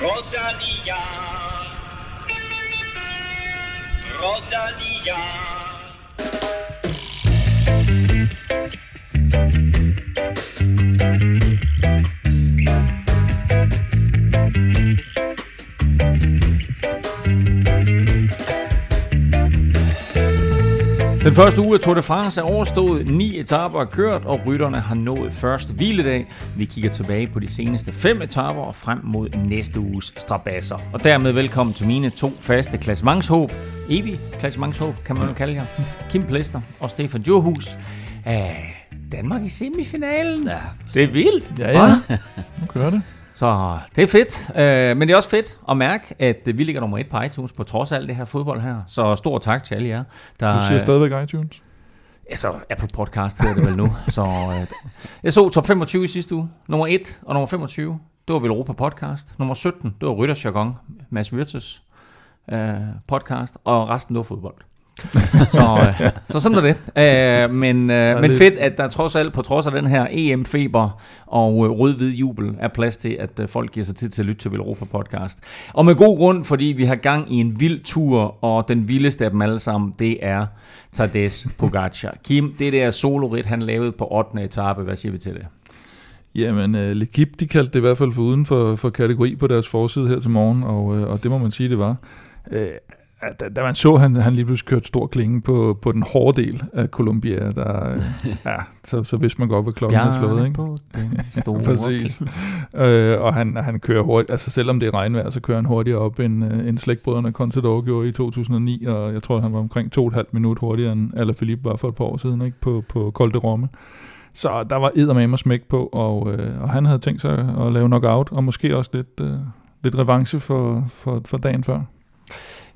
Rodalia. Rodalia. Den første uge af Tour de France er overstået, ni etaper er kørt, og rytterne har nået første hviledag. Vi kigger tilbage på de seneste fem etaper og frem mod næste uges strabasser. Og dermed velkommen til mine to faste klassementshåb. Evig klassementshåb, kan man jo kalde jer. Kim Plester og Stefan Djurhus. Æh, Danmark i semifinalen. Ja, det er vildt. Ja, ja. Nu kører det. Så det er fedt, øh, men det er også fedt at mærke, at vi ligger nummer et på iTunes på trods af alt det her fodbold her. Så stor tak til alle jer. Der, Du siger stadigvæk iTunes. Altså, Apple Podcast hedder det vel nu. så, øh, jeg så top 25 i sidste uge. Nummer 1 og nummer 25, det var vel Europa Podcast. Nummer 17, det var Rytterjargon, Mads Wirtz øh, podcast. Og resten, det var fodbold. så, øh, så sådan er det. Øh, men, øh, men fedt, at der trods alt, på trods af den her EM-feber og øh, rød-hvid jubel, er plads til, at øh, folk giver sig tid til at lytte til Velropa podcast. Og med god grund, fordi vi har gang i en vild tur, og den vildeste af dem alle sammen, det er Tadej Pogacar. Kim, det der solorit, han lavede på 8. etape, hvad siger vi til det? Jamen, uh, L'Equipe, de kaldte det i hvert fald for uden for, for kategori på deres forside her til morgen, og, uh, og det må man sige, det var. Uh, da, da man så, han, han lige pludselig kørte stor klinge på, på den hårde del af Columbia, der, ja, så, så vidste man godt, hvad klokken er slået, ikke? på den store Præcis. Øh, og han, han kører hurtigt, altså selvom det er regnvejr, så kører han hurtigere op, end, øh, end slægtbrødrene Contador gjorde i 2009, og jeg tror, han var omkring to og et halvt minut hurtigere, end Alaphilippe var for et par år siden, ikke? På, på Col de Romme. Så der var eddermame smæk på, og, øh, og han havde tænkt sig at lave knockout, og måske også lidt, øh, lidt revanche for, for, for dagen før.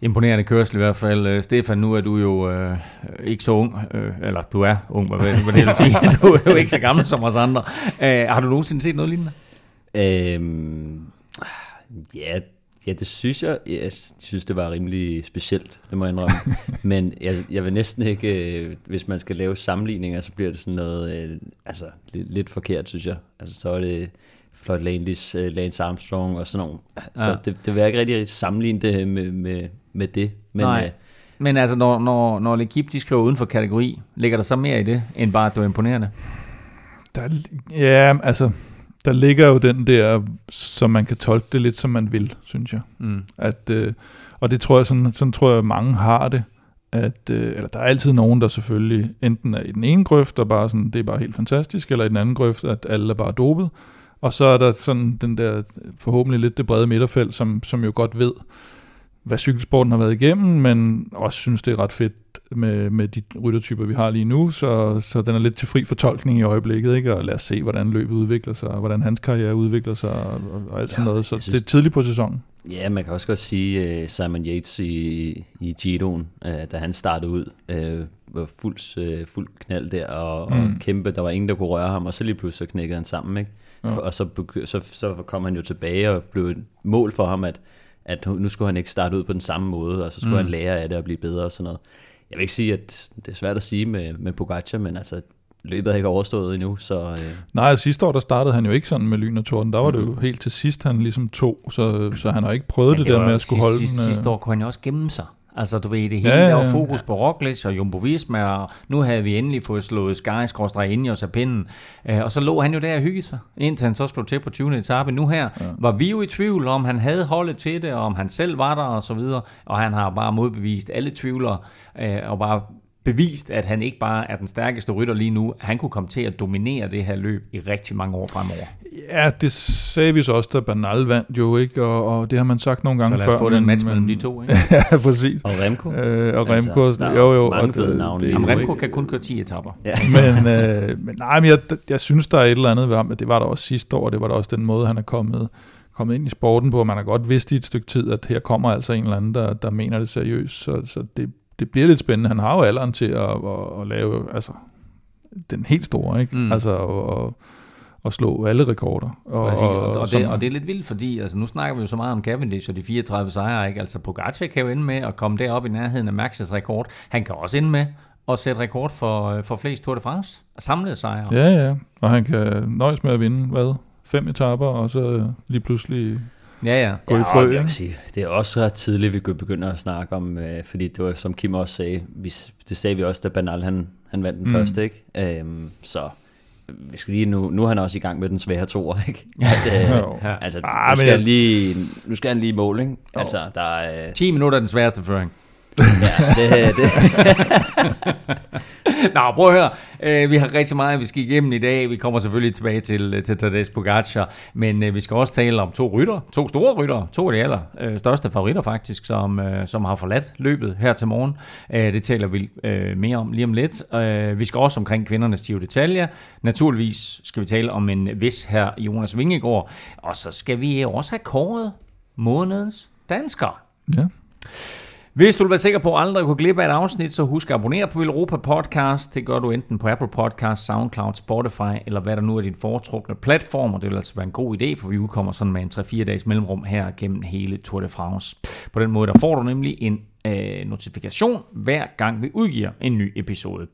Imponerende kørsel i hvert fald. Øh, Stefan, nu er du jo øh, ikke så ung, øh, eller du er ung, hvad, vil sige. Du er jo ikke så gammel som os andre. Øh, har du nogensinde set noget lignende? Øhm, ja, ja, det synes jeg. Jeg synes, det var rimelig specielt, det må jeg indrømme. Men jeg, jeg vil næsten ikke, øh, hvis man skal lave sammenligninger, så bliver det sådan noget, øh, altså lidt, lidt forkert, synes jeg. Altså så er det Floyd Landis, øh, Lance Armstrong og sådan nogle. Så Ja. det, det vil jeg ikke rigtig sammenligne det med, med, med det. Men Nej. øh, Men altså, når, når, når L'Equipe de skriver uden for kategori, ligger der så mere i det, end bare, at du er imponerende? Der, er- ja, altså, der ligger jo den der, som man kan tolke det lidt, som man vil, synes jeg. Mm. At, øh, og det tror jeg, sådan, sådan tror jeg, mange har det. At, øh, eller der er altid nogen, der selvfølgelig enten er i den ene grøft, og bare sådan, det er bare helt fantastisk, eller i den anden grøft, at alle er bare dopet. Og så er der sådan den der, forhåbentlig lidt det brede midterfelt, som, som jo godt ved, hvad cykelsporten har været igennem, men også synes, det er ret fedt med, med de ryttertyper, vi har lige nu, så, så den er lidt til fri fortolkning i øjeblikket, ikke? og lad os se, hvordan løbet udvikler sig, og hvordan hans karriere udvikler sig, og, og, alt sådan Ja, noget. Så jeg det synes- er tidligt på sæsonen. Ja, man kan også godt sige, uh, Simon Yates i, i Giroen, uh, da han startede ud, uh, var fuld, uh, fuld knald der, og, mm. og kæmpe, der var ingen, der kunne røre ham, og så lige pludselig så knækkede han sammen, ikke? Ja. Og så, så, så kom han jo tilbage og blev et mål for ham, at, at nu skulle han ikke starte ud på den samme måde, og så skulle mm. han lære af det og blive bedre og sådan noget. Jeg vil ikke sige, at det er svært at sige med, med Pogacar, men altså, løbet er ikke overstået endnu, så uh, Nej, sidste år der startede han jo ikke sådan med lyn og torden. Der var det jo helt til sidst, han ligesom tog, så, så han har ikke prøvet det, det der med at skulle sidste, holde sidste, den. øh, sidste år kunne han jo også gemme sig. Altså, du ved, det hele Ja, ja, ja, var fokus på Roglic og Jumbo Visma, og nu havde vi endelig fået slået Sky ind i os af pinden. Øh, og så lå han jo der og hyggede sig, indtil han så slog til på 20. etape. Nu her ja. var vi jo i tvivl om, han havde holdet til det, og om han selv var der og så videre. Og han har bare modbevist alle tvivlere, øh, og bare bevist, at han ikke bare er den stærkeste rytter lige nu. Han kunne komme til at dominere det her løb i rigtig mange år fremover. Ja, det sagde vi så også, da Bernal vandt jo, ikke? Og, og det har man sagt nogle gange Så før. lad os få den match men- mellem de to. Ikke? ja, præcis. og Remco. Øh, og Altså, Remco, der er jo jo. mange og fede navne Jamen, Remco ikke? kan kun køre 10 etapper. Ja. men, øh, men nej, men jeg, jeg synes, der er et eller andet ved ham, at det var der også sidste år, det var der også den måde, han er kommet, kommet ind i sporten på. Man har godt vidst i et stykke tid, at her kommer altså en eller anden, der, der mener det seriøst, så, så det, det bliver lidt spændende. Han har jo alderen til at, at, at lave altså, den helt store, ikke? Mm. Altså at, at slå alle rekorder. Og, Præcis, og, og, det, og det er lidt vildt, fordi altså, nu snakker vi jo så meget om Cavendish og de 34 sejre, ikke? Altså Pogacar kan jo ende med at komme derop i nærheden af Max's rekord. Han kan også ende med at sætte rekord for, øh, for flest Tour de France. Samlede sejre. Ja, ja. Og han kan nøjes med at vinde, hvad? Fem etaper, og så lige pludselig ja, ja. gå ja, i frø. Jeg sige, det er også ret tidligt, vi kan begynde at snakke om, øh, fordi det var, som Kim også sagde, vi, det sagde vi også, da Banal han, han vandt den mm. første, ikke? Øhm, så vi skal lige, nu, nu er han også i gang med den svære toer, ikke? At, øh, ja. Altså, ah, nu, skal lige, nu skal han lige måle, ikke? Altså, der er... Øh... 10 minutter er den sværeste føring ja, det, det. Nå, prøv at høre. Uh, vi har rigtig meget, vi skal igennem i dag. Vi kommer selvfølgelig tilbage til, til Tadej Pogacar, men uh, vi skal også tale om to rytter, to store rytter, to af de aller uh, største favoritter faktisk, som, som har forladt løbet her til morgen. Uh, det taler vi mere om lige om lidt. Uh, vi skal også omkring kvindernes Giro detaljer. Naturligvis skal vi tale om en vis her Jonas Vingegaard, og så skal vi også have kåret månedens dansker. Ja. Hvis du vil være sikker på at aldrig kunne glippe af et afsnit, så husk at abonnere på Europa Podcast. Det gør du enten på Apple Podcast, SoundCloud, Spotify, eller hvad der nu er din foretrukne platform, og det vil altså være en god idé, for vi udkommer sådan med en 3-4 dages mellemrum her gennem hele Tour de France. På den måde der får du nemlig en øh, notifikation hver gang vi udgiver en ny episode.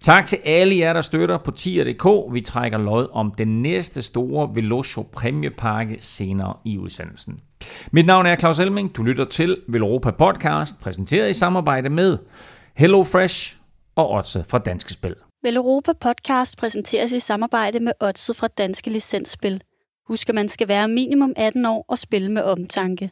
Tak til alle jer, der støtter på tier.dk. Vi trækker lod om den næste store Velocio præmiepakke senere i udsendelsen. Mit navn er Claus Elming. Du lytter til Velropa Podcast, præsenteret i samarbejde med Hello Fresh og Otse fra Danske Spil. Velropa Podcast præsenteres i samarbejde med Otse fra Danske Licensspil. Husk, at man skal være minimum 18 år og spille med omtanke.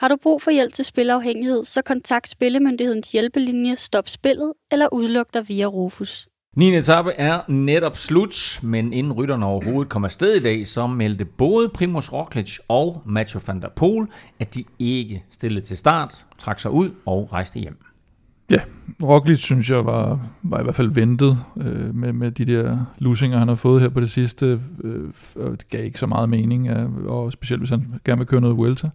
Har du brug for hjælp til spilafhængighed, så kontakt Spillemyndighedens hjælpelinje Stop Spillet eller udluk dig via Rufus. 9. etape er netop slut, men inden rytterne overhovedet kom afsted i dag, så meldte både Primoz Roglic og Mathieu van der Poel, at de ikke stillede til start, trak sig ud og rejste hjem. Ja, Roglic synes jeg var, var i hvert fald ventet øh, med, med de der lusinger, han har fået her på det sidste. Øh, det gav ikke så meget mening, øh, og specielt hvis han gerne vil køre noget Vuelta.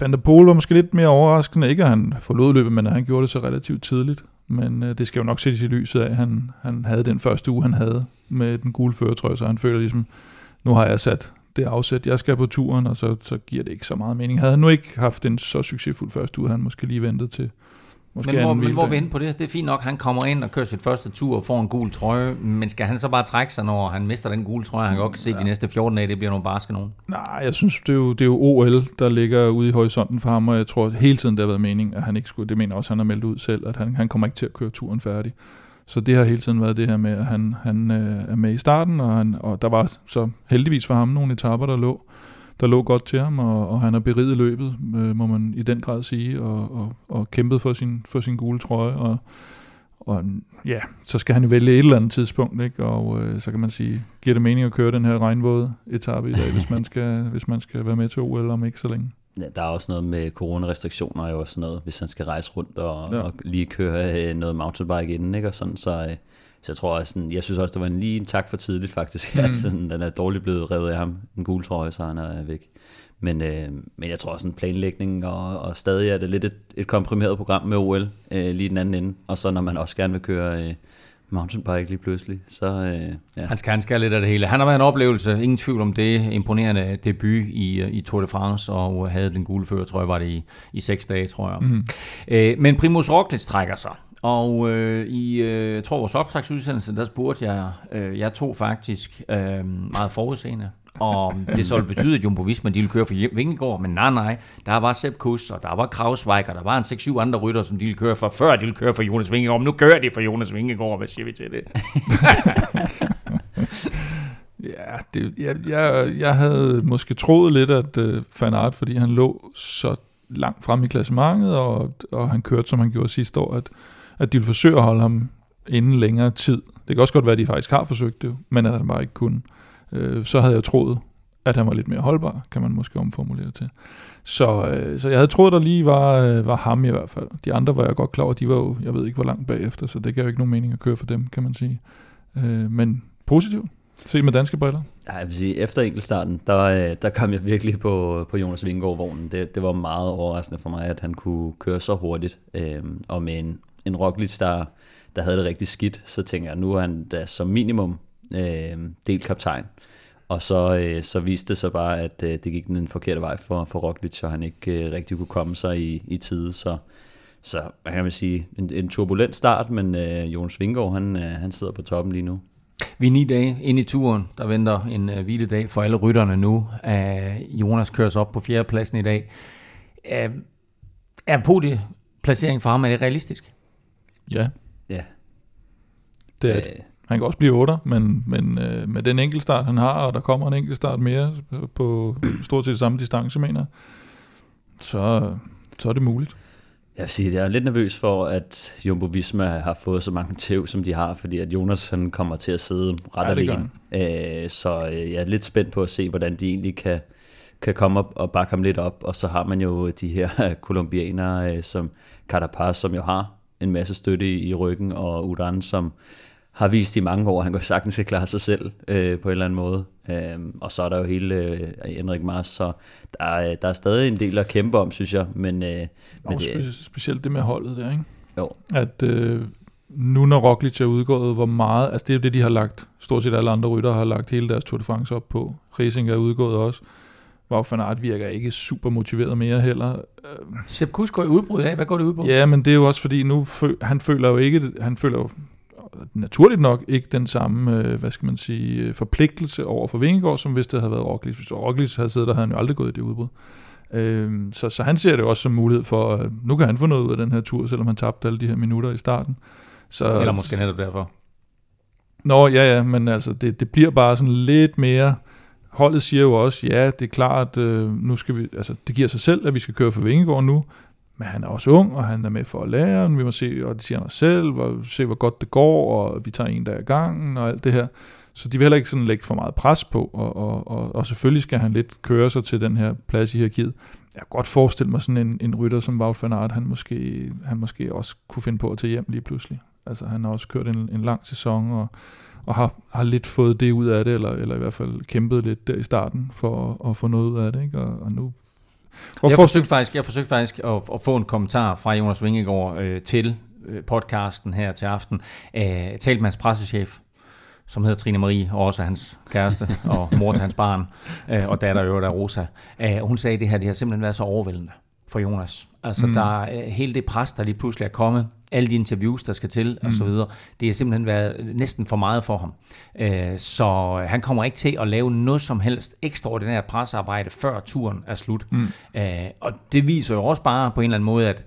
Van der Poel var måske lidt mere overraskende, ikke at han forlod løbet, men at han gjorde det så relativt tidligt. Men øh, det skal jo nok sættes i lyset af, at han, han havde den første uge, han havde med den gule føretrøje, så han føler ligesom, nu har jeg sat det afsæt, jeg skal på turen, og så, så giver det ikke så meget mening. Havde han nu ikke haft en så succesfuld første uge, han måske lige ventet til, Måske men hvor, men hvor er vi henne på det? Det er fint nok, han kommer ind og kører sit første tur og får en gul trøje, men skal han så bare trække sig, når han mister den gule trøje? Han kan godt se, ja. de næste 14 dage, det bliver nogle barske nogen. Nej, jeg synes, det er, jo, det er jo OL, der ligger ude i horisonten for ham, og jeg tror hele tiden, det har været mening, at han ikke skulle, det mener også, han har meldt ud selv, at han, han kommer ikke til at køre turen færdig. Så det har hele tiden været det her med, at han, han øh, er med i starten, og, han, og der var så heldigvis for ham nogle etapper, der lå der lå godt til ham, og, og han har beriget løbet, øh, må man i den grad sige, og, og, og kæmpet for sin, for sin gule trøje, og, og ja, så skal han jo vælge et eller andet tidspunkt, ikke? og øh, så kan man sige, giver det mening at køre den her regnvåde etape i dag, hvis man skal, hvis man skal være med til OL om ikke så længe? Der er også noget med coronarestriktioner, og også noget, hvis han skal rejse rundt og, ja. og lige køre øh, noget mountainbike inden, ikke? og sådan, så, øh, så jeg tror også, sådan, jeg synes også, det var en lige en tak for tidligt faktisk, mm. at sådan, den er dårligt blevet revet af ham, en gul trøje, så han er væk. Men, øh, men jeg tror også en planlægning, og, og stadig er det lidt et, et komprimeret program med OL øh, lige den anden ende. Og så når man også gerne vil køre øh, mountainbike lige pludselig, så... Øh, ja. Han skal, han skal lidt af det hele. Han har været en oplevelse, ingen tvivl om det. Imponerende debut i, i Tour de France, og havde den gule fører, tror jeg, var det i, i seks dage, tror jeg. Mm. Øh, men Primus Roglic trækker sig. Og øh, i, øh, jeg tror, vores optagsudsendelse, der spurgte jeg, øh, jeg tog faktisk øh, meget forudseende, og det så ville betyde, at Jumbo Visma de ville køre for Vingegaard, men nej, nej, der var Sepp Kuss, og der var Krausweig, og der var en 6-7 andre rytter, som de ville køre for, før de ville køre for Jonas Vingegaard, men nu kører de for Jonas Vingegaard, hvad siger vi til det? ja, det, jeg, jeg, jeg havde måske troet lidt, at øh, Van Aert, fordi han lå så langt frem i klassementet, og, og han kørte, som han gjorde sidste år, at at de vil forsøge at holde ham inden længere tid. Det kan også godt være, at de faktisk har forsøgt det, men at han bare ikke kunne. Øh, så havde jeg troet, at han var lidt mere holdbar, kan man måske omformulere til. Så, øh, så jeg havde troet, der lige var, øh, var ham i hvert fald. De andre var jeg godt klar over, de var jo, jeg ved ikke hvor langt bagefter, så det gav jo ikke nogen mening at køre for dem, kan man sige. Øh, men positivt. Se med danske briller. Ja, jeg vil sige, efter enkeltstarten, der, øh, der kom jeg virkelig på, på Jonas Vingegaard-vognen. Det, det var meget overraskende for mig, at han kunne køre så hurtigt, øh, og med en en Roglic, der, der havde det rigtig skidt, så tænker jeg, nu er han da som minimum øh, delt kaptajn. Og så, øh, så viste det sig bare, at øh, det gik den forkerte vej for, for Roglic, så han ikke øh, rigtig kunne komme sig i, i tide. Så, så hvad kan man sige, en, en turbulent start, men øh, Jonas Vingård, han, øh, han sidder på toppen lige nu. Vi er ni dage ind i turen. Der venter en uh, hviledag for alle rytterne nu. Uh, Jonas køres op på fjerdepladsen i dag. Uh, er podieplacering for ham, er det realistisk? Ja. Ja. Det er det. Han kan også blive 8, men, men øh, med den enkeltstart, han har, og der kommer en enkeltstart mere på stort set samme distance, mener så, så er det muligt. Jeg vil sige, jeg er lidt nervøs for, at Jumbo Visma har fået så mange tæv, som de har, fordi at Jonas han kommer til at sidde ret ja, alene. Æ, så øh, jeg er lidt spændt på at se, hvordan de egentlig kan, kan komme op og bakke ham lidt op. Og så har man jo de her kolumbianere, øh, som Carapaz, som jo har en masse støtte i ryggen, og Udan, som har vist i mange år, at han kan sagtens kan klare sig selv øh, på en eller anden måde. Øhm, og så er der jo hele øh, Henrik Mars, så der er, der er stadig en del at kæmpe om, synes jeg. Men, øh, men det, spe- specielt det med holdet der, ikke? Jo. At øh, nu når Roglic er udgået, hvor meget, altså det er jo det, de har lagt, stort set alle andre rytter har lagt hele deres Tour de France op på. Racing er udgået også. Hvor van Aert virker ikke super motiveret mere heller. Sepp Kuss går i udbrud i dag. Hvad går det ud på? Ja, men det er jo også fordi, nu fø, han føler jo ikke, han føler jo naturligt nok ikke den samme, øh, hvad skal man sige, øh, forpligtelse over for Vingegaard, som hvis det havde været Roglic. Hvis Roglic havde siddet der, havde han jo aldrig gået i det udbrud. Øh, så, så han ser det også som mulighed for, at nu kan han få noget ud af den her tur, selvom han tabte alle de her minutter i starten. Så, Eller måske netop derfor. Nå, ja, ja, men altså, det, det bliver bare sådan lidt mere... Holdet siger jo også, ja, det er klart, øh, nu skal vi, altså, det giver sig selv, at vi skal køre for Vingegaard nu, men han er også ung, og han er med for at lære, og vi må se, og det siger han selv, og se hvor godt det går, og vi tager en dag ad gangen, og alt det her. Så de vil heller ikke sådan lægge for meget pres på, og, og, og, og selvfølgelig skal han lidt køre sig til den her plads i hierarkiet. Jeg kan godt forestille mig sådan en, en rytter som Wout van Aert, han måske, han måske også kunne finde på at tage hjem lige pludselig. Altså han har også kørt en, en lang sæson, og, og har, har lidt fået det ud af det, eller, eller i hvert fald kæmpet lidt der i starten for at, at få noget ud af det. Ikke? Og, og nu Hvorfor? Jeg forsøgte faktisk, jeg forsøgte faktisk at, at få en kommentar fra Jonas Vingegaard øh, til øh, podcasten her til aften. Øh, talt med hans pressechef, som hedder Trine Marie, og også hans kæreste, og mor til hans barn, øh, og datter jo der Rosa. Øh, hun sagde, at det her det har simpelthen været så overvældende for Jonas. Altså mm. der er hele det pres, der lige pludselig er kommet, alle de interviews, der skal til, mm. og så videre, det har simpelthen været næsten for meget for ham. Øh, så han kommer ikke til at lave noget som helst ekstraordinært pressearbejde, før turen er slut. Mm. Øh, og det viser jo også bare på en eller anden måde, at,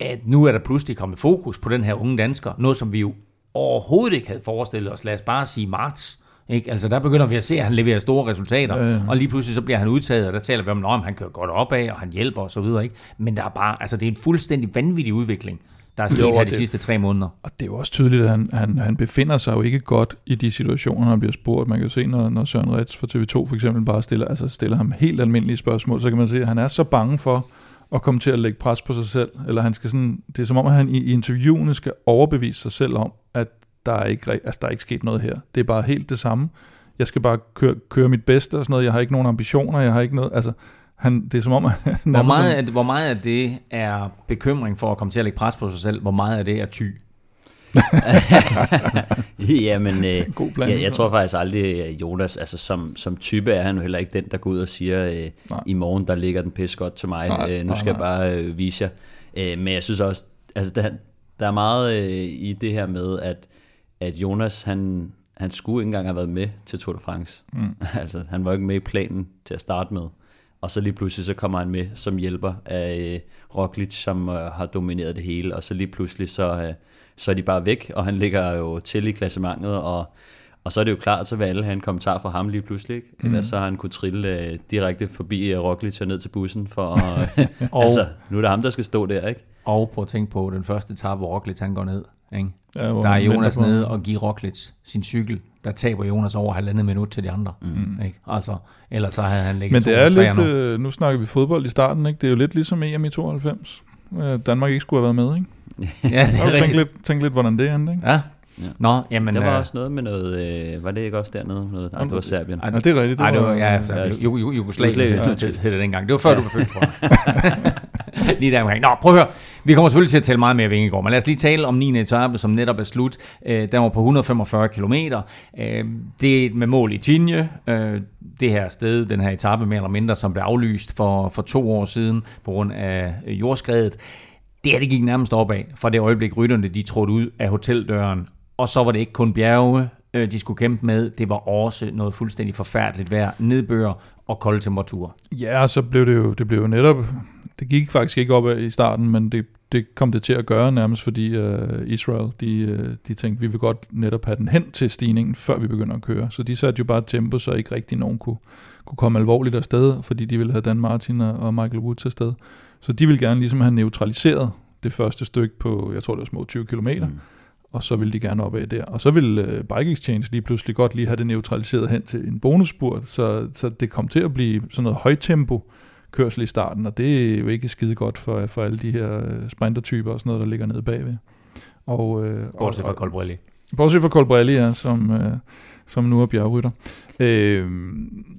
at nu er der pludselig kommet fokus på den her unge dansker, noget som vi jo overhovedet ikke havde forestillet os, lad os bare sige marts, ikke? Altså der begynder vi at se, at han leverer store resultater, øh. og lige pludselig så bliver han udtaget, og der taler vi om, at han kører godt opad, og han hjælper og så videre. Ikke? Men der er bare, altså det er en fuldstændig vanvittig udvikling, der er sket jo, her de det, sidste tre måneder. Og det er jo også tydeligt, at han, han, han befinder sig jo ikke godt i de situationer, han bliver spurgt. Man kan jo se, når, når Søren Rets for TV2 for eksempel bare stiller, altså stiller ham helt almindelige spørgsmål, så kan man se, at han er så bange for at komme til at lægge pres på sig selv, eller han skal sådan, det er som om, at han i, i interviewene skal overbevise sig selv om, at der er, ikke, altså, der er ikke sket noget her. Det er bare helt det samme. Jeg skal bare køre, køre mit bedste og sådan noget. Jeg har ikke nogen ambitioner, jeg har ikke noget, altså, han, det er som om, han hvor meget, sådan, af, hvor meget af det er bekymring for at komme til at lægge pres på sig selv? Hvor meget af det er ty? Jamen, øh, God jeg, jeg tror faktisk aldrig, at Jonas, altså som, som type er han jo heller ikke den, der går ud og siger, øh, i morgen der ligger den pis godt til mig, nej, øh, nu skal nej, nej. jeg bare øh, vise jer. Øh, men jeg synes også, altså der, der er meget øh, i det her med, at, at Jonas, han, han skulle ikke engang have været med til Tour de France. Mm. altså, han var ikke med i planen til at starte med. Og så lige pludselig så kommer han med som hjælper af øh, Roglic, som øh, har domineret det hele. Og så lige pludselig så, øh, så er de bare væk, og han ligger jo til i klassementet, og og så er det jo klart, så vil alle have en kommentar fra ham lige pludselig. Ikke? Mm. Ellers så har han kunne trille uh, direkte forbi uh, Roglic og ned til bussen. For, uh, og, altså, nu er det ham, der skal stå der, ikke? Og prøv at tænke på den første etape, hvor Roglic han går ned. Ikke? Ja, der er Jonas nede og giver Roglic sin cykel. Der taber Jonas over halvandet minut til de andre. Mm. Ikke? Altså, ellers så havde han ligget Men det er lidt, nu. Øh, nu snakker vi fodbold i starten, ikke? det er jo lidt ligesom EM i 92. Danmark ikke skulle have været med, ikke? ja, det er rigtigt. Tænk lidt, tænk lidt, hvordan det endte, ikke? Ja, Ja. Nå, jamen... Der var øh, også noget med noget... Øh, var det ikke også dernede? Noget, nej, det var Serbien. Ej, det er rigtigt. Det var, det var, ja, altså, ja, Jugoslavien hed det dengang. Det var før, ja. du var født, tror jeg. lige der omkring. Nå, prøv at høre. Vi kommer selvfølgelig til at tale meget mere Vingegaard, men lad os lige tale om 9. etape, som netop er slut. Øh, den var på 145 km. Øh, det er med mål i Tinje. Øh, det her sted, den her etape mere eller mindre, som blev aflyst for, for to år siden på grund af jordskredet. Det her, det gik nærmest opad, fra det øjeblik rytterne de trådte ud af hoteldøren og så var det ikke kun bjerge, øh, de skulle kæmpe med. Det var også noget fuldstændig forfærdeligt vejr, nedbør og kolde temperaturer. Ja, og så blev det jo, det blev jo netop, det gik faktisk ikke op i starten, men det, det kom det til at gøre nærmest, fordi uh, Israel, de, uh, de tænkte, vi vil godt netop have den hen til stigningen, før vi begynder at køre. Så de satte jo bare tempo, så ikke rigtig nogen kunne, kunne komme alvorligt afsted, fordi de ville have Dan Martin og Michael Woods afsted. Så de ville gerne ligesom have neutraliseret det første stykke på, jeg tror det var små 20 km, mm. Og så ville de gerne op af der. Og så ville uh, Bike Exchange lige pludselig godt lige have det neutraliseret hen til en bonusspurt, så, så det kom til at blive sådan noget højtempo kørsel i starten, og det er jo ikke skide godt for, for alle de her sprintertyper og sådan noget, der ligger nede bagved. Og, øh, bortset fra Colbrelli. Bortset fra Colbrelli, ja, som, øh, som nu er bjergrytter. Øh,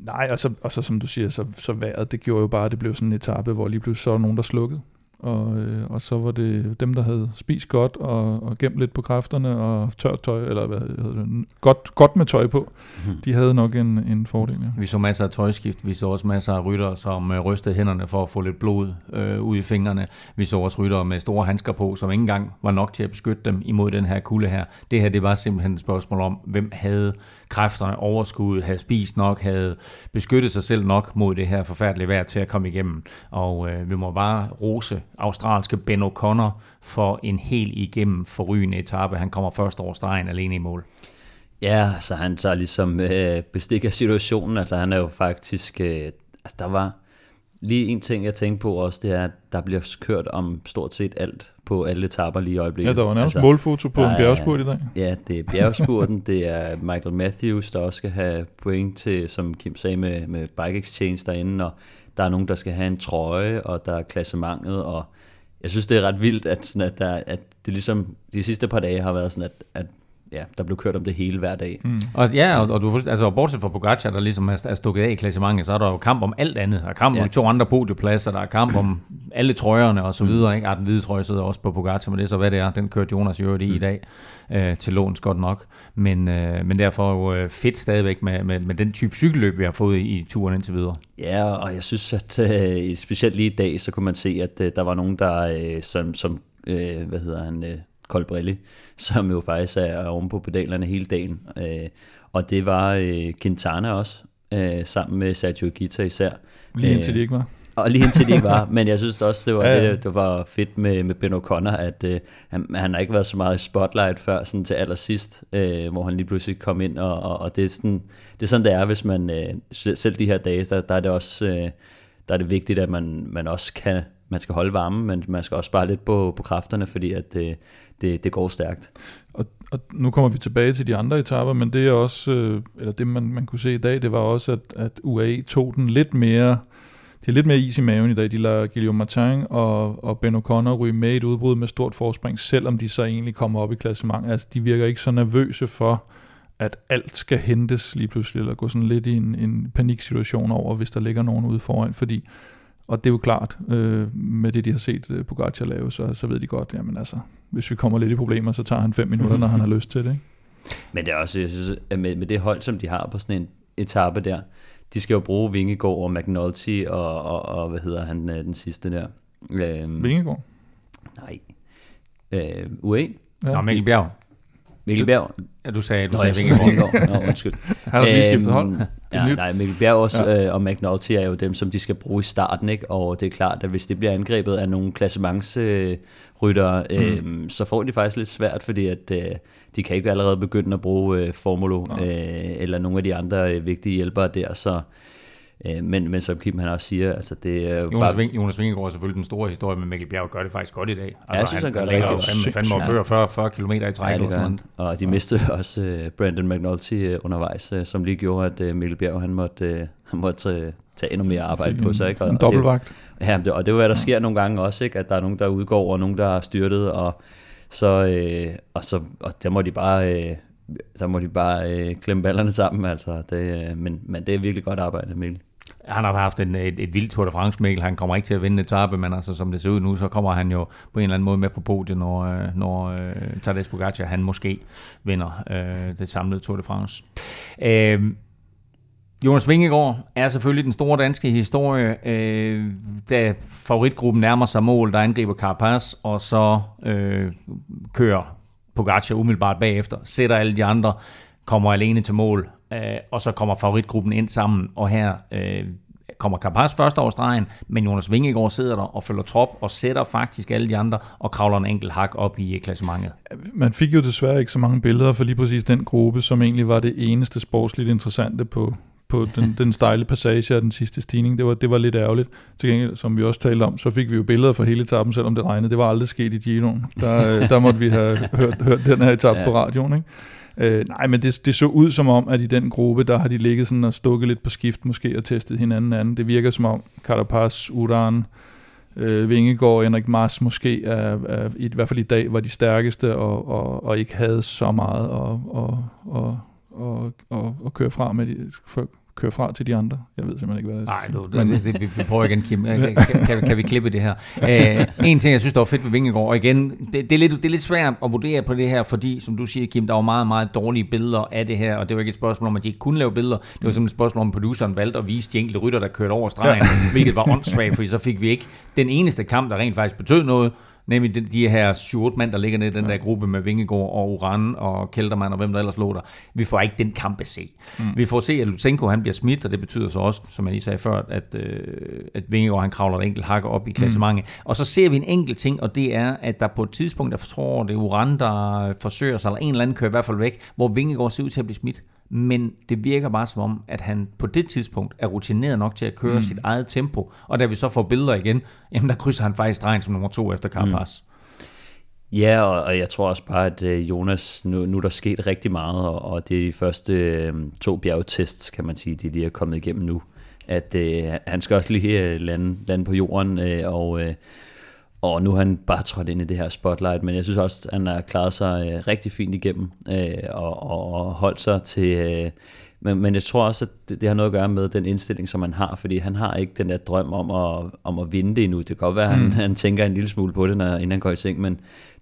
nej, og så, og så som du siger, så, så vejret, det gjorde jo bare, at det blev sådan en etape, hvor lige pludselig så var nogen, der slukkede. Og, øh, og så var det dem, der havde spist godt og, og gemt lidt på kræfterne og tørt tøj, eller hvad hedder det, godt, godt med tøj på. Mm. De havde nok en, en fordel. Ja. Vi så masser af tøjskift, vi så også masser af rytter, som øh, rystede hænderne for at få lidt blod øh, ud i fingrene. Vi så også rytter med store handsker på, som ikke engang var nok til at beskytte dem imod den her kulde her. Det her, det var simpelthen et spørgsmål om, hvem havde kræfterne, overskud, havde spist nok, havde beskyttet sig selv nok mod det her forfærdelige vejr til at komme igennem. Og øh, vi må bare rose australske Ben O'Connor for en helt igennem forrygende etape. Han kommer først over stregen alene i mål. Ja, så han tager ligesom øh, bestik af situationen. Altså han er jo faktisk... Øh, altså der var lige en ting, jeg tænkte på også, det er, at der bliver kørt om stort set alt på alle etapper lige i øjeblikket. Ja, der var nærmest altså, målfoto på en bjergspurt i dag. Ja, det er bjergspurten, det er Michael Matthews, der også skal have point til, som Kim sagde, med, med Bike Exchange derinde, og der er nogen, der skal have en trøje, og der er klassementet, og jeg synes, det er ret vildt, at, sådan, at, der, at det ligesom de sidste par dage har været sådan, at, at ja, der blev kørt om det hele hver dag. Mm. Og, ja, og, og du, altså, bortset fra Pogacar, der ligesom er, er stukket af i klassementet, så er der jo kamp om alt andet. Der er kamp ja. om de to andre podiepladser, der er kamp om alle trøjerne og så mm. videre. Ikke? Ja, den hvide trøje sidder også på Pogacar, men det er så hvad det er. Den kørte Jonas jo i mm. i dag øh, til låns godt nok. Men, øh, men derfor jo øh, fedt stadigvæk med, med, med den type cykelløb, vi har fået i, i turen indtil videre. Ja, og jeg synes, at øh, specielt lige i dag, så kunne man se, at øh, der var nogen, der øh, som, som øh, hvad hedder han... Øh, Colbrelli, som jo faktisk er oven på pedalerne hele dagen. Øh, og det var øh, Quintana også, øh, sammen med Sergio Gita især. Lige indtil de ikke var. Og lige indtil de ikke var, men jeg synes også, det var, ja, ja. Det, det var fedt med, med Ben O'Connor, at øh, han, han har ikke været så meget i spotlight før sådan til allersidst, øh, hvor han lige pludselig kom ind, og, og, og det, er sådan, det er sådan, det er, hvis man, øh, selv de her dage, der, der er det også øh, der er det vigtigt, at man, man også kan, man skal holde varme, men man skal også spare lidt på, på kræfterne, fordi at det, det, det går stærkt. Og, og nu kommer vi tilbage til de andre etaper, men det er også, øh, eller det man, man kunne se i dag, det var også, at, at UAE tog den lidt mere, de er lidt mere is i maven i dag. De lader Guillaume Martin og, og Ben O'Connor ryge med i et udbrud med stort forspring, selvom de så egentlig kommer op i klassement. Altså, de virker ikke så nervøse for, at alt skal hentes lige pludselig, eller gå sådan lidt i en, en paniksituation over, hvis der ligger nogen ude foran, fordi og det er jo klart, øh, med det de har set øh, Pogacar lave, så, så ved de godt, jamen altså, hvis vi kommer lidt i problemer, så tager han fem minutter, når han har lyst til det. Ikke? Men det er også, jeg synes, at med, med det hold, som de har på sådan en etape der, de skal jo bruge Vingegaard og McNulty og, og, og hvad hedder han, øh, den sidste der? Øh, Vingegaard? Nej. Øh, UE? Ja. Nå, Mikkel Bjerg. Mikkel Bjerg. Ja, du sagde, du Nå, sagde Vingegaard. Nå, undskyld. Har lige skiftet hold. Øhm, ja, nej, Mikkel Bjerg også, ja. øh, og McNulty er jo dem, som de skal bruge i starten, ikke? og det er klart, at hvis det bliver angrebet af nogle klassementsryttere, øh, mm. så får de faktisk lidt svært, fordi at øh, de kan ikke allerede begynde at bruge øh, Formulo, øh, eller nogle af de andre øh, vigtige hjælpere der, så Øh, men, men som Kim han også siger, altså det er Jonas, bare... Ving, Jonas Vingegaard er selvfølgelig den store historie, men Mikkel Bjerg gør det faktisk godt i dag. Altså, ja, jeg synes, han, han gør det rigtig godt. Han fandme før 40, 40 km i træk. Ja, og, og de mistede også uh, Brandon McNulty uh, undervejs, uh, som lige gjorde, at uh, Mikkel Bjerg han måtte, uh, han måtte uh, tage endnu mere arbejde på sig. Ikke? Og, en dobbeltvagt. Det, ja, det, og det er jo, hvad der sker nogle gange også, ikke? at der er nogen, der udgår, og nogen, der har styrtet, og så, øh, og så og der må de bare... Øh, så må de bare øh, klemme ballerne sammen, altså. Det, øh, men, men det er virkelig godt arbejde, Mikkel. Han har haft en, et, et vildt Tour de France, Mikkel. Han kommer ikke til at vinde etape, men altså, som det ser ud nu, så kommer han jo på en eller anden måde med på podiet, når, øh, når uh, Tadej Pogacar, han måske vinder uh, det samlede Tour de France. Uh, Jonas Vingegaard er selvfølgelig den store danske historie, uh, da favoritgruppen nærmer sig mål, der angriber Carapaz, og så uh, kører Pogacar umiddelbart bagefter, sætter alle de andre kommer alene til mål, øh, og så kommer favoritgruppen ind sammen, og her øh, kommer Carapaz først over stregen, men Jonas Vingegaard sidder der og følger trop og sætter faktisk alle de andre og kravler en enkelt hak op i klassementet. Man fik jo desværre ikke så mange billeder for lige præcis den gruppe, som egentlig var det eneste sportsligt interessante på, på den, den stejle passage af den sidste stigning. Det var, det var lidt ærgerligt. Til gengæld, som vi også talte om, så fik vi jo billeder fra hele etappen, selvom det regnede. Det var aldrig sket i Giroen. Der, der måtte vi have hørt, hørt den her etape ja. på radioen. Ikke? Øh, nej, men det, det så ud som om, at i den gruppe, der har de ligget sådan og stukket lidt på skift måske og testet hinanden anden. Det virker som om Carapaz, Uran, øh, Vingegaard og Henrik Mars måske er, er, i, i hvert fald i dag var de stærkeste og, og, og ikke havde så meget at, og, og, og, og, og køre fra med de, for, køre fra til de andre. Jeg ved simpelthen ikke, hvad det er. Nej, det, det, det, vi, vi prøver igen, Kim. Kan, kan, kan vi klippe det her? Uh, en ting, jeg synes, der var fedt ved Vingegaard, og igen, det, det, er lidt, det er lidt svært at vurdere på det her, fordi, som du siger, Kim, der var meget, meget dårlige billeder af det her, og det var ikke et spørgsmål om, at de ikke kunne lave billeder. Det var simpelthen et spørgsmål om, at produceren valgte at vise de enkelte rytter, der kørte over stregen, ja. hvilket var åndssvagt, fordi så fik vi ikke den eneste kamp, der rent faktisk betød noget, Nemlig de, de her 7 mand, der ligger nede i den ja. der gruppe med Vingegaard og Uran og Keltermann og hvem der ellers lå der. Vi får ikke den kamp at se. Mm. Vi får se, at Lutsenko han bliver smidt, og det betyder så også, som jeg lige sagde før, at, øh, at Vingegaard han kravler et enkelt hakker op i klassementet. Mm. Og så ser vi en enkelt ting, og det er, at der på et tidspunkt, jeg tror, det er Uran, der forsøger sig, eller en eller anden kører i hvert fald væk, hvor Vingegaard ser ud til at blive smidt men det virker bare som om, at han på det tidspunkt er rutineret nok til at køre mm. sit eget tempo, og da vi så får billeder igen, jamen der krydser han faktisk stregen som nummer to efter Carapaz. Mm. Ja, og, og jeg tror også bare, at øh, Jonas, nu, nu er der sket rigtig meget, og, og det er de første øh, to bjergtests, kan man sige, de lige er kommet igennem nu, at øh, han skal også lige øh, lande, lande på jorden, øh, og øh, og nu har han bare trådt ind i det her spotlight, men jeg synes også, at han har klaret sig øh, rigtig fint igennem, øh, og, og, holdt sig til... Øh, men, men jeg tror også, at det, det har noget at gøre med den indstilling, som han har, fordi han har ikke den der drøm om at, om at vinde det endnu. Det kan godt være, at han, mm. han tænker en lille smule på det, når, inden han går i ting, men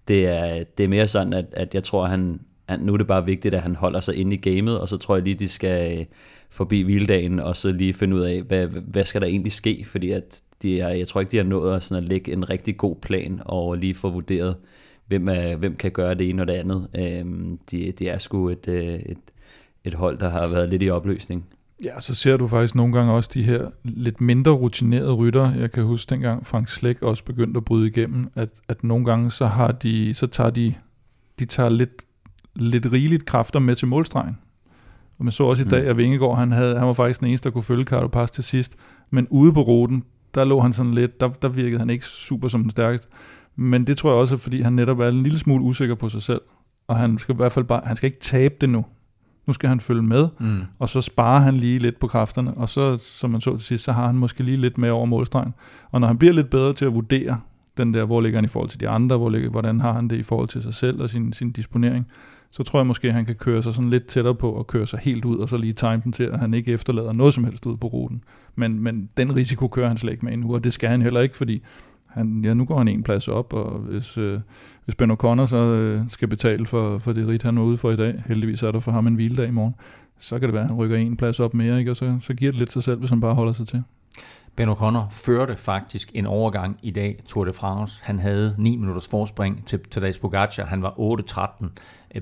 det er, det er mere sådan, at, at jeg tror, at han, at nu er det bare vigtigt, at han holder sig inde i gamet, og så tror jeg lige, de skal forbi vilddagen og så lige finde ud af, hvad, hvad skal der egentlig ske, fordi at de er, jeg tror ikke, de har nået at, sådan at lægge en rigtig god plan og lige få vurderet, hvem, er, hvem kan gøre det ene og det andet. Øhm, de, de er sgu et, øh, et, et hold, der har været lidt i opløsning. Ja, så ser du faktisk nogle gange også de her lidt mindre rutinerede rytter. Jeg kan huske dengang Frank Slæk også begyndte at bryde igennem, at, at nogle gange så har de, så tager de, de tager lidt, lidt rigeligt kræfter med til målstregen. Og man så også i dag, mm. at Vingegaard, han, havde, han var faktisk den eneste, der kunne følge Carlos til sidst. Men ude på ruten, der lå han sådan lidt, der, der virkede han ikke super som den stærkeste. Men det tror jeg også, fordi han netop er en lille smule usikker på sig selv. Og han skal i hvert fald bare, han skal ikke tabe det nu. Nu skal han følge med, mm. og så sparer han lige lidt på kræfterne, og så, som man så til sidst, så har han måske lige lidt mere over målstregen. Og når han bliver lidt bedre til at vurdere den der, hvor ligger han i forhold til de andre, hvor ligger, hvordan har han det i forhold til sig selv og sin, sin disponering, så tror jeg måske, at han kan køre sig sådan lidt tættere på og køre sig helt ud, og så lige time den til, at han ikke efterlader noget som helst ud på ruten. Men, men den risiko kører han slet ikke med endnu, og det skal han heller ikke, fordi han, ja, nu går han en plads op, og hvis, øh, hvis Ben O'Connor så øh, skal betale for, for det rit, han var ude for i dag, heldigvis er der for ham en hviledag i morgen, så kan det være, at han rykker en plads op mere, ikke? og så, så giver det lidt sig selv, hvis han bare holder sig til. Ben O'Connor førte faktisk en overgang i dag, Tour de France. Han havde 9 minutters forspring til Tadej Pogacar. Han var 8-13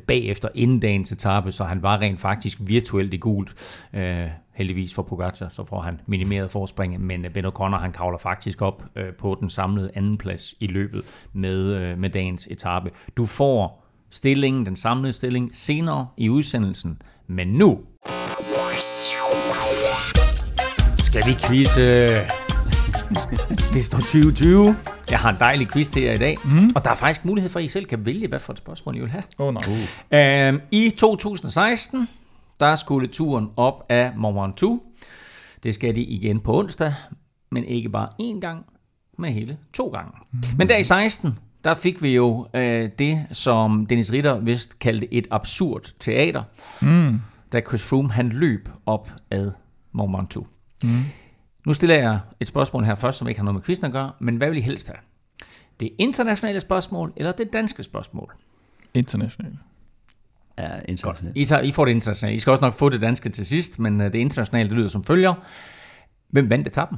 bagefter inden dagens etape, så han var rent faktisk virtuelt i gult. Uh, heldigvis for Pogacar, så får han minimeret forspringet, men Ben O'Connor han kravler faktisk op uh, på den samlede andenplads i løbet med, uh, med dagens etape. Du får stillingen, den samlede stilling, senere i udsendelsen, men nu skal vi quizze. det står 2020. Jeg har en dejlig quiz til jer i dag. Mm. Og der er faktisk mulighed for, at I selv kan vælge, hvad for et spørgsmål I vil have. Oh, nej. Uh. Øhm, I 2016, der skulle turen op af Mont Ventoux. Det skal de igen på onsdag, men ikke bare én gang, men hele to gange. Mm. Men der i 16, der fik vi jo øh, det, som Dennis Ritter vist kaldte et absurd teater, mm. da Chris Froome han løb op ad Mont Ventoux. Mm. Nu stiller jeg et spørgsmål her først, som ikke har noget med quizzen at gøre, men hvad vil I helst have? Det internationale spørgsmål, eller det danske spørgsmål? Internationale. Ja, internationalt. I, tager, I får det internationale. I skal også nok få det danske til sidst, men øh, det internationale, det lyder som følger. Hvem vandt etappen?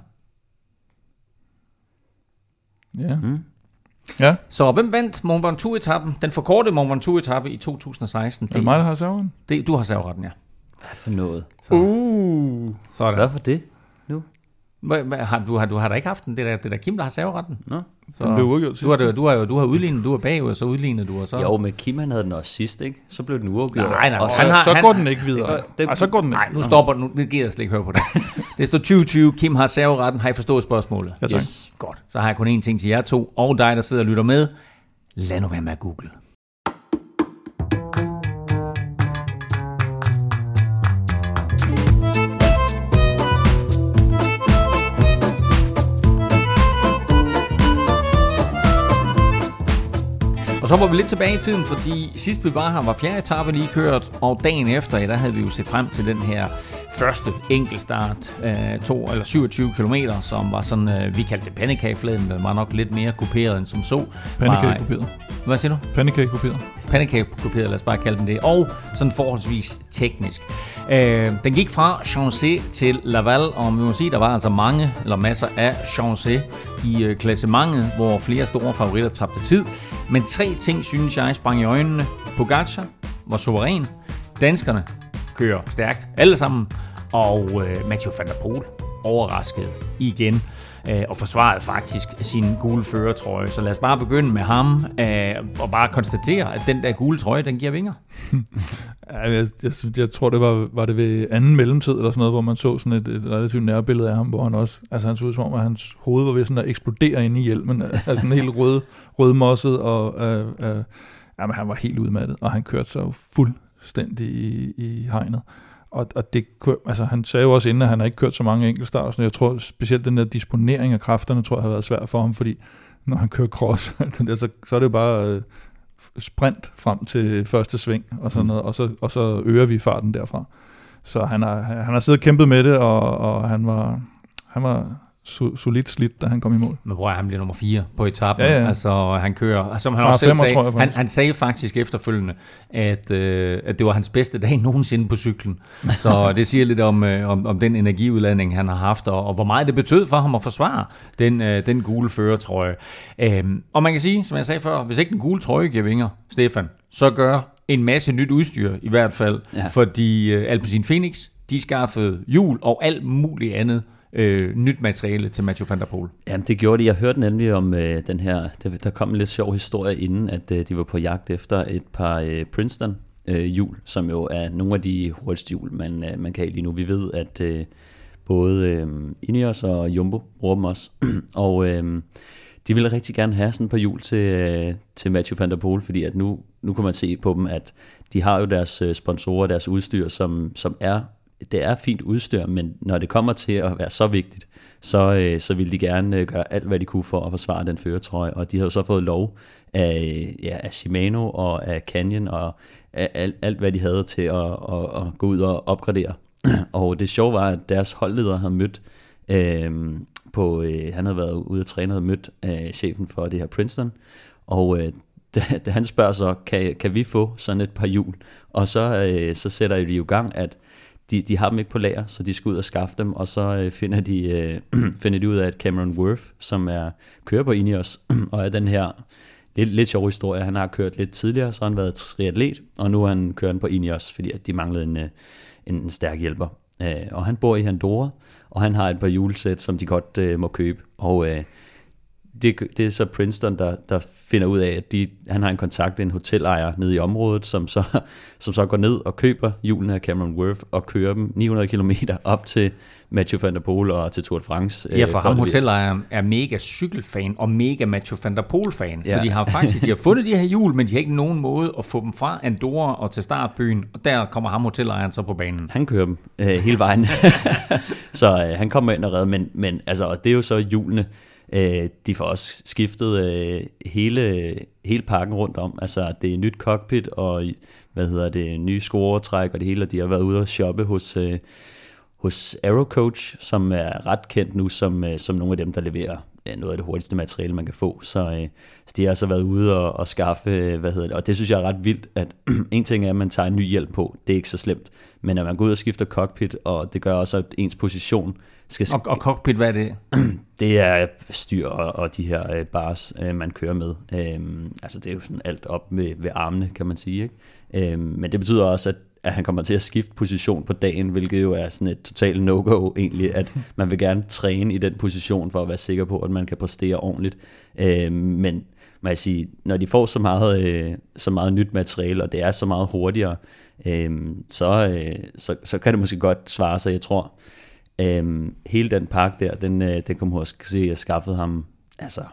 Ja. Mm. Ja, Så hvem vandt Mont Ventoux-etappen? Den forkortede Mont Ventoux-etappe i 2016. det er mig, der har serveren. det, du har serveretten, ja. Hvad for noget? Uh. Sådan. Hvad for det? Har, du, har, du har da ikke haft den? Det er, det er da Kim, der har serveretten. Nå? Så, Den blev udgjort du har, sidst. du, har, jo- du har udlignet, du har bagud, og så udlignede du, og så... Jo, men Kim han havde den også sidst, ikke? Så blev den uafgjort. Nej, nej, og Så, han har- så han- går den ikke videre. Det det- Ej, så går den ikke. Nej, nu stopper den. Nu nu gider jeg slet ikke høre på det. Det står 2020. Kim har serveretten. Har I forstået spørgsmålet? Ja, tak. Yes. Godt. Så har jeg kun én ting til jer to, og dig, der sidder og lytter med. Lad nu være med at google. Og så var vi lidt tilbage i tiden, fordi sidst vi var her, var fjerde etape lige kørt, og dagen efter, ja, der havde vi jo set frem til den her første enkeltstart, øh, to eller 27 km, som var sådan, øh, vi kaldte det pandekagefladen, den var nok lidt mere kuperet end som så. Pandekage Var- kopieret. Hvad siger du? Pandekage kopieret. pandekage-kopieret, lad os bare kalde den det, og sådan forholdsvis teknisk. Øh, den gik fra Chancé til Laval, og vi må sige, der var altså mange, eller masser af Chancé i øh, klassementet, hvor flere store favoritter tabte tid. Men tre ting, synes jeg, sprang i øjnene. Pogacar var suveræn. Danskerne kører stærkt, alle sammen. Og øh, Mathieu van der Poel overraskede igen øh, og forsvarede faktisk sin gule førertrøje. Så lad os bare begynde med ham øh, og bare konstatere, at den der gule trøje, den giver vinger. Jeg, jeg, jeg tror, det var, var det ved anden mellemtid eller sådan noget, hvor man så sådan et, et relativt nærbillede af ham, hvor han også, altså han så ud som om, at hans hoved var ved sådan at eksplodere inde i hjelmen, altså sådan helt rød, rødmosset, og øh, øh, jamen, han var helt udmattet, og han kørte sig jo fuldstændig i, i hegnet. Og, og det, altså, han sagde jo også inden, at han har ikke kørt så mange enkeltstarter, så jeg tror specielt den der disponering af kræfterne, tror jeg har været svært for ham, fordi når han kører cross, der, så, så er det jo bare øh, sprint frem til første sving og sådan noget, og så, og så øger vi farten derfra. Så han har, han har siddet og kæmpet med det, og, og han var, han var so, solidt slidt, da han kom i mål. Men hvor han bliver nummer 4 på etappen. Ja, ja. Altså, han kører, som han Ah, også selv femmer, sagde, jeg, han, faktisk. han sagde faktisk efterfølgende, at, øh, at det var hans bedste dag nogensinde på cyklen. Så det siger lidt om, øh, om, om den energiudladning, han har haft, og, og hvor meget det betød for ham at forsvare den, øh, den gule førertrøje. Øhm, og man kan sige, som jeg sagde før, hvis ikke den gule trøje giver vinger, Stefan, så gør en masse nyt udstyr i hvert fald, ja. Ja. fordi øh, Alpecin Phoenix, de skaffede hjul og alt muligt andet øh, nyt materiale til Mathieu van der Poel. Jamen, det gjorde de. Jeg hørte nemlig om øh, den her, der, der kom en lidt sjov historie inden, at øh, de var på jagt efter et par øh, Princeton øh, hjul, som jo er nogle af de hurtigste hjul, man, øh, man kan lige nu. Vi ved, at øh, både øh, Ineos og Jumbo bruger dem også, og øh, de ville rigtig gerne have sådan et par hjul til, øh, til Mathieu van der Poel, fordi at nu, nu kan man se på dem, at de har jo deres øh, sponsorer, deres udstyr, som, som er det er fint udstyr, men når det kommer til at være så vigtigt, så, øh, så ville de gerne øh, gøre alt, hvad de kunne for at forsvare den føretrøje, og de har jo så fået lov af, ja, af Shimano og af Canyon og af alt, alt, hvad de havde til at, at, at gå ud og opgradere. og det sjove var, at deres holdleder havde mødt øh, på, øh, han havde været ude at træne, havde mødt øh, chefen for det her Princeton, og øh, da, da han spørger så, kan, kan vi få sådan et par hjul? Og så, øh, så sætter de jo i gang, at de, de har dem ikke på lager, så de skal ud og skaffe dem, og så øh, finder, de, øh, finder de ud af, at Cameron Worth, som er kører på Ineos, og er den her lidt, lidt sjov historie, han har kørt lidt tidligere, så har han været triatlet, og nu er han kørt på Ineos, fordi at de manglede en, øh, en, en stærk hjælper. Øh, og han bor i Andorra, og han har et par julesæt, som de godt øh, må købe, og øh, det, det er så Princeton, der, der finder ud af, at de, han har en kontakt, en hotelejer nede i området, som så, som så går ned og køber hjulene af Cameron Worth og kører dem 900 km op til Mathieu van der Poel og til Tour de France. Ja, for øh, ham hotellejeren er mega cykelfan og mega Mathieu van der Poel-fan. Ja. Så de har faktisk de har fundet de her hjul, men de har ikke nogen måde at få dem fra Andorra og til startbyen. Og der kommer ham hotellejeren så på banen. Han kører dem øh, hele vejen. så øh, han kommer ind og redder, men, men altså, og det er jo så hjulene. Øh, de får også skiftet øh, hele, hele pakken rundt om. Altså, det er nyt cockpit og hvad hedder det, nye scoretræk og det hele, og de har været ude og shoppe hos, øh, hos Aerocoach, som er ret kendt nu som, øh, som nogle af dem, der leverer ja, noget af det hurtigste materiale, man kan få. Så, øh, så de har altså været ude og, og skaffe, øh, hvad hedder det, og det synes jeg er ret vildt, at en ting er, at man tager en ny hjelm på, det er ikke så slemt, men at man går ud og skifter cockpit, og det gør også, at ens position skal... Og, og cockpit, hvad er det? det er styr og, og de her øh, bars, øh, man kører med. Øhm, altså det er jo sådan alt op ved, ved armene, kan man sige. Ikke? Øhm, men det betyder også, at at han kommer til at skifte position på dagen, hvilket jo er sådan et totalt no-go egentlig, at man vil gerne træne i den position for at være sikker på, at man kan præstere ordentligt. Øh, men må jeg sige, når de får så meget, øh, så meget nyt materiale, og det er så meget hurtigere, øh, så, øh, så, så kan det måske godt svare sig. Jeg tror, øh, hele den pakke der, den, øh, den også se, at jeg skaffede ham altså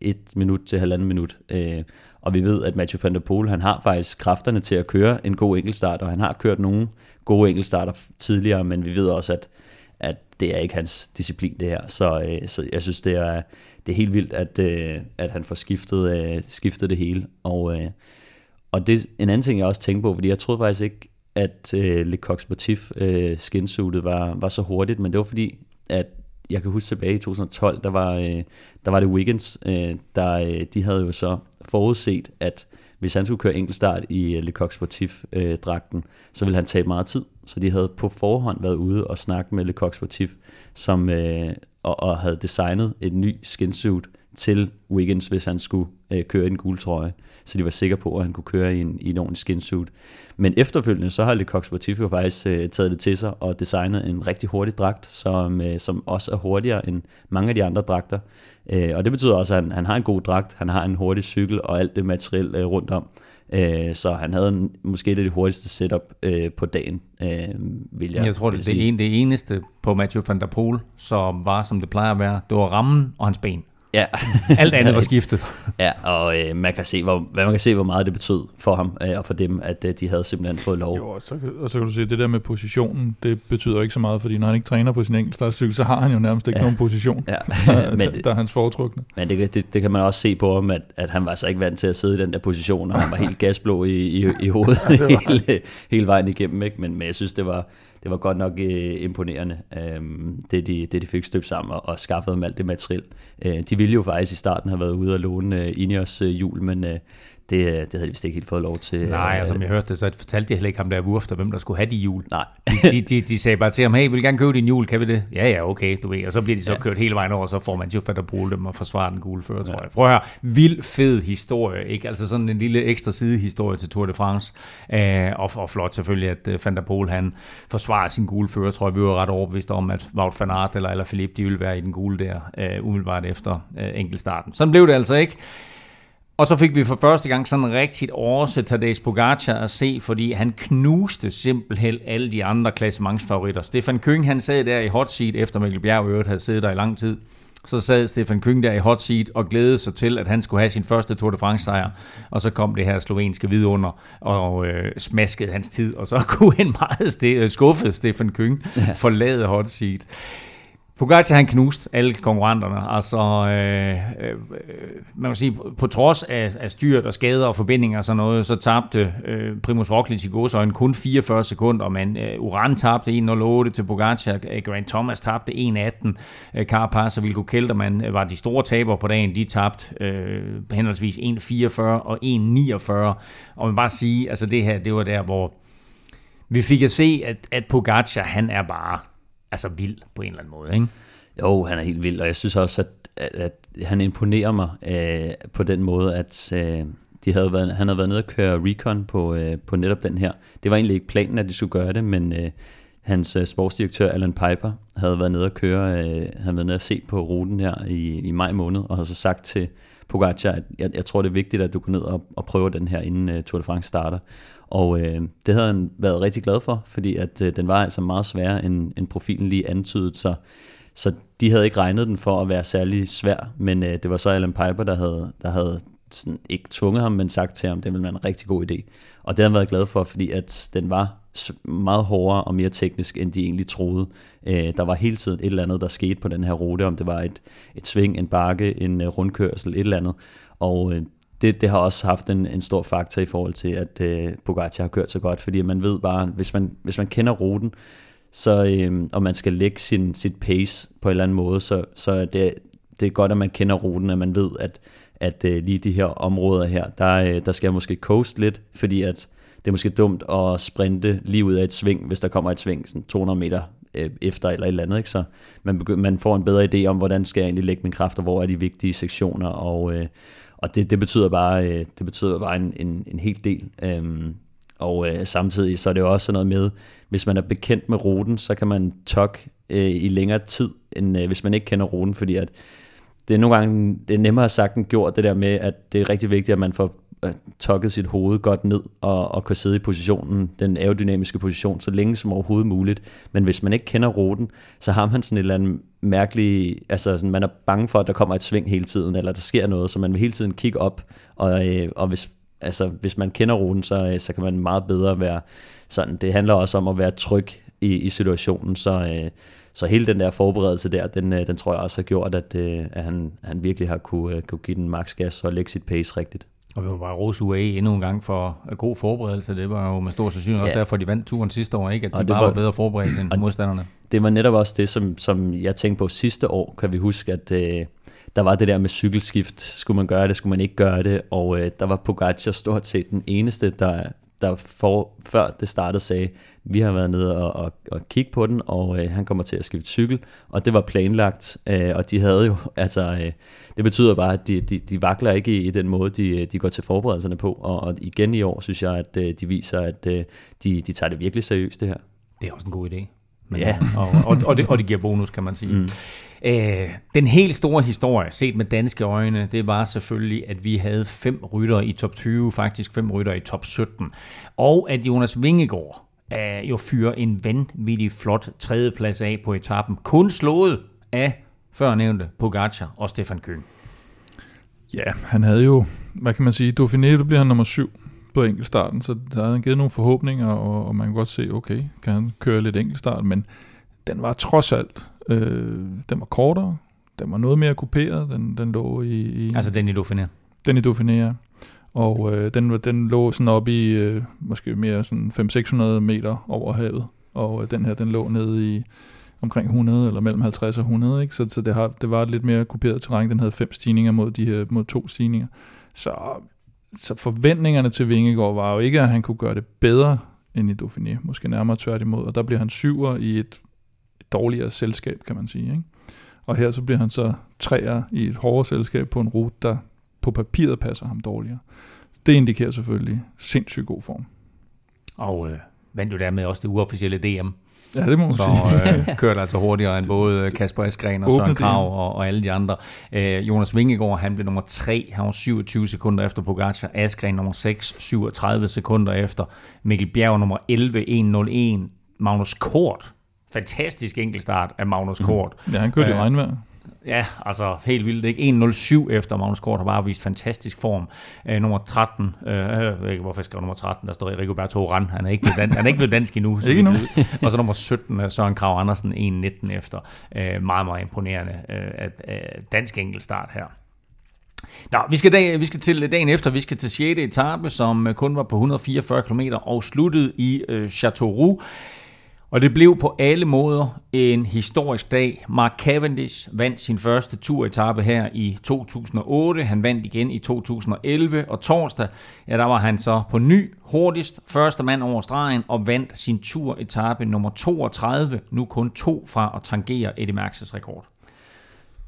et minut til halvanden minut. Øh, og vi ved, at Mathieu van der Poel, han har faktisk kræfterne til at køre en god enkeltstart, og han har kørt nogle gode enkeltstarter tidligere, men vi ved også, at, at det er ikke hans disciplin det her. Så, øh, så jeg synes, det er, det er helt vildt, at, øh, at han får skiftet, øh, skiftet det hele. Og, øh, og det en anden ting, jeg også tænkte på, fordi jeg troede faktisk ikke, at øh, Le Coq Sportif øh, skinsuitet var, var så hurtigt, men det var fordi, at jeg kan huske tilbage i 2012, der var, øh, der var det Wiggins, øh, der øh, de havde jo så forudset, at hvis han skulle køre enkeltstart i øh, Le Coq Sportif-dragten, øh, så ville han tabe meget tid. Så de havde på forhånd været ude og snakke med Le Coq Sportif, som, øh, og, og havde designet et ny skinsuit til Wiggins, hvis han skulle øh, køre i en gul trøje. Så de var sikre på, at han kunne køre i en, i en ordentlig skinsuit. Men efterfølgende, så har Le Coq Sportif jo faktisk øh, taget det til sig og designet en rigtig hurtig dragt, som, øh, som også er hurtigere end mange af de andre dragter. Øh, og det betyder også, at han, han har en god dragt, han har en hurtig cykel og alt det materiel øh, rundt om. Øh, så han havde en, måske det hurtigste setup øh, på dagen, øh, vil jeg Jeg tror, det, det, en, det eneste på Mathieu van der Poel, som var, som det plejer at være, det var rammen og hans ben. Ja. Alt andet var skiftet. ja, og øh, man, kan se, hvor, man kan se, hvor meget det betød for ham øh, og for dem, at øh, de havde simpelthen fået lov. Jo, og så, og så kan du sige, at det der med positionen, det betyder ikke så meget, fordi når han ikke træner på sin enkeltstartcykel, så har han jo nærmest ikke ja. nogen position, ja. men, der, der er hans foretrukne. Men det, det, det kan man også se på ham, at, at han var så ikke vant til at sidde i den der position, og han var helt gasblå i, i, i hovedet ja, hele, hele vejen igennem. Ikke? Men, men jeg synes, det var, det var godt nok øh, imponerende, øh, det, de, det de fik støbt sammen og, og skaffet dem alt det materiel. Øh, de ville jo faktisk i starten have været ude og låne øh, Ineos øh, jul, men øh, det, øh, det havde de vist ikke helt fået lov til. Nej, og som jeg hørte det, så fortalte de heller ikke ham der Wurf, hvem der skulle have de jul. Nej. de, de, de, de, sagde bare til ham, hey, vil gerne købe din jul, kan vi det? Ja, ja, okay, du ved. Og så bliver de så ja. kørt hele vejen over, og så får man jo fat at bruge dem og forsvare den gule før, ja. tror jeg. Prøv at høre, vild fed historie, ikke? Altså sådan en lille ekstra sidehistorie til Tour de France. Uh, og, og flot selvfølgelig, at uh, Van der Poel, han forsvarer sin gule fører, tror jeg, vi var ret overbevist om, at Wout van Aert eller, eller Philippe, de ville være i den gule der, uh, umiddelbart efter uh, enkeltstarten. Sådan blev det altså ikke. Og så fik vi for første gang sådan rigtigt oversat Tadej Pogacar at se, fordi han knuste simpelthen alle de andre klassementsfavoritter. Stefan Køng, han sad der i hot seat, efter Mikkel Bjerg øvrigt havde siddet der i lang tid. Så sad Stefan Køng der i hot seat og glædede sig til, at han skulle have sin første Tour de France sejr. Og så kom det her slovenske vidunder og øh, smaskede hans tid. Og så kunne en meget ste- skuffet Stefan Køng forlade hot seat. Pogacar han knust alle konkurrenterne. Altså, øh, øh, øh man må sige, på trods af, af styrt og skader og forbindinger og sådan noget, så tabte øh, Primus Roglic i godsøjne kun 44 sekunder, men øh, Uran tabte 1.08 til Pogacar, øh, Grant Thomas tabte 1.18, øh, Carapaz og Vilko Kelterman øh, var de store tabere på dagen, de tabte øh, henholdsvis 1.44 og 1.49, og man bare sige, altså det her, det var der, hvor vi fik at se, at, at Pogacar, han er bare altså vild på en eller anden måde, ikke? Jo, han er helt vild, og jeg synes også, at, at, at han imponerer mig øh, på den måde, at øh, de havde været, han havde været nede og køre recon på, øh, på netop den her. Det var egentlig ikke planen, at de skulle gøre det, men øh, hans øh, sportsdirektør Alan Piper havde været nede og køre, øh, han været nede og se på ruten her i, i maj måned, og havde så sagt til Pogacar, at jeg, jeg tror, det er vigtigt, at du går ned og, og prøver den her, inden øh, Tour de France starter. Og øh, det havde han været rigtig glad for, fordi at øh, den var altså meget sværere, end, end profilen lige antydede. så, så de havde ikke regnet den for at være særlig svær, men øh, det var så Alan Piper, der havde, der havde sådan, ikke tvunget ham, men sagt til ham, det ville være en rigtig god idé. Og det har han været glad for, fordi at den var meget hårdere og mere teknisk, end de egentlig troede. Øh, der var hele tiden et eller andet, der skete på den her rute, om det var et, et sving, en bakke, en øh, rundkørsel, et eller andet. Og øh, det, det har også haft en, en stor faktor i forhold til, at øh, Bugatti har kørt så godt, fordi man ved bare, hvis man, hvis man kender ruten, så, øh, og man skal lægge sin, sit pace på en eller anden måde, så, så det, det er godt, at man kender ruten, at man ved, at, at øh, lige de her områder her, der, øh, der skal jeg måske coast lidt, fordi at det er måske dumt at sprinte lige ud af et sving, hvis der kommer et sving sådan 200 meter øh, efter eller et eller andet. Ikke? Så man, begy- man får en bedre idé om, hvordan skal jeg egentlig lægge min kræfter, hvor er de vigtige sektioner, og, øh, og det, det betyder bare, øh, det betyder bare en, en, en hel del. Øhm, og øh, samtidig så er det jo også noget med, hvis man er bekendt med ruten, så kan man tok øh, i længere tid, end øh, hvis man ikke kender ruten, fordi at det er nogle gange det er nemmere sagt end gjort, det der med, at det er rigtig vigtigt, at man får øh, tokket sit hoved godt ned og, og kan sidde i positionen, den aerodynamiske position, så længe som overhovedet muligt. Men hvis man ikke kender ruten, så har man sådan et eller andet mærkelig, altså sådan, man er bange for, at der kommer et sving hele tiden, eller der sker noget, så man vil hele tiden kigge op, og, øh, og hvis, altså, hvis man kender ruten, så, øh, så kan man meget bedre være sådan. Det handler også om at være tryg i, i situationen, så, øh, så hele den der forberedelse der, den, øh, den tror jeg også har gjort, at, øh, at han, han virkelig har kunne, øh, kunne give den max gas og lægge sit pace rigtigt. Og vi var bare rose UAE endnu en gang for god forberedelse. Det var jo med stor sandsynlighed ja. også derfor, de vandt turen sidste år, ikke? At de og bare var, var bedre forberedt end modstanderne. Det var netop også det, som, som jeg tænkte på sidste år, kan vi huske, at øh, der var det der med cykelskift. Skulle man gøre det, skulle man ikke gøre det? Og øh, der var Pogacar stort set den eneste, der, der for, før det startede sagde, vi har været nede og, og, og kigge på den, og øh, han kommer til at skifte cykel, og det var planlagt, øh, og de havde jo, altså, øh, det betyder bare, at de, de, de vakler ikke i, i den måde, de, de går til forberedelserne på, og, og igen i år synes jeg, at øh, de viser, at øh, de, de tager det virkelig seriøst, det her. Det er også en god idé. Men, ja. og, og, og, det, og det giver bonus, kan man sige. Mm. Øh, den helt store historie, set med danske øjne, det var selvfølgelig, at vi havde fem rytter i top 20, faktisk fem rytter i top 17. Og at Jonas Vingegaard øh, jo fyrer en vanvittig flot tredjeplads af på etappen, kun slået af førnævnte Pogacar og Stefan Køn. Ja, han havde jo, hvad kan man sige, Dauphiné, bliver han nummer syv på enkeltstarten, så der havde han givet nogle forhåbninger, og, og man kan godt se, okay, kan han køre lidt enkeltstart, men den var trods alt Øh, den var kortere, den var noget mere kuperet, den, den lå i, i... Altså den i Dauphiné? Den i Dauphiné, ja. Og øh, den, den lå sådan op i øh, måske mere sådan 500-600 meter over havet, og øh, den her, den lå nede i omkring 100, eller mellem 50 og 100, ikke? Så, så det, har, det var et lidt mere kuperet terræn. Den havde fem stigninger mod de her mod to stigninger. Så, så forventningerne til Vingegaard var jo ikke, at han kunne gøre det bedre end i Dauphiné, måske nærmere tværtimod. Og der bliver han syver i et dårligere selskab, kan man sige. Ikke? Og her så bliver han så træer i et hårdere selskab på en rute, der på papiret passer ham dårligere. Det indikerer selvfølgelig sindssygt god form. Og øh, vandt jo dermed også det uofficielle DM. Ja, det må man så, sige. øh, kørte altså hurtigere end både Kasper Eskren og Søren Krav og, og alle de andre. Øh, Jonas Vingegaard, han blev nummer 3, han var 27 sekunder efter Pogacar. Askren nummer 6, 37 sekunder efter. Mikkel Bjerg nummer 11, 101. Magnus Kort fantastisk enkeltstart af Magnus mhm. Kort. Mm. Ja, han kørte i øh, regnvejr. Ja, altså helt vildt. Ikke 1.07 efter Magnus Kort har bare vist fantastisk form. Uh, nummer 13, uh, øh, jeg ved ikke, hvorfor jeg skrev nummer 13, der står Rigoberto Oran. Han er ikke blevet, dan- han er ikke blevet dansk endnu. ikke endnu. og så nummer 17, Søren Krav Andersen, 1.19 efter. Uh, meget, meget imponerende uh, at, uh, dansk enkeltstart her. Nå, vi skal, dag, vi skal til dagen efter, vi skal til 6. etape, som kun var på 144 km og sluttede i uh, Châteauroux. Og det blev på alle måder en historisk dag. Mark Cavendish vandt sin første turetappe her i 2008. Han vandt igen i 2011, og torsdag, ja, der var han så på ny hurtigst første mand over stregen og vandt sin turetappe nummer 32, nu kun to fra at tangere Eddie Merckx' rekord.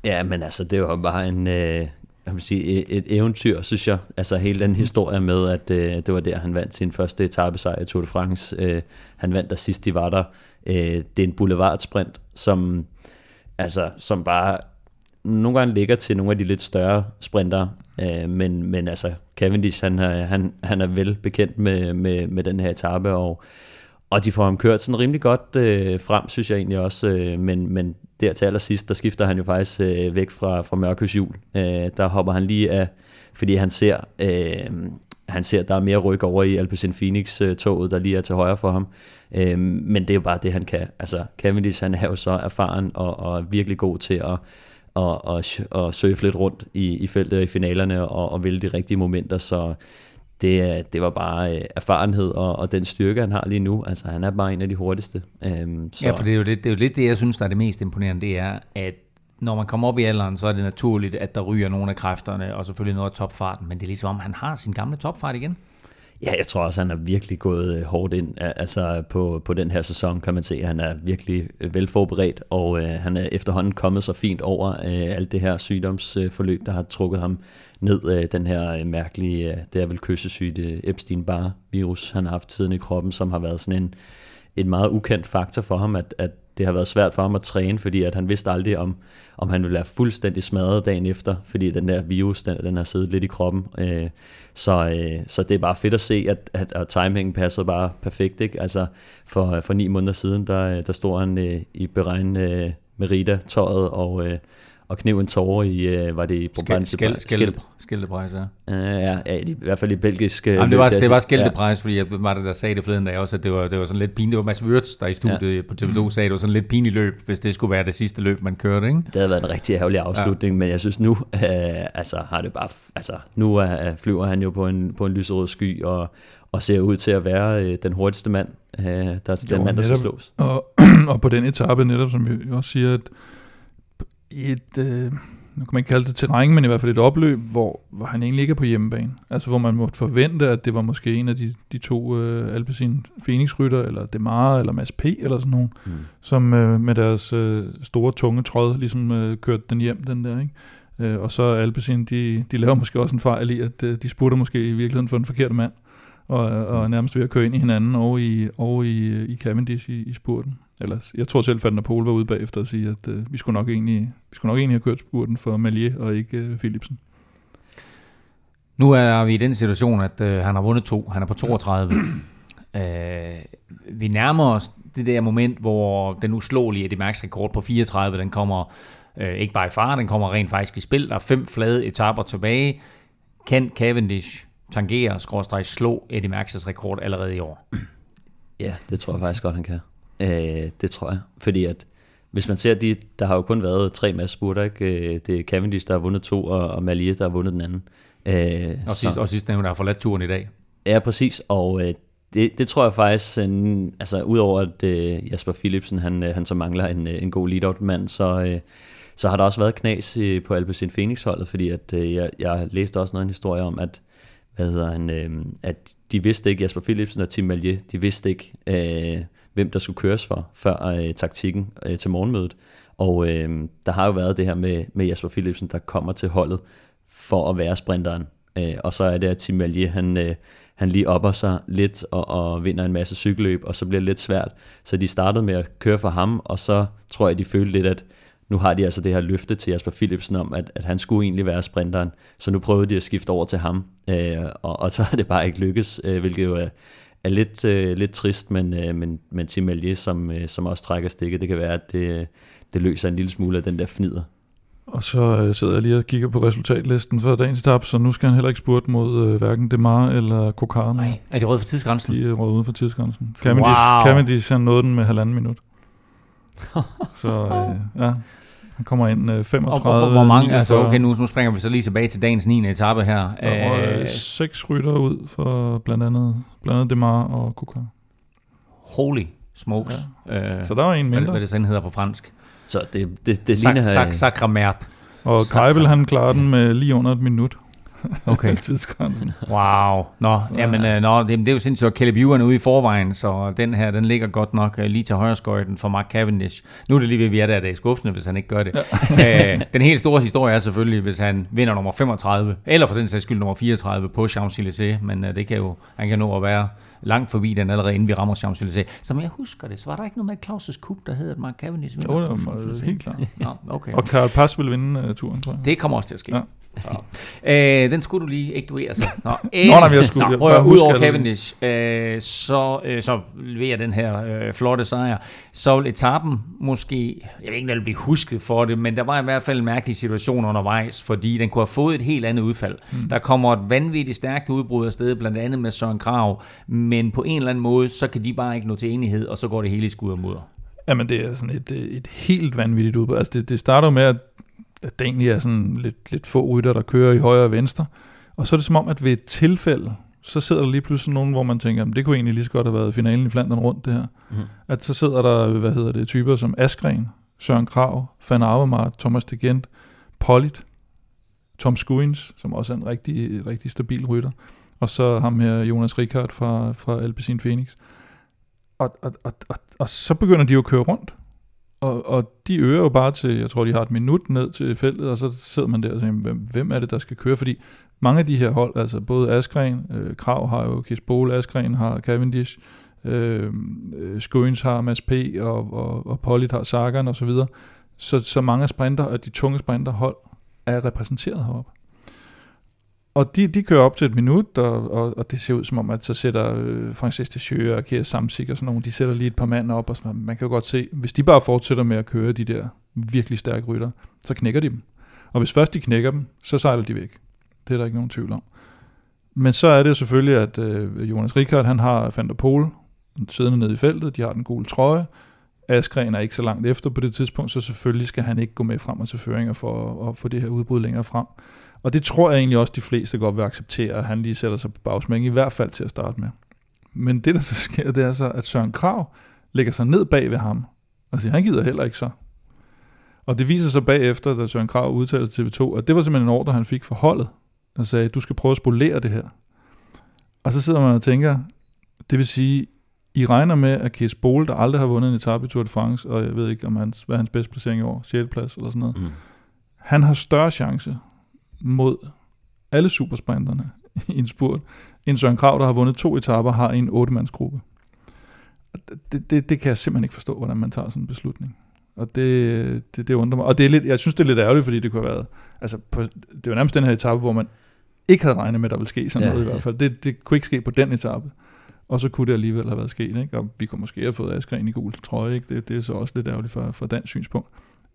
Ja, men altså, det var bare en, øh, jeg vil sige, et eventyr, synes jeg. Altså hele den historie med, at øh, det var der, han vandt sin første etappesejr i Tour de France. Øh, han vandt der sidst, de var der. Øh, det er en boulevardsprint, som, altså, som bare nogle gange ligger til nogle af de lidt større sprinter, øh, men, men altså Cavendish, han, han, han er vel bekendt med, med, med den her etape, og, og de får ham kørt sådan rimelig godt øh, frem, synes jeg egentlig også, øh, men, men der til allersidst, der skifter han jo faktisk øh, væk fra, fra Mørkøs hjul. Øh, der hopper han lige af, fordi han ser, øh, han ser, at der er mere ryg over i Alpecin Phoenix-toget, øh, der lige er til højre for ham. Øh, men det er jo bare det, han kan. Altså, Cavendish, han er jo så erfaren og, og virkelig god til at og, og, og surfe lidt rundt i, i feltet i finalerne og, og vælge de rigtige momenter, så det, det var bare øh, erfarenhed og, og den styrke, han har lige nu. Altså, han er bare en af de hurtigste. Øhm, så. Ja, for det er, jo lidt, det er jo lidt det, jeg synes, der er det mest imponerende, det er, at når man kommer op i alderen, så er det naturligt, at der ryger nogle af kræfterne, og selvfølgelig noget af topfarten, men det er ligesom om, han har sin gamle topfart igen. Ja, jeg tror også, han er virkelig gået øh, hårdt ind altså på, på den her sæson, kan man se. Han er virkelig øh, velforberedt, og øh, han er efterhånden kommet så fint over øh, alt det her sygdomsforløb, der har trukket ham ned. af den her øh, mærkelige, øh, det er vel kyssesyge øh, Epstein-Barr-virus, han har haft tiden i kroppen, som har været sådan en, en meget ukendt faktor for ham, at, at det har været svært for ham at træne, fordi at han vidste aldrig, om, om han ville være fuldstændig smadret dagen efter, fordi den der virus, den, den har siddet lidt i kroppen. Øh, så, øh, så det er bare fedt at se, at, at, at timingen passer bare perfekt. Ikke? Altså for, for ni måneder siden, der, der stod han øh, i beregn øh, Rita-tøjet, og, øh, og kniv en tårer i, øh, var det i Skæld, Skældepræs, ja. Uh, ja, ja, i hvert fald i belgisk uh, Jamen, det var, det var skældepræs, ja. fordi jeg var det, der sagde det forleden dag også, at det var, det var sådan lidt pinligt. Det var Mads Wirtz, der i studiet ja. på TV2 mm. sagde, at det var sådan lidt pinligt løb, hvis det skulle være det sidste løb, man kørte, ikke? Det havde været en rigtig ærgerlig afslutning, ja. men jeg synes nu, uh, altså har det bare, altså nu uh, flyver han jo på en, på en lyserød sky, og, og ser ud til at være uh, den hurtigste mand, uh, der er jo, den mand, der skal slås. Og, og på den etape netop, som vi også siger, at et, øh, nu kan man ikke kalde det terræn, men i hvert fald et opløb, hvor, hvor han egentlig ikke er på hjemmebane. Altså hvor man måtte forvente, at det var måske en af de, de to øh, Alpecin Phoenix-rytter, eller Demare, eller Mads P, eller sådan nogen, mm. som øh, med deres øh, store, tunge tråd ligesom øh, kørte den hjem, den der, ikke? Øh, og så Alpecin, de, de laver måske også en fejl i, at øh, de sputter måske i virkeligheden for den forkerte mand, og, og nærmest ved at køre ind i hinanden over i, over i, i Cavendish i, i spurten. Ellers, jeg tror selv, at Pol var ude bagefter at sige, at øh, vi, skulle nok egentlig, vi skulle nok egentlig have kørt spurten for Malier og ikke øh, Philipsen. Nu er vi i den situation, at øh, han har vundet to. Han er på 32. øh, vi nærmer os det der moment, hvor den uslåelige Eddie Max rekord på 34, den kommer øh, ikke bare i fare, den kommer rent faktisk i spil. Der er fem flade etaper tilbage. Kan Cavendish tangere, skråstrej, slå Eddie Max's rekord allerede i år? Ja, det tror jeg faktisk godt, han kan. Øh, det tror jeg. Fordi at hvis man ser de, der har jo kun været tre masse spurter, ikke? Øh, det er Cavendish, der har vundet to, og, og Malier, der har vundet den anden. Øh, og, sidst, så, og sidst der har forladt turen i dag. Ja, præcis, og øh, det, det tror jeg faktisk, en, altså udover at øh, Jasper Philipsen, han, øh, han så mangler en, øh, en god lead-out-mand, så, øh, så har der også været knas på Alpecin Phoenix-holdet, fordi at, øh, jeg, jeg læste også noget en historie om, at hvad hedder han, øh, at de vidste ikke, Jasper Philipsen og Tim Malier, de vidste ikke, øh, hvem der skulle køres for, før øh, taktikken øh, til morgenmødet. Og øh, der har jo været det her med, med Jasper Philipsen, der kommer til holdet for at være sprinteren. Øh, og så er det, at Tim Malier, han, øh, han lige opper sig lidt og, og vinder en masse cykelløb, og så bliver det lidt svært. Så de startede med at køre for ham, og så tror jeg, de følte lidt, at nu har de altså det her løfte til Jasper Philipsen om, at, at han skulle egentlig være sprinteren. Så nu prøvede de at skifte over til ham, øh, og, og så er det bare ikke lykkes, øh, hvilket jo er, er lidt, øh, lidt trist, men, øh, men, men Tim Malier, som, øh, som også trækker stikket, det kan være, at det, det løser en lille smule af den der fnider. Og så øh, sidder jeg lige og kigger på resultatlisten for dagens tab, så nu skal han heller ikke spurte mod øh, hverken Demar eller Kokar. Nej, er de røde for tidsgrænsen? De er røde uden for tidsgrænsen. Cavendish, wow. Cavendish han nåede den med halvanden minut. Så øh, ja, han kommer ind øh, 35. Og, og, hvor mange, altså okay, nu, nu springer vi så lige tilbage til dagens 9. etape her. Der var øh, seks rytter ud for blandt andet, blandt andet Demar og Kuka. Holy smokes. Ja. Øh, så der var en mindre. Hvad, hvad det sådan hedder på fransk. Så det, det, det ligner... Sak, sakramert. Og Kreibel han klarer den med lige under et minut. Okay. tidsgrænsen. Wow. Nå, så, jamen, ja. Øh, nå det, det, er jo sindssygt, at Caleb Ewan ude i forvejen, så den her, den ligger godt nok uh, lige til højre skøjten for Mark Cavendish. Nu er det lige ved, vi er der, det er skuffende, hvis han ikke gør det. Ja. uh, den helt store historie er selvfølgelig, hvis han vinder nummer 35, eller for den sags skyld nummer 34 på Champs-Élysées, men uh, det kan jo, han kan nå at være langt forbi den allerede, inden vi rammer Champs-Élysées. Som jeg husker det, så var der ikke noget med Claus' Cup, der hedder Mark Cavendish. Jo, det var helt klart. Nå, okay. Og Karl Pass vil vinde uh, turen, tror jeg. Det kommer også til at ske. Ja. øh, den skulle du lige ikke du altså. Nå, øh, Nå nej, jeg skulle. Nå, prøv ud over Cavendish, øh, så, øh, så leverer den her øh, flotte sejr. Så vil etappen måske, jeg ved ikke, om den blive husket for det, men der var i hvert fald en mærkelig situation undervejs, fordi den kunne have fået et helt andet udfald. Mm. Der kommer et vanvittigt stærkt udbrud af sted, blandt andet med Søren Krav, men på en eller anden måde, så kan de bare ikke nå til enighed, og så går det hele i skud og mudder. Jamen, det er sådan et, et helt vanvittigt udbrud. Altså, det, det starter med, at at der egentlig er sådan lidt, lidt få rytter, der kører i højre og venstre. Og så er det som om, at ved et tilfælde, så sidder der lige pludselig nogen, hvor man tænker, at det kunne egentlig lige så godt have været finalen i Flandern rundt det her. Mm. At så sidder der, hvad hedder det, typer som Askren, Søren Krav, Van Avermaet, Thomas de Gent, Pollitt, Tom Skuins, som også er en rigtig, rigtig stabil rytter, og så ham her, Jonas Rikard fra, fra Alpecin Phoenix. Og, og, og, og, og så begynder de jo at køre rundt, og, og de øger jo bare til, jeg tror, de har et minut ned til feltet, og så sidder man der og tænker, hvem, hvem er det, der skal køre? Fordi mange af de her hold, altså både Askren, øh, Krav har jo Kisbole, Askren har Cavendish, øh, øh Skøns har Mads P. og, og, og Pollitt har Sagan og så videre. Så, så mange af sprinter, og de tunge sprinterhold, er repræsenteret heroppe. Og de, de kører op til et minut, og, og, og det ser ud som om, at så sætter øh, Francis de og Kier Samsik og sådan nogle, de sætter lige et par mand op, og sådan noget. Man kan jo godt se, hvis de bare fortsætter med at køre de der virkelig stærke rytter, så knækker de dem. Og hvis først de knækker dem, så sejler de væk. Det er der ikke nogen tvivl om. Men så er det selvfølgelig, at øh, Jonas Rikard, han har Van der Pol siddende nede i feltet, de har den gule trøje, Askren er ikke så langt efter på det tidspunkt, så selvfølgelig skal han ikke gå med frem og til føringer for at få det her udbrud længere frem. Og det tror jeg egentlig også, de fleste godt vil acceptere, at han lige sætter sig på bagsmæng, i hvert fald til at starte med. Men det, der så sker, det er så, at Søren Krav lægger sig ned bag ved ham, og siger, han gider heller ikke så. Og det viser sig bagefter, da Søren Krav udtaler til TV2, at det var simpelthen en ordre, han fik fra holdet, og sagde, du skal prøve at spolere det her. Og så sidder man og tænker, det vil sige, I regner med, at Kees Bole, der aldrig har vundet en etape i Tour de France, og jeg ved ikke, om hans, hvad er hans bedste placering i år, 6. plads eller sådan noget, mm. han har større chance mod alle supersprinterne i en spurt, end Søren Krav, der har vundet to etaper, har en otte-mandsgruppe. Det, det, det kan jeg simpelthen ikke forstå, hvordan man tager sådan en beslutning. Og det, det, det undrer mig. Og det er lidt, jeg synes, det er lidt ærgerligt, fordi det kunne have været... Altså, på, det var nærmest den her etape, hvor man ikke havde regnet med, at der ville ske sådan ja. noget i hvert fald. Det, det kunne ikke ske på den etape. Og så kunne det alligevel have været sket. Ikke? Og vi kunne måske have fået Askren i gul trøje. Ikke? Det, det er så også lidt ærgerligt for, for dansk synspunkt.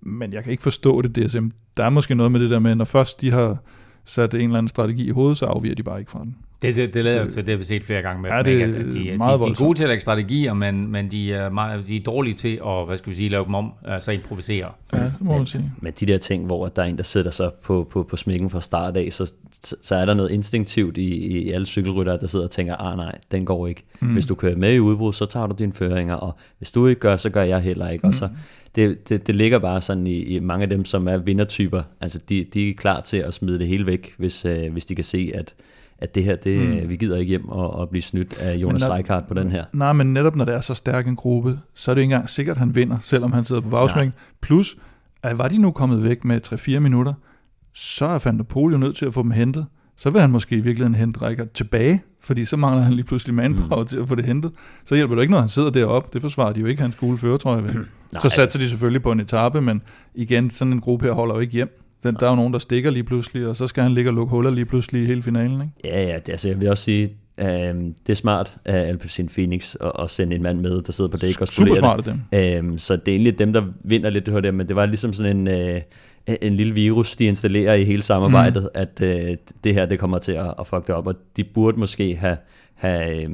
Men jeg kan ikke forstå det, DSM. Der er måske noget med det der med, når først de har sat en eller anden strategi i hovedet, så afviger de bare ikke fra den. Det, det, det lader til, det har vi set flere gange med ja, det at de, de, meget de, de er gode til at lægge strategier, men, men de, er meget, de er dårlige til at, hvad skal vi sige, lave dem om, altså improvisere. Ja, det må man sige. Men de der ting, hvor der er en, der sætter sig på, på, på smækken fra start af, så, så er der noget instinktivt i, i alle cykelryttere, der sidder og tænker, ah nej, den går ikke. Mm. Hvis du kører med i udbrud, så tager du dine føringer, og hvis du ikke gør, så gør jeg heller ikke. Mm. Og så, det, det, det ligger bare sådan i, i mange af dem, som er vindertyper. Altså, de, de er klar til at smide det hele væk, hvis, øh, hvis de kan se, at at det her, det, mm. vi gider ikke hjem og, og blive snydt af Jonas når, Reichardt på den her. Nej, men netop når det er så stærk en gruppe, så er det ikke engang sikkert, at han vinder, selvom han sidder på bagsmæng. Plus, at var de nu kommet væk med 3-4 minutter, så er Van der Pol jo nødt til at få dem hentet. Så vil han måske i virkeligheden hente Reichardt tilbage, fordi så mangler han lige pludselig manpower mm. til at få det hentet. Så hjælper det ikke, når han sidder deroppe. Det forsvarer de jo ikke hans gule føretrøje ved. så satser altså, de selvfølgelig på en etape, men igen, sådan en gruppe her holder jo ikke hjem. Den, der er jo nogen, der stikker lige pludselig, og så skal han ligge og lukke huller lige pludselig i hele finalen. Ikke? Ja, ja, det, altså, jeg vil også sige, øh, det er smart af Alpecin Phoenix at, at sende en mand med, der sidder på dæk og Super smart af dem. Øh, så det er egentlig dem, der vinder lidt det her, men det var ligesom sådan en... Øh, en lille virus, de installerer i hele samarbejdet, mm. at øh, det her det kommer til at, at fuck det op, og de burde måske have, have øh,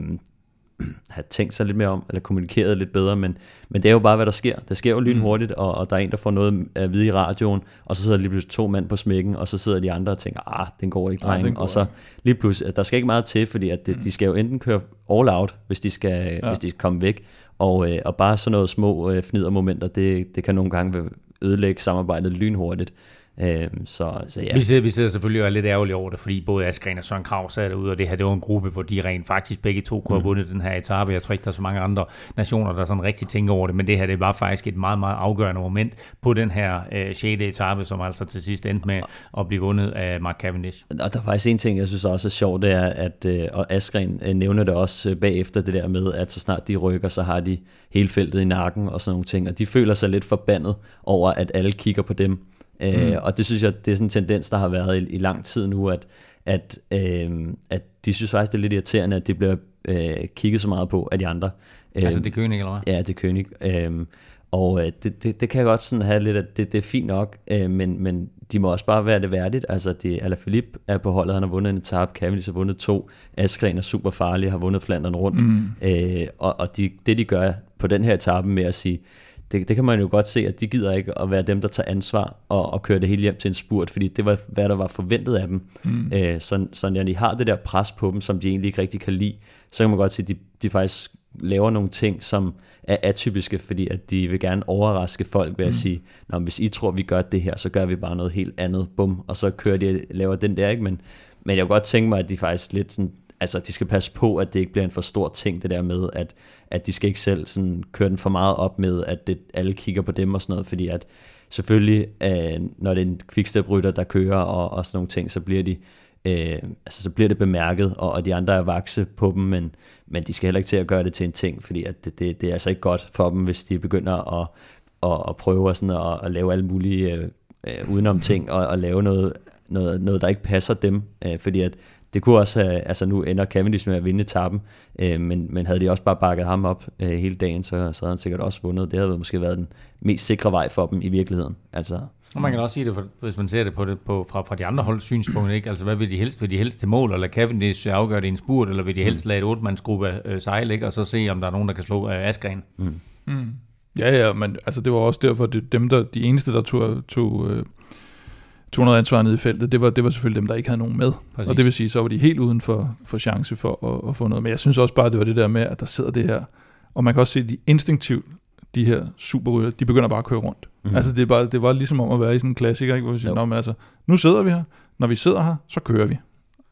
have tænkt sig lidt mere om, eller kommunikeret lidt bedre, men, men det er jo bare, hvad der sker. Det sker jo lynhurtigt, mm. og, og der er en, der får noget at vide i radioen, og så sidder lige pludselig to mænd på smækken, og så sidder de andre og tænker, ah, den går ikke, dreng. Ja, og så lige pludselig, altså, der skal ikke meget til, fordi at det, mm. de skal jo enten køre all out, hvis de skal, ja. hvis de skal komme væk, og, øh, og bare sådan noget små øh, fnidermomenter, det, det kan nogle gange ødelægge samarbejdet lynhurtigt. Øhm, så, så ja. vi, sidder, vi sidder selvfølgelig og er lidt ærgerlige over det, fordi både Askren og Søren Krav sad derude, og det her det var en gruppe, hvor de rent faktisk begge to kunne have mm. vundet den her etape. Jeg tror ikke, der er så mange andre nationer, der sådan rigtig tænker over det, men det her det var faktisk et meget, meget afgørende moment på den her øh, 6. etape, som altså til sidst endte med at blive vundet af Mark Cavendish. Og der er faktisk en ting, jeg synes også er sjovt, det er, at øh, og Askren øh, nævner det også øh, bagefter det der med, at så snart de rykker, så har de hele feltet i nakken og sådan nogle ting, og de føler sig lidt forbandet over, at alle kigger på dem. Øh, mm. og det synes jeg, det er sådan en tendens, der har været i, i lang tid nu, at, at, øh, at de synes faktisk, det er lidt irriterende, at det bliver øh, kigget så meget på af de andre. Øh, altså det er König, eller hvad? Ja, det er König. Øh, og øh, det, det, det kan jeg godt sådan have lidt, at det, det er fint nok, øh, men, men de må også bare være det værdigt. Altså, de, Alaphilippe er på holdet, han har vundet en etape, Cavendish har vundet to, Askren er super farlig, har vundet Flandern rundt. Mm. Øh, og og de, det, de gør på den her etape med at sige, det, det kan man jo godt se, at de gider ikke at være dem, der tager ansvar og, og køre det hele hjem til en spurt, fordi det var, hvad der var forventet af dem. Mm. Øh, så, så når de har det der pres på dem, som de egentlig ikke rigtig kan lide, så kan man godt se, at de, de faktisk laver nogle ting, som er atypiske, fordi at de vil gerne overraske folk ved at mm. sige, Nå, hvis I tror, vi gør det her, så gør vi bare noget helt andet, bum, og så kører de laver den der, ikke? Men, men jeg kunne godt tænke mig, at de faktisk lidt sådan, altså de skal passe på, at det ikke bliver en for stor ting, det der med, at, at de skal ikke selv sådan køre den for meget op med, at det, alle kigger på dem og sådan noget, fordi at selvfølgelig, øh, når det er en quickstep-rytter, der kører og, og sådan nogle ting, så bliver de øh, altså så bliver det bemærket, og, og de andre er vakse på dem, men, men de skal heller ikke til at gøre det til en ting, fordi at det, det, det er altså ikke godt for dem, hvis de begynder at, at, at prøve sådan at, at lave alle mulige øh, øh, udenom ting, og, og lave noget, noget, noget, der ikke passer dem, øh, fordi at det kunne også have, altså nu ender Cavendish med at vinde etappen, øh, men, men havde de også bare bakket ham op øh, hele dagen, så, så havde han sikkert også vundet. Det havde måske været den mest sikre vej for dem i virkeligheden. Altså, og man kan også sige det, hvis man ser det på det på, fra, fra de andre holds synspunkt, ikke? Altså, hvad vil de helst? Vil de helst til mål, eller Cavendish afgøre det i en spurt, eller vil de helst lade et otte-mandsgruppe øh, sejle, ikke? Og så se, om der er nogen, der kan slå øh, Askren? Mm. Mm. Ja, ja, men altså, det var også derfor, det, dem, der, de eneste, der tog, tog øh, tog noget ansvar ned i feltet, det var, det var selvfølgelig dem, der ikke havde nogen med. Præcis. Og det vil sige, så var de helt uden for, for chance for at, at få noget. Men jeg synes også bare, det var det der med, at der sidder det her, og man kan også se, at de instinktivt, de her superrytter, de begynder bare at køre rundt. Mm-hmm. Altså det, er bare, det var ligesom om at være i sådan en klassiker, ikke? hvor vi siger, men altså, nu sidder vi her, når vi sidder her, så kører vi.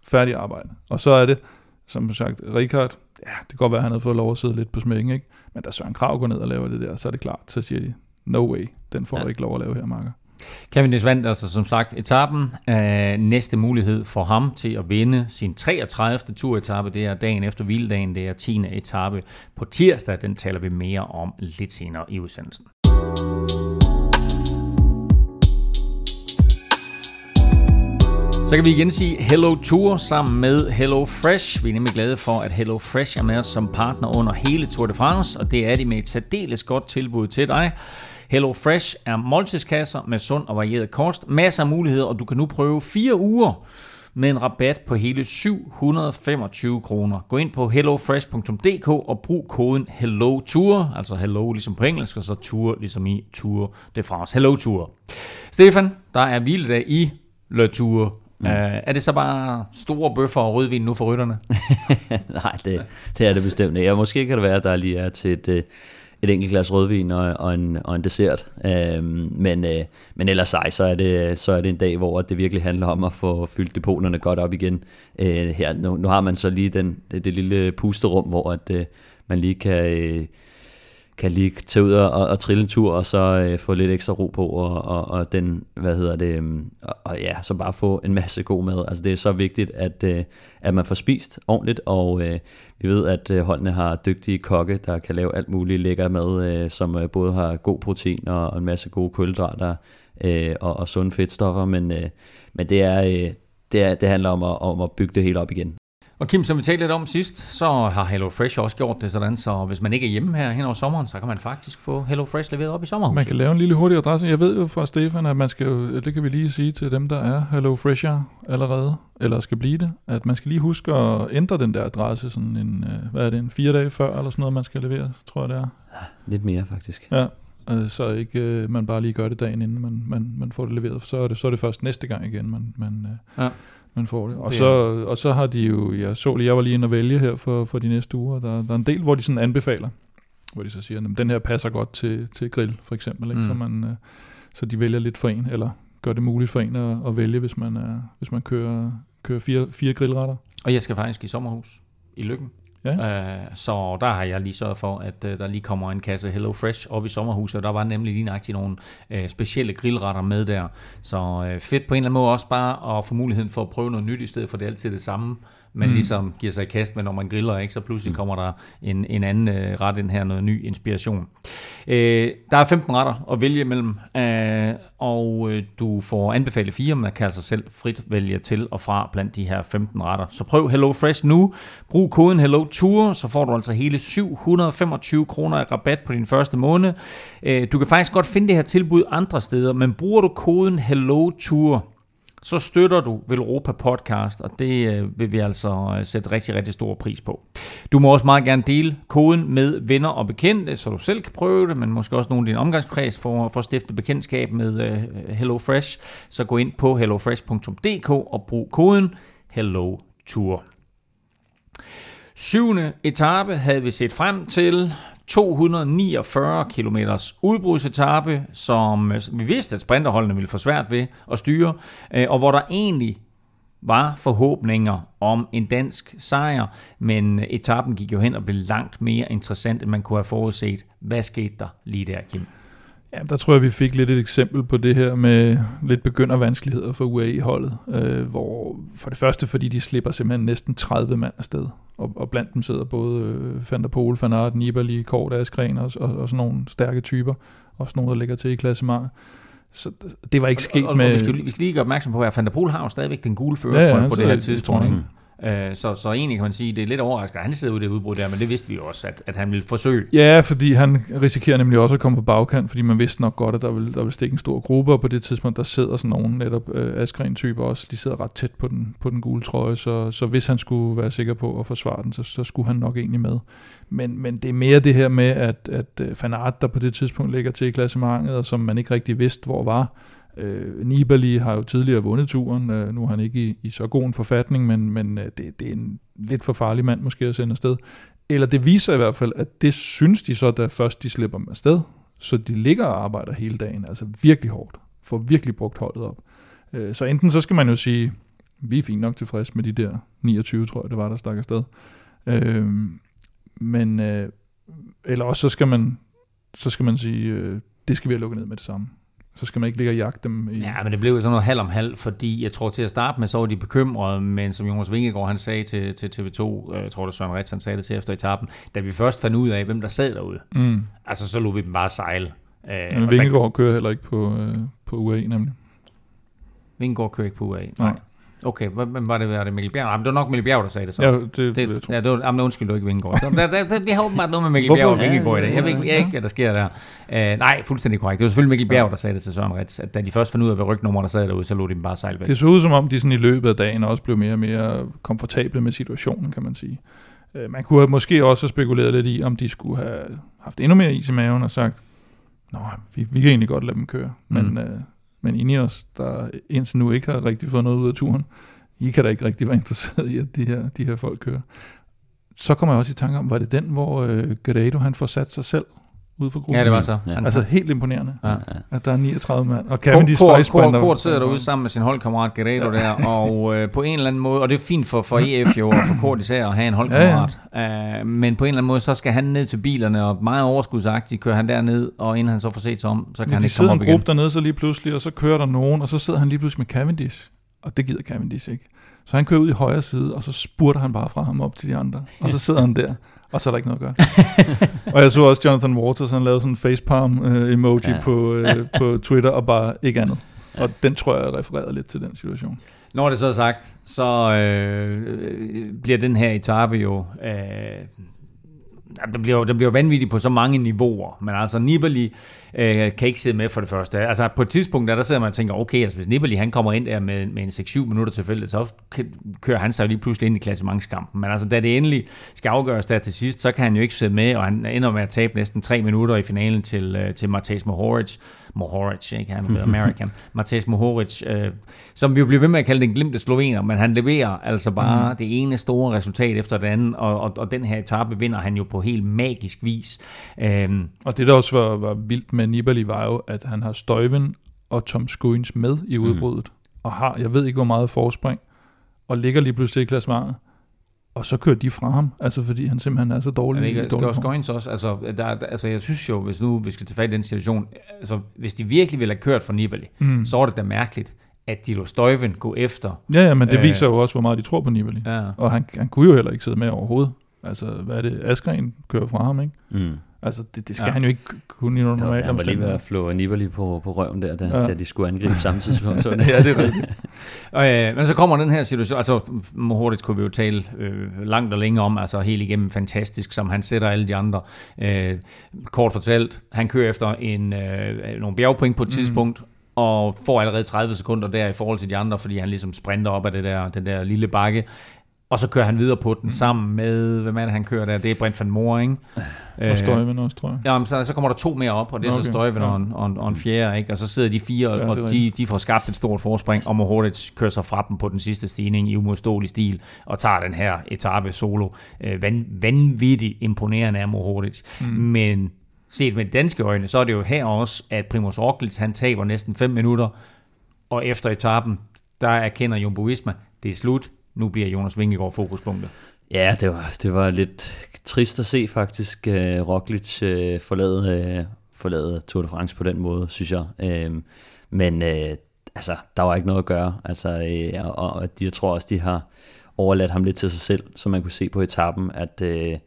Færdig arbejde. Og så er det, som sagt, Richard, ja, det kan godt være, at han havde fået lov at sidde lidt på smækken, ikke? men da Søren Krav går ned og laver det der, så er det klart, så siger de, no way, den får ja. du ikke lov at lave her, Marker. Kevin vandt altså som sagt etappen. Øh, næste mulighed for ham til at vinde sin 33. turetappe, det er dagen efter hviledagen, det er 10. etape på tirsdag. Den taler vi mere om lidt senere i udsendelsen. Så kan vi igen sige Hello Tour sammen med Hello Fresh. Vi er nemlig glade for, at Hello Fresh er med os som partner under hele Tour de France, og det er de med et særdeles godt tilbud til dig. Hello Fresh er måltidskasser med sund og varieret kost, masser af muligheder, og du kan nu prøve fire uger med en rabat på hele 725 kroner. Gå ind på hellofresh.dk og brug koden HELLOTOUR, altså hello ligesom på engelsk, og så tour ligesom i Tour de France. Hello Tour. Stefan, der er hviledag i Le Tour. Mm. Uh, er det så bare store bøffer og rødvin nu for rytterne? Nej, det, det er det bestemt ikke. Måske kan det være, at der lige er til et, øh, et enkelt glas rødvin og, og, en, og en dessert. Øhm, men, øh, men ellers ej, så er, det, så er det en dag, hvor det virkelig handler om at få fyldt depoterne godt op igen. Øh, her, nu, nu har man så lige den, det, det lille pusterum, hvor at, øh, man lige kan... Øh, kan lige tage ud og, og, og trille en tur, og så øh, få lidt ekstra ro på, og, og, og den, hvad hedder det, øhm, og, og ja, så bare få en masse god mad. Altså det er så vigtigt, at, øh, at man får spist ordentligt, og øh, vi ved, at øh, holdene har dygtige kokke, der kan lave alt muligt lækker mad, øh, som øh, både har god protein og, og en masse gode kulhydrater øh, og, og sunde fedtstoffer, men, øh, men det, er, øh, det, er, det handler om at, om at bygge det hele op igen. Og Kim, som vi talte lidt om sidst, så har Hello Fresh også gjort det sådan, så hvis man ikke er hjemme her hen over sommeren, så kan man faktisk få Hello Fresh leveret op i sommerhuset. Man kan lave en lille hurtig adresse. Jeg ved jo fra Stefan, at man skal det kan vi lige sige til dem, der er Hello Fresher allerede, eller skal blive det, at man skal lige huske at ændre den der adresse, sådan en, øh, hvad er det, en fire dage før, eller sådan noget, man skal levere, tror jeg det er. Ja, lidt mere faktisk. Ja, øh, så ikke øh, man bare lige gør det dagen inden man, man, man får det leveret, så er det, så er det først næste gang igen, man, man, ja man får det. Og, det så, og så har de jo, jeg så lige, jeg var lige inde og vælge her for, for de næste uger, der, der er en del, hvor de sådan anbefaler, hvor de så siger, at den her passer godt til, til grill, for eksempel. Ikke? Mm. Så, man, øh, så de vælger lidt for en, eller gør det muligt for en at, at vælge, hvis man, er, hvis man kører, kører fire, fire grillretter. Og jeg skal faktisk i sommerhus i Lykken. Ja. Øh, så der har jeg lige sørget for, at øh, der lige kommer en kasse Hello Fresh op i sommerhuset, og der var nemlig lige nøjagtigt nogle øh, specielle grillretter med der. Så øh, fedt på en eller anden måde også bare at få muligheden for at prøve noget nyt, i stedet for det er altid det samme man mm. ligesom giver sig i kast med, når man griller, ikke? så pludselig mm. kommer der en, en anden øh, ret ind her, noget ny inspiration. Øh, der er 15 retter at vælge imellem, øh, og øh, du får anbefalet fire, man kan altså selv frit vælge til og fra blandt de her 15 retter. Så prøv Hello Fresh nu, brug koden Hello Tour, så får du altså hele 725 kroner i rabat på din første måned. Øh, du kan faktisk godt finde det her tilbud andre steder, men bruger du koden Hello Tour, så støtter du Velropa Podcast, og det øh, vil vi altså øh, sætte rigtig, rigtig stor pris på. Du må også meget gerne dele koden med venner og bekendte, så du selv kan prøve det, men måske også nogle af din omgangskreds for, for at stifte bekendtskab med øh, HelloFresh. Så gå ind på hellofresh.dk og brug koden HelloTour. Syvende etape havde vi set frem til. 249 km udbrudsetappe, som øh, vi vidste, at sprinterholdene ville få svært ved at styre, øh, og hvor der egentlig var forhåbninger om en dansk sejr, men øh, etappen gik jo hen og blev langt mere interessant, end man kunne have forudset. Hvad skete der lige der, Kim? Ja, der tror jeg, vi fik lidt et eksempel på det her med lidt begyndervanskeligheder for UAE-holdet, øh, hvor for det første, fordi de slipper simpelthen næsten 30 mand afsted, og, og blandt dem sidder både øh, Van der Pol, Van Aert, Nibali, Kort, Askren og, og, og sådan nogle stærke typer, også nogle, der ligger til i klassementet. Så det var ikke sket og, og, med... Og vi, skal, vi skal lige gøre opmærksom på, at Van der Pol har jo stadigvæk den gule førertrøje ja, ja, på det her tidspunkt. Det, Øh, så, så egentlig kan man sige, det er lidt overraskende, at han sidder ude i det udbrud der, men det vidste vi jo også, at, at han ville forsøge. Ja, fordi han risikerer nemlig også at komme på bagkant, fordi man vidste nok godt, at der ville, der ville stikke en stor gruppe, og på det tidspunkt, der sidder sådan nogle netop øh, Askren-typer også, de sidder ret tæt på den, på den gule trøje, så, så hvis han skulle være sikker på at forsvare den, så, så skulle han nok egentlig med. Men, men det er mere det her med, at, at øh, Fanart, der på det tidspunkt ligger til i klassementet, og som man ikke rigtig vidste, hvor var, Øh, Nibali har jo tidligere vundet turen, øh, nu er han ikke i, i så god en forfatning, men, men øh, det, det er en lidt for farlig mand måske at sende afsted. Eller det viser i hvert fald, at det synes de så, da først de slipper dem afsted, så de ligger og arbejder hele dagen, altså virkelig hårdt, får virkelig brugt holdet op. Øh, så enten så skal man jo sige, vi er fint nok tilfreds med de der 29, tror jeg det var, der stak afsted. Øh, men, øh, eller også så skal man, så skal man sige, øh, det skal vi have lukket ned med det samme så skal man ikke ligge og jagte dem. I... Ja, men det blev jo sådan noget halv om halv, fordi jeg tror til at starte med, så var de bekymrede, men som Jonas Vingegaard han sagde til, til TV2, øh, jeg tror det Søren Ritz, han sagde det til efter etappen, da vi først fandt ud af, hvem der sad derude, mm. altså så lå vi dem bare sejle. Øh, men Vingegaard der... kører heller ikke på, øh, på UAE nemlig. Vingegaard kører ikke på UAE, nej. nej. Okay, hvem var det? Var det Mikkel Bjerg? Jamen, det var nok Mikkel Bjerg, der sagde det så. Ja, det, det, det ja, det var, jamen, undskyld, du ikke Vingegaard. Der, der, der, vi har åbenbart noget med Mikkel Bjerg og Vingegaard i dag. Jeg ved ikke, ikke, hvad der sker der. Uh, nej, fuldstændig korrekt. Det var selvfølgelig Mikkel Bjerg, der sagde det til Søren Ritz, at da de først fandt ud af, hvad rygnummer der sad derude, så lå de dem bare sejle væk. Det så ud som om, de sådan i løbet af dagen også blev mere og mere komfortable med situationen, kan man sige. Uh, man kunne have måske også spekuleret lidt i, om de skulle have haft endnu mere is i maven og sagt, Nå, vi, vi kan egentlig godt lade dem køre. Men, mm. uh, men Ineos, der indtil nu ikke har rigtig fået noget ud af turen, i kan da ikke rigtig være interesseret i, at de her, de her folk kører. Så kommer jeg også i tanke om, var det den, hvor øh, Guerrero han får sat sig selv ud for gruppen? Ja, det var så. Ja. Altså helt imponerende, ja. at der er 39 mand. Og Cavendish Kort, faktisk Kort, Kort sidder derude sammen med sin holdkammerat Guerrero der, og øh, på en eller anden måde, og det er fint for, for EF jo, og for Kort især at have en holdkammerat, ja, ja. Uh, men på en eller anden måde, så skal han ned til bilerne, og meget overskudsagtigt kører han derned, og inden han så får set sig om, så kan Men han ikke komme op igen. De sidder en gruppe dernede så lige pludselig, og så kører der nogen, og så sidder han lige pludselig med Cavendish og det gider Cavendish ikke. Så han kører ud i højre side, og så spurter han bare fra ham op til de andre, og så sidder han der, og så er der ikke noget at gøre. og jeg så også Jonathan Waters, han lavede sådan en facepalm uh, emoji ja. på, uh, på Twitter, og bare ikke andet. Og den tror jeg refererede lidt til den situation. Når det så er sagt, så øh, bliver den her etape jo... Øh, den bliver, den bliver vanvittig på så mange niveauer, men altså Nibali øh, kan ikke sidde med for det første. Altså på et tidspunkt, der, der sidder man og tænker, okay, altså hvis Nibali han kommer ind der med, med en 6-7 minutter tilfælde, så kører han sig jo lige pludselig ind i klassementskampen. Men altså da det endelig skal afgøres der til sidst, så kan han jo ikke sidde med, og han ender med at tabe næsten 3 minutter i finalen til, øh, til Matej Mohoric. Mohoric, ikke? Han er American. Matej Mohoric, øh, som vi jo bliver ved med at kalde den glimte slovener, men han leverer altså bare mm. det ene store resultat efter det andet, og, og, og den her etape vinder han jo på helt magisk vis. Øhm, og det der også var, var vildt med Nibali var jo, at han har Støjven og Tom Skuins med i udbruddet, mm. og har, jeg ved ikke hvor meget forspring, og ligger lige pludselig i klassementet og så kører de fra ham, altså fordi han simpelthen er så dårlig. Jeg ikke, skal ind også, altså, der, altså jeg synes jo, hvis nu vi skal tage fat i den situation, altså hvis de virkelig ville have kørt for Nibali, mm. så er det da mærkeligt, at de lå Støjven gå efter. Ja, ja, men det øh, viser jo også, hvor meget de tror på Nibali. Ja. Og han, han kunne jo heller ikke sidde med overhovedet. Altså, hvad er det? Askren kører fra ham, ikke? Mm. Altså, det, det skal ja. han jo ikke kunne i nogle normale Han var lige ved at flå Nibali på, på røven der, da, ja. da de skulle angribe samme tidspunkt. ja, det er rigtigt. og, øh, men så kommer den her situation, altså hurtigt kunne vi jo tale øh, langt og længe om, altså helt igennem fantastisk, som han sætter alle de andre. Øh, kort fortalt, han kører efter en, øh, nogle bjergpoint på et mm. tidspunkt, og får allerede 30 sekunder der i forhold til de andre, fordi han ligesom sprinter op af det der, den der lille bakke og så kører han videre på den mm. sammen med, hvem er det, han kører der? Det er Brent van Moor, ikke? Og Støjven også, tror jeg. Ja, så, så kommer der to mere op, og det er okay. så Støjven ja. og, en, og, en, og en fjerde, ikke? Og så sidder de fire, ja, og de, de får skabt et stort forspring, og Mohoric kører sig fra dem på den sidste stigning i umodståelig stil, og tager den her etape solo. Øh, van, vanvittigt imponerende af Mohoric. Mm. Men set med danske øjne, så er det jo her også, at Primoz Roglic, han taber næsten 5 minutter, og efter etappen, der erkender Jumbo Visma, det er slut, nu bliver Jonas Vingegaard fokuspunktet. Ja, det var, det var lidt trist at se faktisk uh, Roglic uh, forlade, uh, forlade Tour de France på den måde, synes jeg. Uh, men uh, altså, der var ikke noget at gøre. Altså, uh, og, og jeg tror også, de har overladt ham lidt til sig selv, så man kunne se på etappen, at, uh,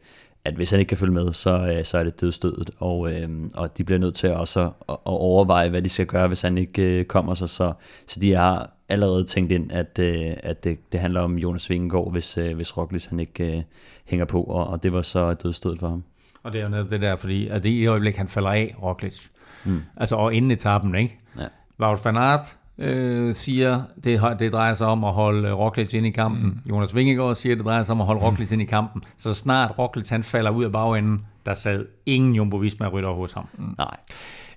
at hvis han ikke kan følge med, så, uh, så er det dødstødet. Og, uh, og de bliver nødt til også at, at overveje, hvad de skal gøre, hvis han ikke uh, kommer sig. Så, så de har allerede tænkt ind, at, øh, at det, det handler om Jonas Vingegaard, hvis, øh, hvis Roglic han ikke øh, hænger på, og, og det var så dødstødet for ham. Og det er jo netop det der, fordi at det i øjeblik, han falder af, Roglic, mm. altså og inden etappen, ikke? Ja. Wout van Aert øh, siger, det, det drejer sig om at holde Roglic ind i kampen. Mm. Jonas Vingegaard siger, det drejer sig om at holde Roglic ind i kampen. Så snart Roglic han falder ud af bagenden, der sad ingen Jumbo Visma-rytter hos ham. Mm. Nej.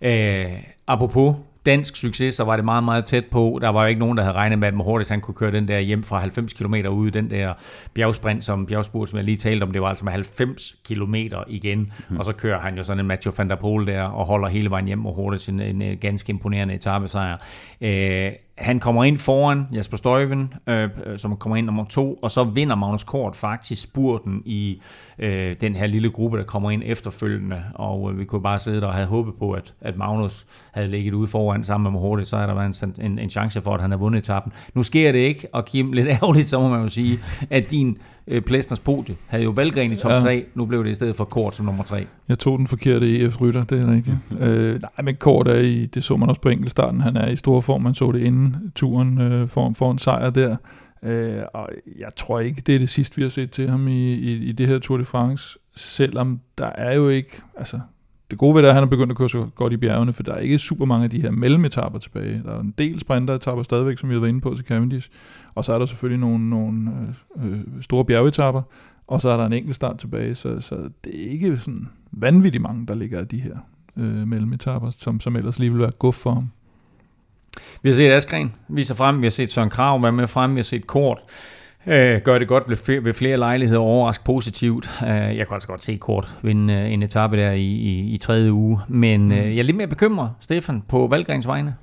Øh, apropos dansk succes, så var det meget, meget tæt på. Der var jo ikke nogen, der havde regnet med, at Mohortis han kunne køre den der hjem fra 90 km ude, den der bjergsprint, som bjergspurt, som jeg lige talte om, det var altså med 90 km igen, mm. og så kører han jo sådan en Mathieu van der Poel der, og holder hele vejen hjem Mohortis en, en, en ganske imponerende etappesejr. Øh, han kommer ind foran Jasper Støjven, øh, som kommer ind nummer to, og så vinder Magnus Kort faktisk spurten i øh, den her lille gruppe, der kommer ind efterfølgende. Og øh, vi kunne bare sidde der og have håbet på, at, at Magnus havde ligget ude foran sammen med Mohorti, så er der været en, en, en chance for, at han har vundet etappen. Nu sker det ikke, og Kim, lidt ærgerligt, så må man jo sige, at din øh, Plæstners podie havde jo Valgren i top ja. 3, nu blev det i stedet for Kort som nummer 3. Jeg tog den forkerte EF-rytter, det er rigtigt. øh, nej, men Kort er i, det så man også på enkeltstarten, han er i stor form, man så det inden turen øh, for, for en sejr der. Øh, og jeg tror ikke, det er det sidste, vi har set til ham i, i, i det her Tour de France, selvom der er jo ikke, altså det gode ved det er, at han er begyndt at køre så godt i bjergene, for der er ikke super mange af de her mellemetapper tilbage. Der er en del sprinteretapper stadigvæk, som vi har været inde på til Cavendish. Og så er der selvfølgelig nogle, nogle øh, øh, store bjergetapper, og så er der en enkelt start tilbage, så, så det er ikke sådan vanvittigt mange, der ligger af de her øh, mellemetapper, som, som ellers lige vil være guf for ham. Vi har set Askren viser frem, vi har set Søren Krav være med frem, vi har set Kort øh, gør det godt ved, ved flere lejligheder overrask positivt. Øh, jeg kan også godt se Kort vinde øh, en etape der i, i, i tredje uge, men øh, jeg er lidt mere bekymret, Stefan, på Valgrens vegne.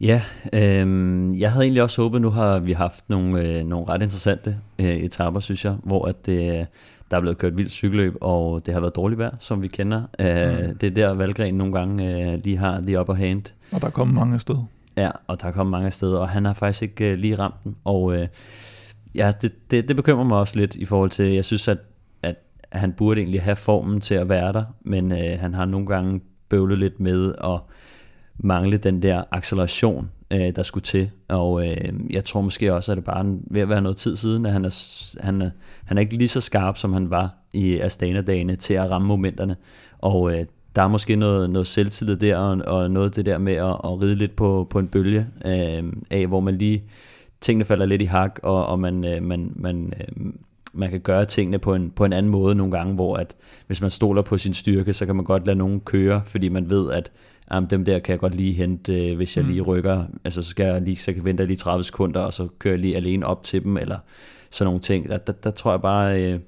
Ja, øh, jeg havde egentlig også håbet, nu har vi haft nogle, øh, nogle ret interessante øh, etaper, synes jeg, hvor at det, der er blevet kørt vildt cykelløb, og det har været dårligt vejr, som vi kender. Øh, mm. Det er der, Valgren nogle gange øh, lige har de upper hand. Og der er kommet mange afsted. Ja, og der er kommet mange afsted, og han har faktisk ikke øh, lige ramt den. Og øh, ja, det, det, det bekymrer mig også lidt i forhold til, jeg synes, at, at han burde egentlig have formen til at være der, men øh, han har nogle gange bøvlet lidt med at mangle den der acceleration, øh, der skulle til. Og øh, jeg tror måske også, at det bare ved at være noget tid siden, at han er, han er, han er ikke lige så skarp, som han var i Astana-dagene til at ramme momenterne. Og øh, der er måske noget, noget selvtillid der, og, og noget det der med at, at ride lidt på, på en bølge øh, af, hvor man lige tingene falder lidt i hak, og, og man, øh, man, man, øh, man kan gøre tingene på en, på en anden måde nogle gange, hvor at hvis man stoler på sin styrke, så kan man godt lade nogen køre, fordi man ved, at jamen, dem der kan jeg godt lige hente, øh, hvis jeg mm. lige rykker, altså så skal jeg lige, så kan vente lige 30 sekunder, og så kører jeg lige alene op til dem, eller sådan nogle ting. Der, der, der tror jeg bare, øh,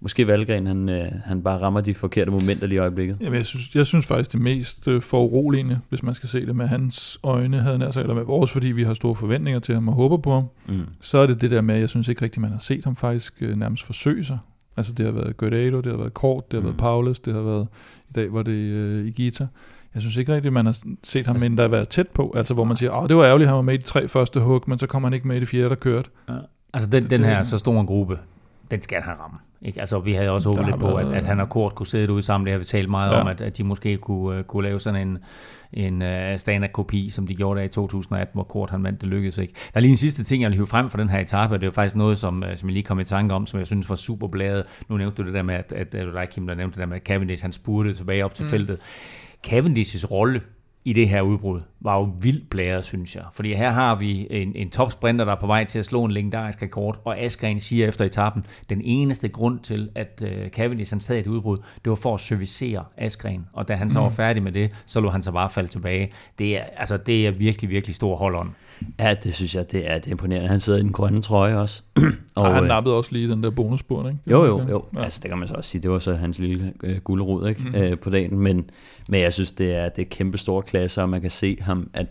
måske Valgren, han, øh, han bare rammer de forkerte momenter lige i øjeblikket. Jamen, jeg, synes, jeg synes faktisk, det mest øh, foruroligende, hvis man skal se det med hans øjne, havde han eller med vores, fordi vi har store forventninger til ham og håber på ham, mm. så er det det der med, at jeg synes ikke rigtigt, man har set ham faktisk øh, nærmest forsøge sig. Altså det har været Guerrero, det har været Kort, det har mm. været Paulus, det har været, i dag var det øh, Igita. Jeg synes ikke rigtigt, man har set ham altså, endda være tæt på, altså hvor man siger, åh, det var ærgerligt, han var med i de tre første hug, men så kommer han ikke med i det fjerde, der kørte. Ja. Altså den, den her så stor en gruppe, den skal han ramme. Ikke? Altså, vi havde også håbet lidt på, at, at han og Kort kunne sidde ude sammen. Det har vi talt meget ja. om, at, at de måske kunne, uh, kunne lave sådan en, en uh, standard-kopi, som de gjorde der i 2018, hvor Kort han vandt, det lykkedes ikke. Der er lige en sidste ting, jeg vil hive frem for den her etape, og det er faktisk noget, som, uh, som jeg lige kom i tanke om, som jeg synes var super bladet. Nu nævnte du det der med, at, at, at dig, Kim, der nævnte det der med, at Cavendish han spurgte tilbage op til mm. feltet. Cavendish's rolle i det her udbrud var jo vildt blæret, synes jeg. Fordi her har vi en, en topsprinter, der er på vej til at slå en legendarisk rekord, og Askren siger efter etappen, den eneste grund til, at uh, Cavendish han sad i et udbrud, det var for at servicere Askren. Og da han så var mm. færdig med det, så lå han så bare falde tilbage. Det er, altså, det er virkelig, virkelig stor hold on. Ja, det synes jeg, det er, det er imponerende. Han sidder i den grønne trøje også. og, han øh, nappede også lige den der bonusbord, ikke? jo, jo, jo. Ja. Altså, det kan man så også sige. Det var så hans lille øh, guldrod ikke? Mm. Øh, på dagen. Men, men jeg synes, det er, det er kæmpe store klasser, og man kan se ham, at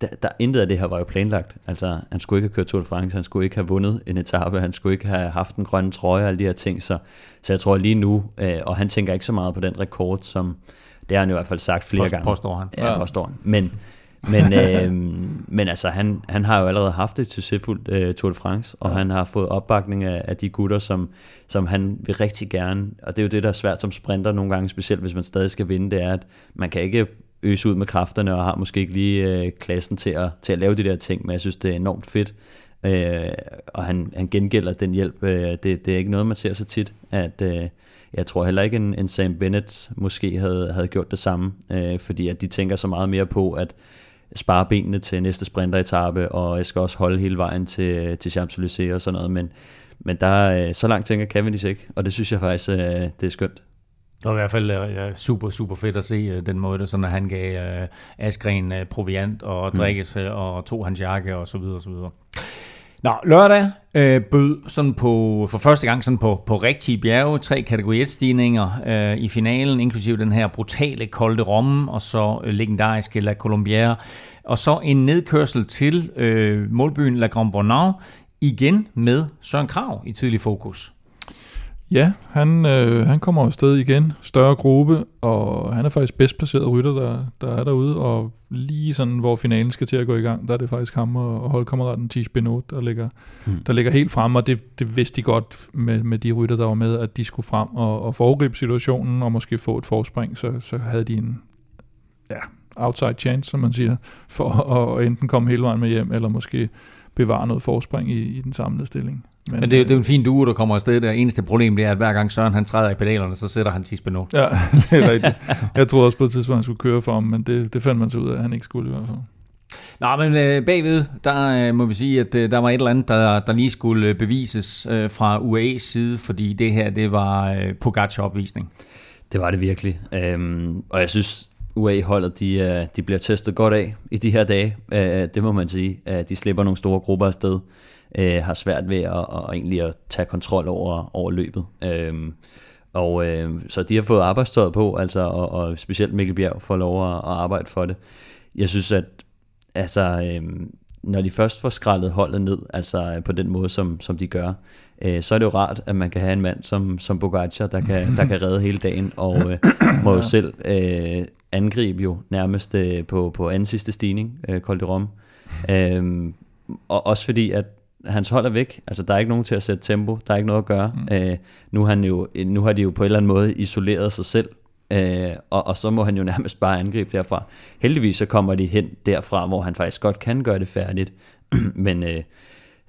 der, der intet af det her var jo planlagt. Altså, han skulle ikke have kørt Tour de France, han skulle ikke have vundet en etape, han skulle ikke have haft en grønne trøje og alle de her ting. Så, så jeg tror lige nu, øh, og han tænker ikke så meget på den rekord, som det har han i hvert fald sagt flere Post, gange. Påstår han. Ja, påstår han. Men, men, øh, men altså, han, han har jo allerede haft et succesfuldt øh, Tour de France, og ja. han har fået opbakning af, af de gutter, som, som han vil rigtig gerne. Og det er jo det, der er svært som sprinter nogle gange, specielt hvis man stadig skal vinde, det er, at man kan ikke øse ud med kræfterne, og har måske ikke lige øh, klassen til at, til at lave de der ting, men jeg synes, det er enormt fedt. Øh, og han, han gengælder den hjælp. Øh, det, det er ikke noget, man ser så tit, at... Øh, jeg tror heller ikke, en, en Sam Bennett måske havde, havde gjort det samme, øh, fordi at de tænker så meget mere på, at spare benene til næste sprinteretappe, og jeg skal også holde hele vejen til, til Champs-Élysées og sådan noget, men, men der, så langt tænker Cavendish ikke, og det synes jeg faktisk, øh, det er skønt. Det var i hvert fald ja, super, super fedt at se øh, den måde, sådan at han gav uh, Askren uh, proviant og mm. drikke mm. og tog hans jakke og så videre og så videre. Nå, lørdag øh, bød sådan på, for første gang sådan på, på rigtige bjerge, tre kategori 1 stigninger øh, i finalen, inklusive den her brutale kolde Romme, og så øh, legendariske La Colombière, og så en nedkørsel til øh, målbyen La Grand Bonnau, igen med Søren Krav i tidlig fokus. Ja, han, øh, han kommer afsted igen, større gruppe, og han er faktisk bedst placeret rytter, der, der er derude, og lige sådan, hvor finalen skal til at gå i gang, der er det faktisk ham og, og holdkammeraten Tish Benot, der ligger, hmm. der ligger helt frem, og det, det vidste de godt med, med de rytter, der var med, at de skulle frem og, og foregribe situationen, og måske få et forspring, så, så havde de en ja, outside chance, som man siger, for at enten komme hele vejen med hjem, eller måske bevare noget forspring i, i den samlede stilling. Men, Men det, er, det er en fin duo, der kommer afsted. Det eneste problem det er, at hver gang Søren han træder i pedalerne, så sætter han Tisbeno. Ja, det er rigtigt. Jeg troede også på et tidspunkt, han skulle køre for ham, men det, det fandt man så ud af, at han ikke skulle i hvert fald. Nå, men øh, bagved, der øh, må vi sige, at øh, der var et eller andet, der, der lige skulle øh, bevises øh, fra UAE's side, fordi det her, det var øh, Pogacar-opvisning. Det var det virkelig. Øhm, og jeg synes, UA-holdet, de, øh, de bliver testet godt af i de her dage. Øh, det må man sige. De slipper nogle store grupper afsted øh, har svært ved at, at egentlig at tage kontrol over, over løbet. Øhm, og øh, så de har fået arbejdstøjet på, altså, og, og specielt Mikkel Bjerg får lov at, at arbejde for det. Jeg synes, at altså, øh, når de først får skrællet holdet ned, altså på den måde, som, som de gør, øh, så er det jo rart, at man kan have en mand som, som Bogacar, der kan, der kan redde hele dagen, og øh, må jo selv øh, angribe jo nærmest øh, på, på anden sidste stigning, øh, Col de Rom. Øh, og også fordi, at hans hold er væk. Altså, der er ikke nogen til at sætte tempo. Der er ikke noget at gøre. Mm. Øh, nu, han jo, nu har de jo på en eller anden måde isoleret sig selv. Øh, og, og så må han jo nærmest bare angribe derfra. Heldigvis så kommer de hen derfra, hvor han faktisk godt kan gøre det færdigt. Men øh,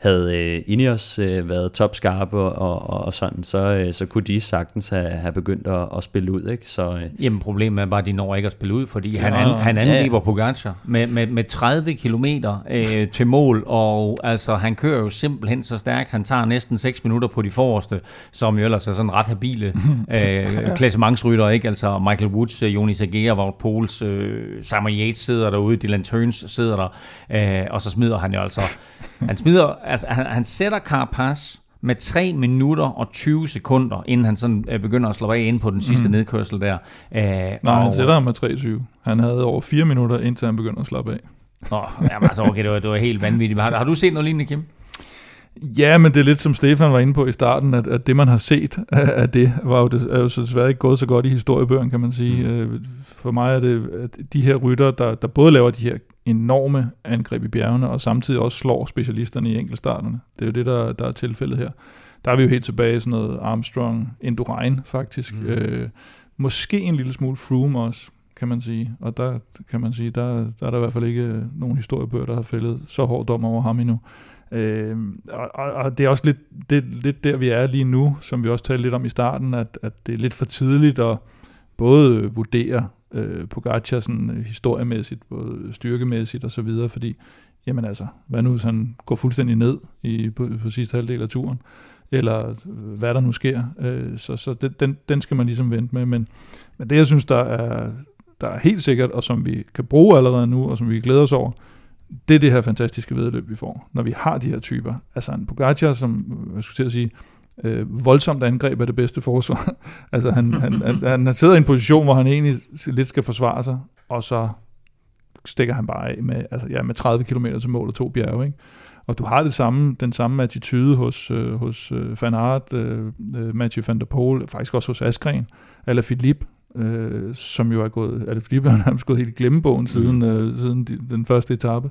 havde øh, Ineos øh, været topskarpe og, og, og sådan, så, øh, så kunne de sagtens have, have begyndt at, at spille ud. Ikke? Så, øh. Jamen problemet er bare, at de når ikke at spille ud, fordi ja, han, an, han angriber ja. Pogacar med, med, med 30 km øh, til mål, og altså, han kører jo simpelthen så stærkt. Han tager næsten 6 minutter på de forreste, som jo ellers er sådan ret habile øh, klassementsrytter. Ikke? Altså Michael Woods, øh, Jonas Agera, Wout Poels, øh, Simon Yates sidder derude, Dylan Turns sidder der, øh, og så smider han jo altså, han smider altså, han, han sætter Carapaz med 3 minutter og 20 sekunder, inden han sådan øh, begynder at slå af ind på den sidste mm. nedkørsel der. Øh, Nej, og, han sætter ham med 3-20. Han havde over 4 minutter, indtil han begynder at slappe af. Åh, oh, jamen altså, okay, det var, det var helt vanvittigt. Har, har du set noget lignende, Kim? Ja, men det er lidt som Stefan var inde på i starten, at, at det man har set af det, var jo, det, er jo så desværre ikke gået så godt i historiebøgeren, kan man sige. Mm. Øh, for mig er det at de her rytter, der, der både laver de her enorme angreb i bjergene, og samtidig også slår specialisterne i enkeltstarterne. Det er jo det, der, der er tilfældet her. Der er vi jo helt tilbage i sådan noget Armstrong, Indurain faktisk. Mm. Øh, måske en lille smule Froome også, kan man sige. Og der kan man sige, der, der er der i hvert fald ikke nogen historiebøger, der har fældet så hård dom over ham endnu. Øh, og, og det er også lidt, det, lidt der, vi er lige nu, som vi også talte lidt om i starten, at, at det er lidt for tidligt at både vurdere øh, Pogacar sådan øh, historiemæssigt, både styrkemæssigt og så videre, fordi, jamen altså, hvad nu hvis han går fuldstændig ned i, på, på sidste halvdel af turen, eller øh, hvad der nu sker, øh, så, så det, den, den skal man ligesom vente med, men, men det jeg synes, der er, der er helt sikkert, og som vi kan bruge allerede nu, og som vi glæder os over, det er det her fantastiske vedløb, vi får, når vi har de her typer. Altså en Pogacar, som øh, jeg skulle til at sige, øh, voldsomt angreb er det bedste forsvar. altså han, han, han, han sidder i en position, hvor han egentlig lidt skal forsvare sig, og så stikker han bare af med, altså, ja, med 30 km til mål og to bjerge. Ikke? Og du har det samme, den samme attitude hos, øh, hos øh, Van Aert, øh, øh Mathieu van der Poel, faktisk også hos Askren, eller Philippe, øh, som jo er gået, er det Philippe, han er gået helt i glemmebogen siden, mm. øh, siden de, den første etape,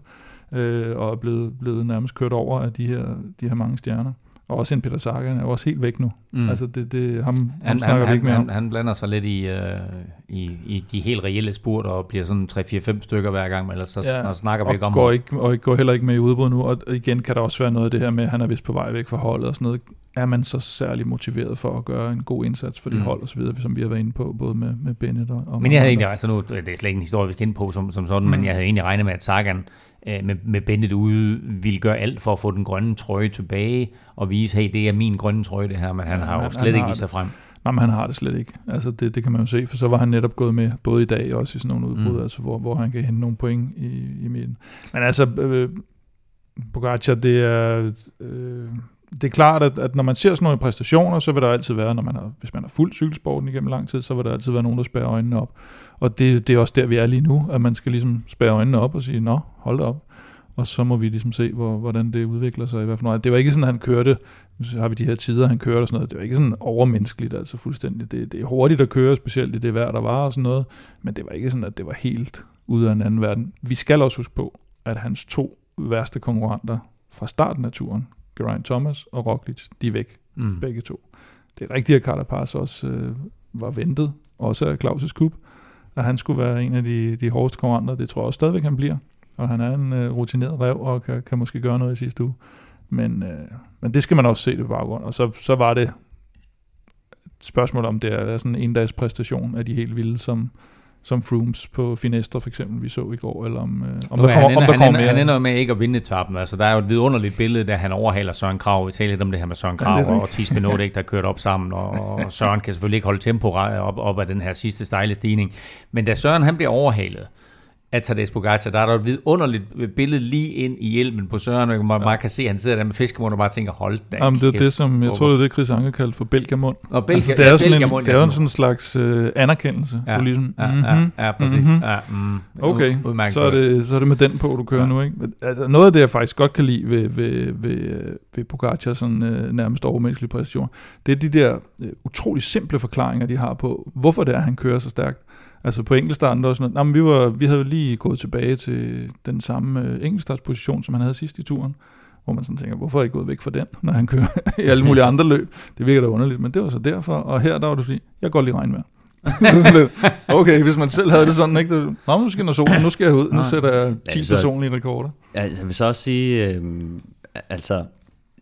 øh, og er blevet, blevet nærmest kørt over af de her, de her mange stjerner. Og også en Peter Sagan er jo også helt væk nu. Mm. Altså det, det, ham, han, ham snakker han, vi ikke mere han, om. Han blander sig lidt i, uh, i, i de helt reelle spurter og bliver sådan 3-4-5 stykker hver gang, men ellers så ja, snakker vi ikke om går ikke, og går heller ikke med i udbrud nu. Og igen kan der også være noget af det her med, at han er vist på vej væk fra holdet og sådan noget. Er man så særlig motiveret for at gøre en god indsats for det mm. hold og så videre, som vi har været inde på, både med, med Bennett og, og Men jeg havde egentlig, altså nu, det er slet ikke en historie, vi skal ind på som, som sådan, mm. men jeg havde egentlig regnet med, at Sagan Øh, med, med Bennett ude, vil gøre alt for at få den grønne trøje tilbage, og vise, hey, det er min grønne trøje det her, men han ja, har jo slet han ikke vist sig frem. Nej, men han har det slet ikke. Altså det, det kan man jo se, for så var han netop gået med, både i dag og også i sådan nogle udbrud, mm. altså hvor, hvor han kan hente nogle point i, i midten. Men altså, øh, Pogacar, det er... Øh, det er klart, at, at når man ser sådan nogle præstationer, så vil der altid være, når man har, hvis man har fuldt cykelsporten igennem lang tid, så vil der altid være nogen, der spærrer øjnene op. Og det, det er også der, vi er lige nu, at man skal ligesom spærre øjnene op og sige, nå, hold da op. Og så må vi ligesom se, hvor, hvordan det udvikler sig. I hvert fald. Det var ikke sådan, at han kørte, så har vi de her tider, han kørte og sådan noget. Det var ikke sådan overmenneskeligt, altså fuldstændig. Det, det er hurtigt at køre, specielt i det vejr, der var og sådan noget. Men det var ikke sådan, at det var helt ude af en anden verden. Vi skal også huske på, at hans to værste konkurrenter fra starten af turen, Geraint Thomas og Roglic, de er væk, mm. begge to. Det er rigtigt, at Carapaz også øh, var ventet, også af Claus' Kup, at han skulle være en af de, de hårdeste konkurrenter. Det tror jeg også stadigvæk, han bliver. Og han er en øh, rutineret rev, og kan, kan måske gøre noget i sidste uge. Men, øh, men det skal man også se det på baggrund. Og så, så var det et spørgsmål om, det er sådan en dags præstation af de helt vilde, som, som Frooms på Finestre for eksempel, vi så i går, eller om, øh, om, der, kommer, om der kommer mere. Han ender med ikke at vinde etappen. Altså, der er jo et vidunderligt billede, der han overhaler Søren Krav. Vi taler lidt om det her med Søren Krav ja, og Tis Benodek, der kørt op sammen, og Søren kan selvfølgelig ikke holde tempo op, op af den her sidste stejle stigning. Men da Søren han bliver overhalet, af Tadej Pogacar, der er der et vidunderligt billede lige ind i hjelmen på Søren, og man ja. bare kan se, at han sidder der med fiskemund og bare tænker, hold da Jamen, det er det, som jeg tror, det er det, Chris Anker kaldte for Belgiamund. Og Belgia, altså, det er ja, sådan en, det er jo sådan en slags uh, anerkendelse. Ja, ligesom, ja, mm-hmm, ja, ja, præcis. Mm-hmm. Ja, mm, okay, så er, det, så er det med den på, du kører ja. nu. Ikke? Altså, noget af det, jeg faktisk godt kan lide ved, ved, ved, ved Pogacar, sådan uh, nærmest overmenneskelig præstation, det er de der uh, utrolig simple forklaringer, de har på, hvorfor det er, han kører så stærkt. Altså på enkeltstarten, var sådan noget, vi, var, vi havde lige gået tilbage til den samme øh, enkeltstartsposition, som han havde sidst i turen, hvor man sådan tænker, hvorfor er I gået væk fra den, når han kører i alle mulige andre løb? Det virker da underligt, men det var så derfor, og her der var det fordi, jeg går lige regnvejr. okay, hvis man selv havde det sådan, ikke? Det, Nå, nu skinner solen, nu skal jeg ud, nu sætter jeg 10 ja, personlige rekorder. Ja, jeg vil så også sige, øh, altså,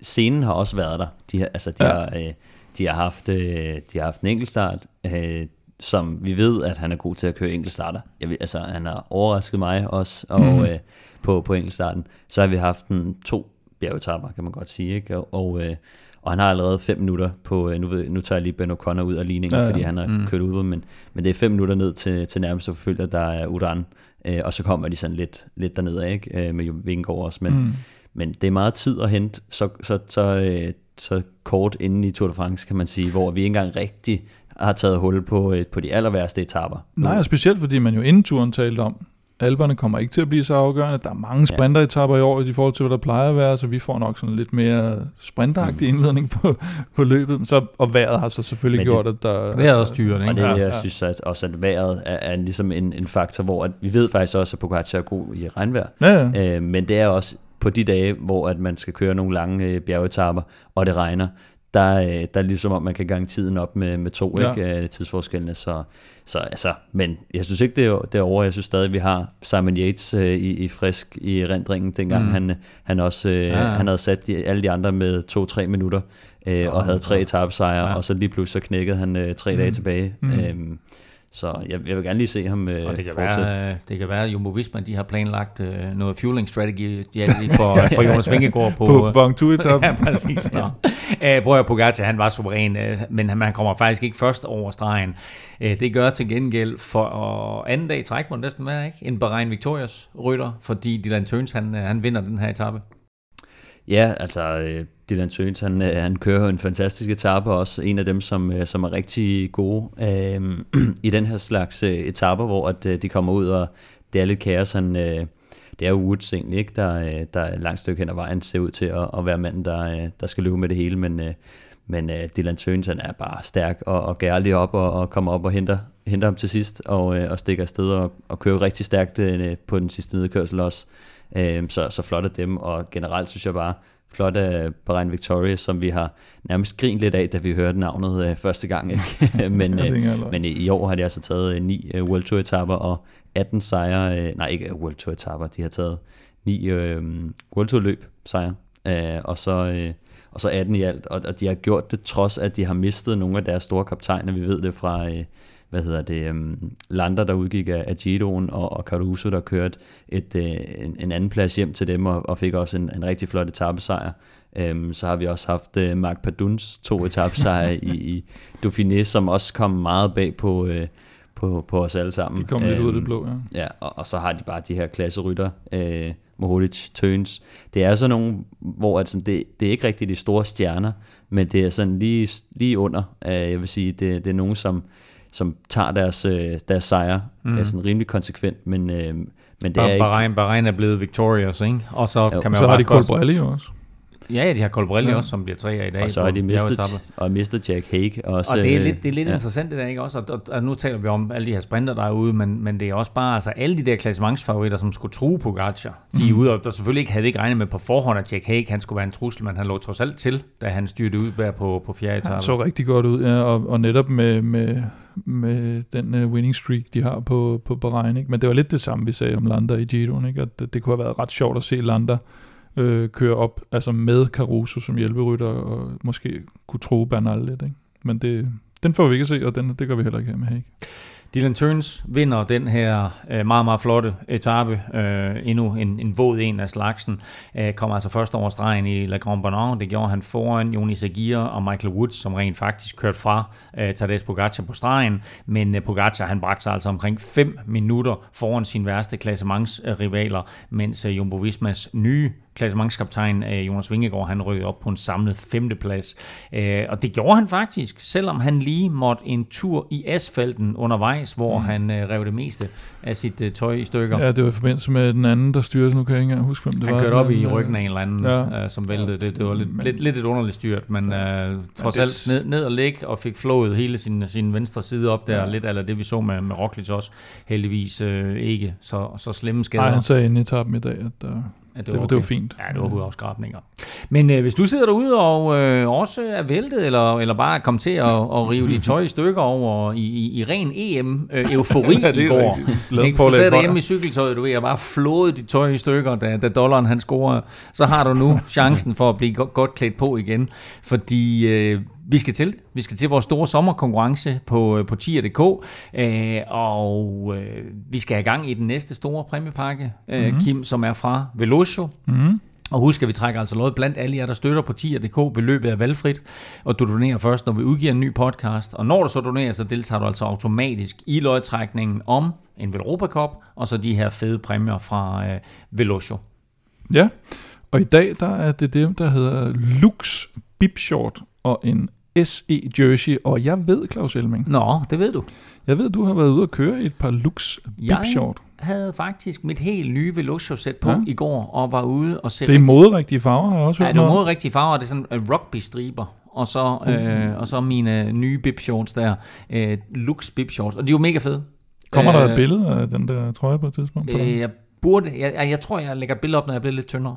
scenen har også været der. De, har, altså, de, ja. har, øh, de, har haft, øh, de har haft en enkeltstart, øh, som vi ved, at han er god til at køre enkeltstarter. Jeg ved, altså, han har overrasket mig også og, mm. øh, på, på enkeltstarten. Så har vi haft en to bjergetapper, kan man godt sige. Ikke? Og, og, øh, og han har allerede fem minutter på, øh, nu, ved, nu tager jeg lige Ben O'Connor ud af ligningen, ja, ja. fordi han har mm. kørt ud, men, men det er fem minutter ned til, til nærmeste forfølger, der er Uran, øh, og så kommer de sådan lidt, lidt dernede, ikke? Øh, med Vingegaard også, men, mm. men det er meget tid at hente, så, så, så, øh, så kort inden i Tour de France, kan man sige, hvor vi ikke engang rigtig har taget hul på, øh, på de aller værste etaper. Nej, og specielt fordi man jo inden turen talte om, alberne kommer ikke til at blive så afgørende. Der er mange sprinteretapper i år i forhold til, hvad der plejer at være, så vi får nok sådan lidt mere sprinteragtig mm. indledning på, på løbet. Så, og vejret har så selvfølgelig Men gjort, at der... Vejret er styrende, ikke? Og det, jeg ja. synes at også, at vejret er, er ligesom en, en faktor, hvor at vi ved faktisk også, at Pogacar er god i regnvejr. Ja, ja. Øh, men det er også på de dage, hvor at man skal køre nogle lange øh, bjergetapper, og det regner, der, øh, der er ligesom om, man kan gange tiden op med, med to ja. ikke, øh, tidsforskellene. Så, så altså, men jeg synes ikke, det er, det er over. Jeg synes stadig, vi har Simon Yates øh, i, i frisk i rendringen, dengang mm. han, han også øh, ja, ja. han havde sat de, alle de andre med to-tre minutter, øh, oh, og havde tre etappesejre, ja. og så lige pludselig så knækkede han øh, tre mm. dage tilbage. Mm. Øhm, så jeg, jeg vil gerne lige se ham øh, og det kan, fortsætte. være, det kan være, at Jumbo Visma de har planlagt øh, noget fueling strategy ja, for, for Jonas Vingegaard på, På Bang etappen ja, præcis. Nå. Æh, prøv at Pogacar, han var suveræn, øh, men han, kommer faktisk ikke først over stregen. Æh, det gør til gengæld for øh, anden dag i træk, må næsten være, ikke? En Bahrain Victorious rytter, fordi Dylan Tøns, han, øh, han vinder den her etape. Ja, altså øh, Dylan Tøns, han, øh, han kører en fantastisk etape, også en af dem, som, øh, som er rigtig gode øh, i den her slags øh, etaper, hvor at, øh, de kommer ud, og det er lidt kaos. Han, øh, det er jo Woods egentlig, ikke? Der, øh, der er et langt stykke hen ad vejen ser ud til at, at være manden, der, øh, der skal løbe med det hele, men, øh, men øh, Dylan han er bare stærk og, og gær lige op og, og kommer op og henter, henter ham til sidst, og, øh, og stikker afsted og, og kører rigtig stærkt øh, på den sidste nedkørsel også. Øh, så, så flot af dem, og generelt synes jeg bare, flot af Bahrain Victoria, som vi har nærmest grint lidt af, da vi hørte navnet øh, første gang. Ikke? men, øh, men i år har de altså taget øh, ni øh, World Tour etapper og 18 sejre, øh, nej ikke World Tour etapper, de har taget ni øh, World Tour løb sejre, øh, og så... Øh, og så 18 i alt, og, og de har gjort det trods, at de har mistet nogle af deres store kaptajner. Vi ved det fra, øh, hvad hedder det, um, Lander, der udgik af, af Giroen, og, og Caruso, der kørte et, uh, en, en anden plads hjem til dem, og, og fik også en, en rigtig flot etappesejr. Um, så har vi også haft uh, Mark Paduns to etappesejre i, i Dauphiné, som også kom meget bag på, uh, på, på os alle sammen. De kom lidt um, ud af det blå, ja. Ja, og, og så har de bare de her klasserytter, uh, Mohoric, Tøns. Det er sådan nogle, hvor at sådan, det, det er ikke rigtig de store stjerner, men det er sådan lige, lige under. Uh, jeg vil sige, det, det er nogen, som som tager deres, øh, deres sejre mm. er sådan rimelig konsekvent, men, øh, men det Bahrain, er ikke... Bahrain er blevet victorious, ikke? Og så jo. kan man så jo har de Colbrelli også. Ja, ja, de har Colbrelli ja. også, som bliver tre i dag. Og så har de mistet, og mistet Jack Hague også. Og det er lidt, det er lidt ja. interessant det der, ikke også? Og, og, og, nu taler vi om alle de her sprinter, der er ude, men, men det er også bare, altså alle de der klassementsfavoritter, som skulle true Pogacar, de er mm. ude, og der selvfølgelig ikke havde ikke regnet med på forhånd, at Jack Hague, han skulle være en trussel, men han lå trods alt til, da han styrte ud bag på, på fjerde etape. Han så rigtig godt ud, ja, og, og netop med, med, med den uh, winning streak, de har på, på Bahrain, ikke? Men det var lidt det samme, vi sagde om Lander i Giroen, ikke? At det, det kunne have været ret sjovt at se Lander øh, køre op, altså med Caruso som hjælperytter, og måske kunne tro Bernal lidt, ikke? Men det, den får vi ikke at se, og den, det gør vi heller ikke her med Hague. Dylan Turns vinder den her øh, meget, meget flotte etape. Øh, endnu en, en våd en af slagsen. Øh, kommer altså først over stregen i La Grande Bonheur. Det gjorde han foran Joni Sagir og Michael Woods, som rent faktisk kørte fra øh, Tadej Pogacar på stregen. Men øh, Pogacar han bragte sig altså omkring 5 minutter foran sin værste klassementsrivaler, øh, mens øh, Jumbo Vismas nye klassementskaptajn øh, Jonas Vingegaard, han rykkede op på en samlet femteplads. Øh, og det gjorde han faktisk, selvom han lige måtte en tur i asfalten undervejs, hvor mm. han øh, rev det meste af sit tøj i stykker. Ja, det var i forbindelse med den anden, der styrte, nu kan jeg ikke engang huske, hvem det han var. Han kørte op i ryggen af en eller anden, ja. som væltede. Det, det var lidt, men, lidt, lidt et underligt styrt, men ja. uh, trods ja, alt ned, ned og ligge og fik flået hele sin, sin venstre side op der, ja. lidt eller det vi så med, med Roglic også, heldigvis uh, ikke så, så slemme skader. Nej, han sagde inden i etappen i dag, at der, at det, det, var, okay. det var fint. Ja, det var hovedafskrabninger. Men øh, hvis du sidder derude og øh, også er væltet, eller, eller bare kom til at, at rive dit tøj i stykker over i, i, i ren EM-eufori øh, i går. Ikke, du sidder derhjemme i cykeltøjet, du ved, og bare flået dit tøj i stykker, da, da dollaren han scorer, så har du nu chancen for at blive godt, godt klædt på igen. Fordi øh, vi skal til. Vi skal til vores store sommerkonkurrence på, øh, på tier.dk, øh, og øh, vi skal have gang i den næste store præmiepakke, øh, mm-hmm. Kim, som er fra Velocio. Mm-hmm. Og husk, at vi trækker altså noget blandt alle jer, der støtter på tier.dk. Beløbet er valgfrit, og du donerer først, når vi udgiver en ny podcast. Og når du så donerer, så deltager du altså automatisk i lodtrækningen om en Velropa Cup, og så de her fede præmier fra øh, Velocio. Ja, og i dag der er det dem, der hedder Lux Bip Short og en SE Jersey, og jeg ved, Claus Elming. Nå, det ved du. Jeg ved, du har været ude og køre i et par Lux Bip Short. Jeg havde faktisk mit helt nye Velocio-sæt på ja. i går, og var ude og se Det er rigtig... moderigtige farver, har jeg også hørt Ja, det er moderigtige farver, det er sådan uh, rugby-striber. Og så, uh. øh, og så mine nye bib shorts der, uh, Lux bib shorts, og de er jo mega fede. Kommer der et billede af den der trøje på et tidspunkt? På øh, jeg burde, jeg, jeg, jeg tror, jeg lægger et billede op, når jeg bliver lidt tyndere.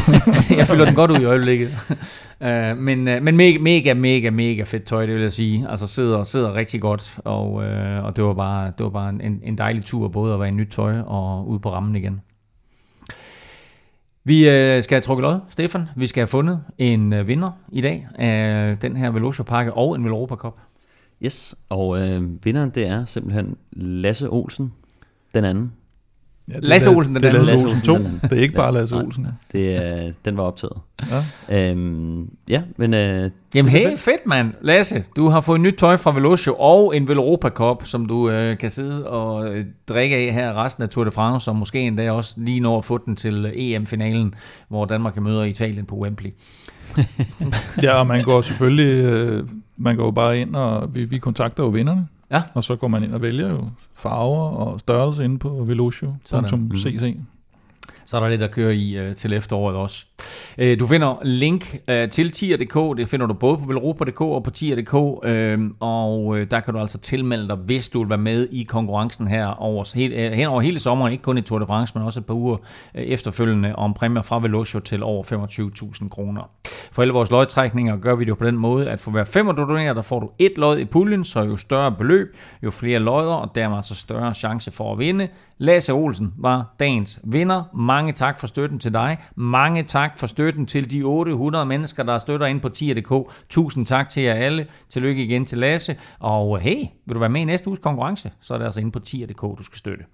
jeg fylder den godt ud i øjeblikket. uh, men uh, men mega, mega, mega, mega fedt tøj, det vil jeg sige. Altså sidder, sidder rigtig godt, og, uh, og det var bare, det var bare en, en dejlig tur, både at være i nyt tøj og ud på rammen igen. Vi uh, skal have trukket lod, Stefan. Vi skal have fundet en uh, vinder i dag af den her Velocio Pakke og en Velropa Cup. Yes, og øh, vinderen det er simpelthen Lasse Olsen, den anden. Ja, det Lasse er- Olsen, den det er. Lasse Lasse Olsen 2. Olsen, den anden. Det er ikke bare Lasse nej. Olsen. Det, er, den var optaget. Ja. Øhm, ja, men øh, Jamen Det er hey, fedt. fedt mand. Lasse, du har fået nyt tøj fra Velocio og en Veloropa Cup, som du øh, kan sidde og øh, drikke af her resten af Tour de France, og måske endda også lige når at få den til øh, EM-finalen, hvor Danmark møder Italien på Wembley. Ja, og man går selvfølgelig, øh, man går jo bare ind, og vi, vi kontakter jo vinderne. Ja. Og så går man ind og vælger jo farver og størrelse inde på velocio.cc. Så er der lidt at køre i øh, til efteråret også. Øh, du finder link øh, til tier.dk, det finder du både på velropa.dk og på tier.dk, øh, og øh, der kan du altså tilmelde dig, hvis du vil være med i konkurrencen her over, he, øh, hen over hele sommeren, ikke kun i Tour de France, men også et par uger øh, efterfølgende om præmier fra Velocio til over 25.000 kroner. For alle vores lodtrækninger gør vi det jo på den måde, at for hver fem du donerer, der får du et lod i puljen, så jo større beløb, jo flere lodder, og dermed altså større chance for at vinde. Lasse Olsen var dagens vinder. Mange tak for støtten til dig. Mange tak for støtten til de 800 mennesker, der støtter ind på tier.dk. Tusind tak til jer alle. Tillykke igen til Lasse. Og hey, vil du være med i næste uges konkurrence, så er det altså inde på tier.dk, du skal støtte.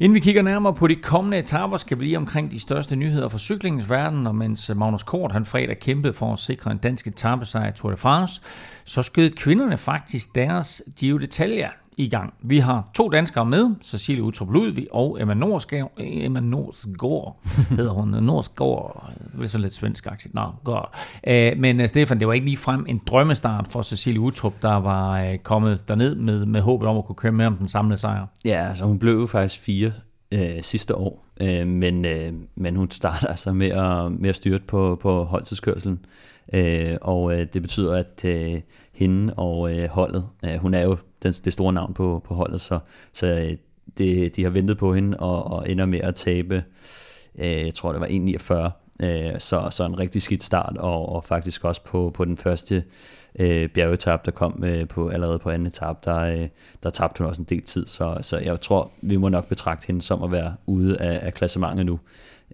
Inden vi kigger nærmere på de kommende etaper, skal vi lige omkring de største nyheder fra cyklingens verden, og mens Magnus Kort han fredag kæmpede for at sikre en dansk etapesejr i Tour de France, så skød kvinderne faktisk deres Giro d'Italia i gang. Vi har to danskere med, Cecilie Utrup Ludvig og Emma Norsgaard. Emma Norsgaard hedder hun. Norsgaard, det er så lidt svensk-agtigt. Nå, godt. Øh, Men øh, Stefan, det var ikke lige frem en drømmestart for Cecilie Utrup, der var øh, kommet derned med, med håbet om at kunne køre med om den samlede sejr. ja, altså hun blev jo faktisk fire øh, sidste år, øh, men, øh, men hun starter altså med at, med at styrte på, på holdtidskørselen. Øh, og øh, det betyder, at øh, hende og øh, holdet, øh, hun er jo den, det store navn på, på holdet, så, så øh, det, de har ventet på hende og, og ender med at tabe, øh, jeg tror det var 1,49, øh, så, så en rigtig skidt start, og, og faktisk også på, på den første øh, bjergetap, der kom øh, på, allerede på anden etap, der, øh, der tabte hun også en del tid, så, så jeg tror, vi må nok betragte hende som at være ude af, af klassementet nu.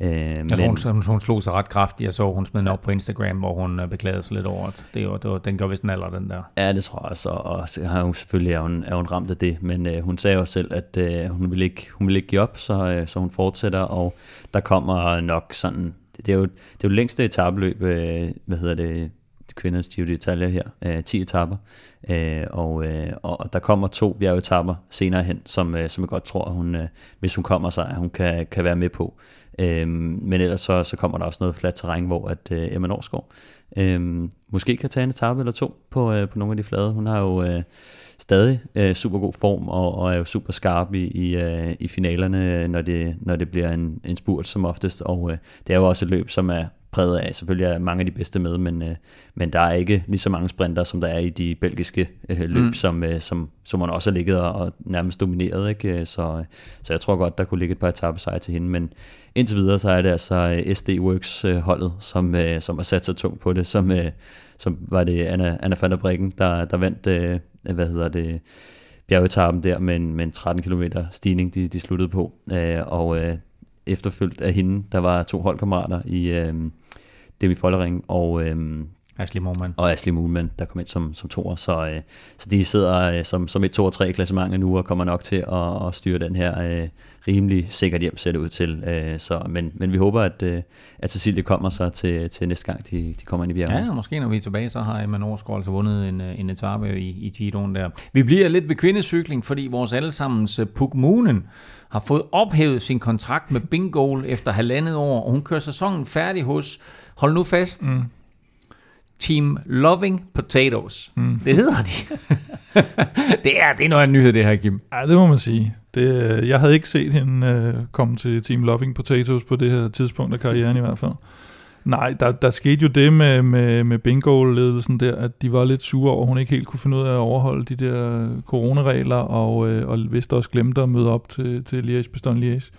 Øh, Jeg tror, hun, hun, hun slog sig ret kraftigt. Jeg så, hun smed den op på Instagram, hvor hun øh, beklagede sig lidt over, at det var, det var, den gør vist en alder, den der. Ja, det tror jeg også, og, har hun selvfølgelig er hun, er hun ramt af det, men øh, hun sagde jo selv, at øh, hun, vil ikke, hun vil ikke give op, så, øh, så hun fortsætter, og der kommer nok sådan, det, er jo det er jo det længste etabeløb, øh, hvad hedder det, kvinders Giro d'Italia her, øh, 10 etapper, øh, og, øh, og der kommer to bjergetapper senere hen, som, øh, som jeg godt tror, at hun, øh, hvis hun kommer sig, at hun kan, kan være med på. Øh, men ellers så, så kommer der også noget fladt terræn, hvor at øh, Emma Norsgaard øh, måske kan tage en etape eller to på, øh, på nogle af de flade. Hun har jo øh, stadig øh, super god form og, og er jo super skarp i, i, øh, i finalerne, når det, når det bliver en, en spurt som oftest. Og øh, det er jo også et løb, som er præget af, selvfølgelig er mange af de bedste med, men, øh, men der er ikke lige så mange sprinter, som der er i de belgiske øh, løb, Mm. som, øh, som, som man også har ligget og, og nærmest domineret. Ikke? Så, øh, så jeg tror godt, der kunne ligge et par etappesejre til hende, men indtil videre, så er det altså øh, SD Works øh, holdet, som, øh, som har sat sig tungt på det, som, øh, som var det Anna, Anna van der Breggen, der, der vandt, øh, hvad hedder det, bjergetappen der med en, med en 13 km stigning, de, de sluttede på. Øh, og øh, efterfulgt af hende, der var to holdkammerater i øh, Demi Follering og, øh, Ashley Morman. og Ashley Moonman, der kom ind som, som toer. Så, øh, så de sidder øh, som, som et 2 og 3 klassement nu og kommer nok til at, at styre den her øh, rimelig sikkert hjem, ser det ud til. Øh, så, men, men vi håber, at, øh, at Cecilie kommer sig til, til næste gang, de, de kommer ind i bjergene. Ja, måske når vi er tilbage, så har Emma Norsgaard altså vundet en, øh, en etape i, i Giroen der. Vi bliver lidt ved kvindecykling, fordi vores allesammens Puk Moonen har fået ophævet sin kontrakt med Bingol efter halvandet år, og hun kører sæsonen færdig hos, hold nu fast, mm. Team Loving Potatoes. Mm. Det hedder de. det, er, det er noget af en nyhed, det her, Kim. Ja, det må man sige. Det, øh, jeg havde ikke set hende øh, komme til Team Loving Potatoes på det her tidspunkt af karrieren i hvert fald. Nej, der, der skete jo det med, med, med bingo-ledelsen der, at de var lidt sure over, at hun ikke helt kunne finde ud af at overholde de der coronaregler, og, øh, og vist også glemte at møde op til, til Liège, Bastogne Liège.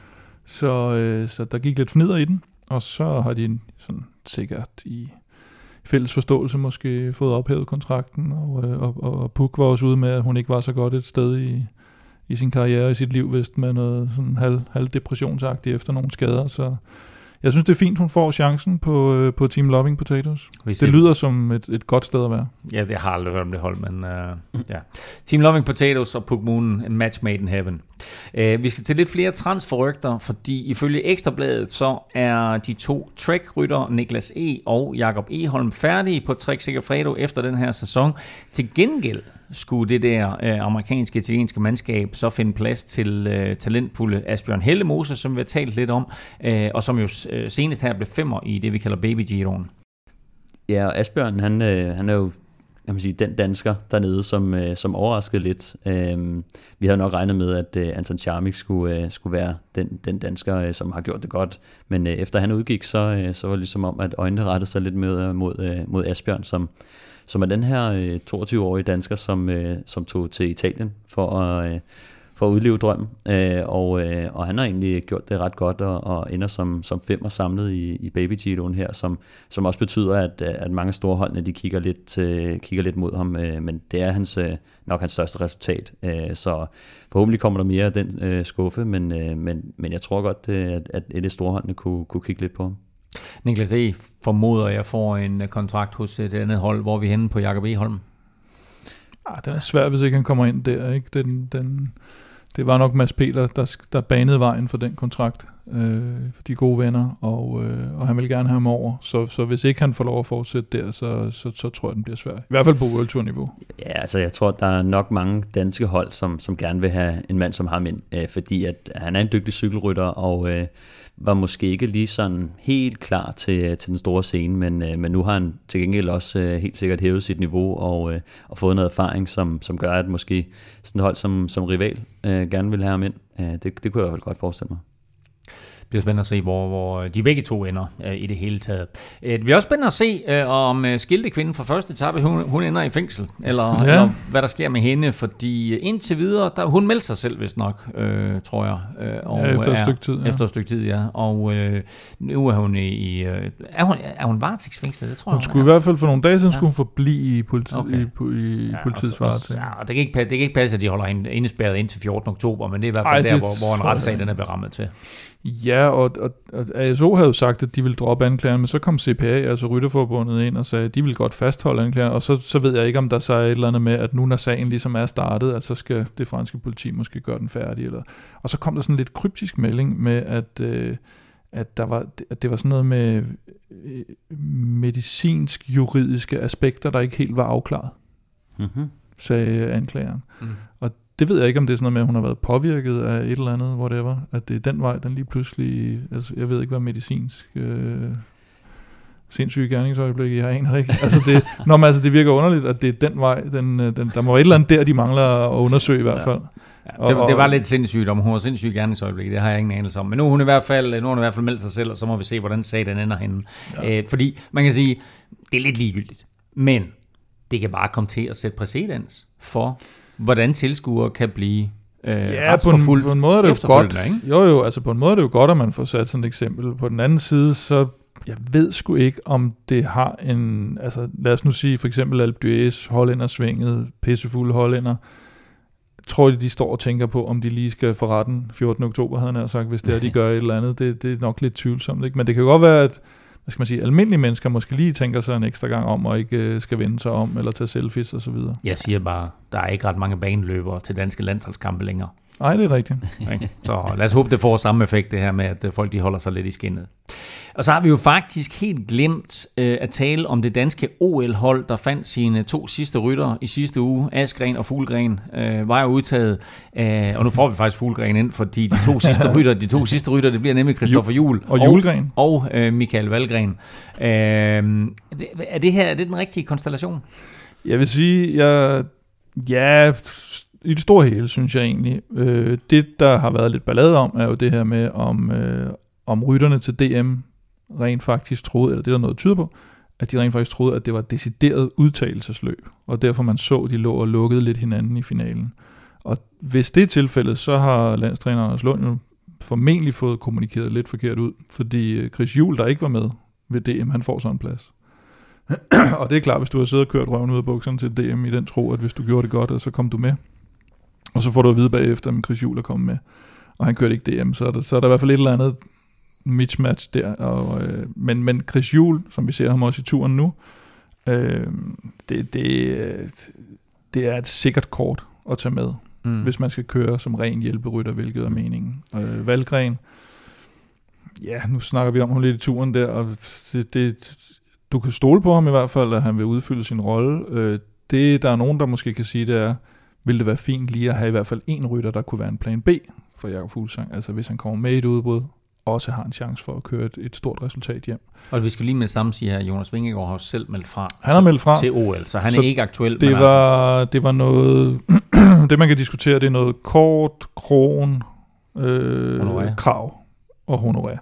Så, øh, så der gik lidt fnider i den, og så har de sådan sikkert i fælles forståelse måske fået ophævet kontrakten, og, øh, og, og, Puk var også ude med, at hun ikke var så godt et sted i, i sin karriere, i sit liv, hvis med noget sådan halv, halv depressionsagtigt efter nogle skader, så jeg synes, det er fint, hun får chancen på, øh, på Team Loving Potatoes. Hvis Det lyder som et, et godt sted at være. Ja, det har aldrig hørt om det hold, men uh, ja. Team Loving Potatoes og Puck Moon, en match made in heaven. Uh, vi skal til lidt flere transferrygter, fordi ifølge Ekstrabladet, så er de to Trek-rytter, Niklas E. og Jakob Eholm, færdige på Trek Segafredo efter den her sæson. Til gengæld skulle det der uh, amerikanske italienske mandskab så finde plads til uh, talentfulde Asbjørn Hellemose, som vi har talt lidt om, uh, og som jo senest her blev femmer i det, vi kalder Baby Giroen. Ja, og Asbjørn, han, øh, han er jo kan man sige, den dansker dernede, som, øh, som overraskede lidt. Øh, vi havde nok regnet med, at øh, Anton Charmik skulle, øh, skulle være den, den dansker, øh, som har gjort det godt. Men øh, efter han udgik, så, øh, så var det ligesom om, at øjnene rettede sig lidt med, øh, mod, øh, mod Asbjørn, som, som er den her øh, 22-årige dansker, som, øh, som tog til Italien for at, øh, for at udleve drømmen. Øh, og, øh, og han har egentlig gjort det ret godt og, og ender som, som femmer samlet i, i Baby Giroen her, som, som også betyder, at, at mange store holdene de kigger lidt, øh, kigger lidt mod ham. Øh, men det er hans, øh, nok hans største resultat. Øh, så forhåbentlig kommer der mere af den øh, skuffe, men, øh, men, men jeg tror godt, øh, at, at et af store holdene kunne, kunne kigge lidt på ham. Niklas E. formoder, jeg får en øh, kontrakt hos et andet hold. Hvor er vi henne på Jakob Eholm? Ah, den er svær, hvis ikke han kommer ind der. Ikke? Den, den, det var nok Mads Peter, der, der banede vejen for den kontrakt, øh, for de gode venner, og, øh, og han vil gerne have ham over. Så, så hvis ikke han får lov at fortsætte der, så, så, så tror jeg, den bliver svær. I hvert fald på World Tour niveau. Ja, altså jeg tror, der er nok mange danske hold, som, som gerne vil have en mand som ham ind, øh, fordi at han er en dygtig cykelrytter, og øh, var måske ikke lige sådan helt klar til, øh, til den store scene, men, øh, men nu har han til gengæld også øh, helt sikkert hævet sit niveau og, øh, og fået noget erfaring, som, som gør, at måske sådan et hold som, som rival øh, gerne vil have ham ind. Øh, det, det kunne jeg i hvert fald godt forestille mig bliver spændende at se, hvor, hvor de begge to ender øh, i det hele taget. Det bliver også spændende at se, øh, om øh, skilte kvinden fra første etape, hun, hun ender i fængsel, eller, ja. eller hvad der sker med hende, fordi indtil videre, der, hun melder sig selv vist nok, øh, tror jeg. Øh, og ja, efter et stykke tid. Ja. Efter et stykke tid, ja. Og øh, nu er hun i... Øh, er hun, er hun varetægtsfængslet? Det tror hun jeg, skulle i hvert fald for nogle dage siden, ja. skulle hun forblive i, politi- okay. i, i ja, politiets varetægt. Ja, og det kan, ikke, det kan ikke passe, at de holder hende indespærret indtil 14. oktober, men det er i hvert fald Ej, der, hvor, hvor en retssag den er berammet til. Ja, og, og, og ASO havde jo sagt, at de ville droppe anklageren, men så kom CPA, altså Rytterforbundet, ind og sagde, at de ville godt fastholde anklageren, og så, så ved jeg ikke, om der så er et eller andet med, at nu når sagen ligesom er startet, at så skal det franske politi måske gøre den færdig. Eller, og så kom der sådan en lidt kryptisk melding med, at, øh, at, der var, at det var sådan noget med øh, medicinsk-juridiske aspekter, der ikke helt var afklaret, mm-hmm. sagde anklageren. Mm. Og det ved jeg ikke, om det er sådan noget med, at hun har været påvirket af et eller andet, whatever, at det er den vej, den lige pludselig, altså jeg ved ikke, hvad medicinsk øh, sindssyge gerningsøjeblik, jeg aner ikke. Altså det, når man, altså det virker underligt, at det er den vej, den, øh, den, der må være et eller andet der, de mangler at undersøge i hvert fald. Ja. Ja, det, det, var lidt sindssygt, om hun var sindssyg gerningsøjeblik, det har jeg ingen anelse om. Men nu har hun i hvert fald, nu har hun i hvert fald meldt sig selv, og så må vi se, hvordan sagen den ender henne. Ja. Øh, fordi man kan sige, det er lidt ligegyldigt. Men det kan bare komme til at sætte præcedens for, hvordan tilskuere kan blive øh, ja, på en, på en måde er det jo godt. Ikke? Jo, jo, altså på en måde er det jo godt, at man får sat sådan et eksempel. På den anden side, så jeg ved sgu ikke, om det har en, altså lad os nu sige for eksempel Alpe d'Huez, hollænder svinget, pissefulde hollænder, tror de, de står og tænker på, om de lige skal få retten 14. oktober, havde han sagt, hvis det er, de gør et eller andet. Det, det er nok lidt tvivlsomt, ikke? Men det kan godt være, at hvad skal man sige, almindelige mennesker måske lige tænker sig en ekstra gang om, og ikke øh, skal vende sig om, eller tage selfies og så videre. Jeg siger bare, der er ikke ret mange baneløbere til danske landsholdskampe længere. Nej, det er rigtigt. så lad os håbe, det får samme effekt, det her med, at øh, folk de holder sig lidt i skinnet. Og så har vi jo faktisk helt glemt øh, at tale om det danske OL-hold, der fandt sine to sidste rytter i sidste uge. Askren og Fuglgren øh, var jo udtaget, øh, og nu får vi faktisk Fuglgren ind, fordi de to sidste rytter, de to sidste rytter, det bliver nemlig Christoffer Jul og, og, Julgren. og øh, Michael Valgren. Øh, er det her er det den rigtige konstellation? Jeg vil sige, jeg, ja, i det store hele, synes jeg egentlig. Øh, det, der har været lidt ballade om, er jo det her med, om, øh, om rytterne til DM rent faktisk troede, eller det der noget tyder på, at de rent faktisk troede, at det var et decideret udtagelsesløb, og derfor man så, de lå og lukkede lidt hinanden i finalen. Og hvis det er tilfældet, så har landstræneren Anders Lund jo formentlig fået kommunikeret lidt forkert ud, fordi øh, Chris Juhl, der ikke var med ved DM, han får sådan en plads. og det er klart, hvis du har siddet og kørt røven ud af bukserne til DM i den tro, at hvis du gjorde det godt, så kom du med. Og så får du at vide bagefter, at Chris Juhl er kommet med, og han kørte ikke DM, så er der, så er der i hvert fald et eller andet mismatch der. Og, øh, men, men Chris Juhl, som vi ser ham også i turen nu, øh, det, det, det er et sikkert kort at tage med, mm. hvis man skal køre som ren hjælperytter, hvilket er meningen. Øh, Valgren, ja, nu snakker vi om ham lidt i turen der, og det, det, du kan stole på ham i hvert fald, at han vil udfylde sin rolle. Øh, det, der er nogen, der måske kan sige, det er, vil det være fint lige at have i hvert fald en rytter, der kunne være en plan B for Jakob Fuglsang. Altså hvis han kommer med i et udbrud, også har en chance for at køre et, et stort resultat hjem. Og vi skal lige med det samme sige her, Jonas Vingegaard har selv meldt fra, han har meldt fra til OL, så han så er ikke aktuel. Det var, altså. det var noget, det man kan diskutere, det er noget kort, kron, øh, krav og honorær.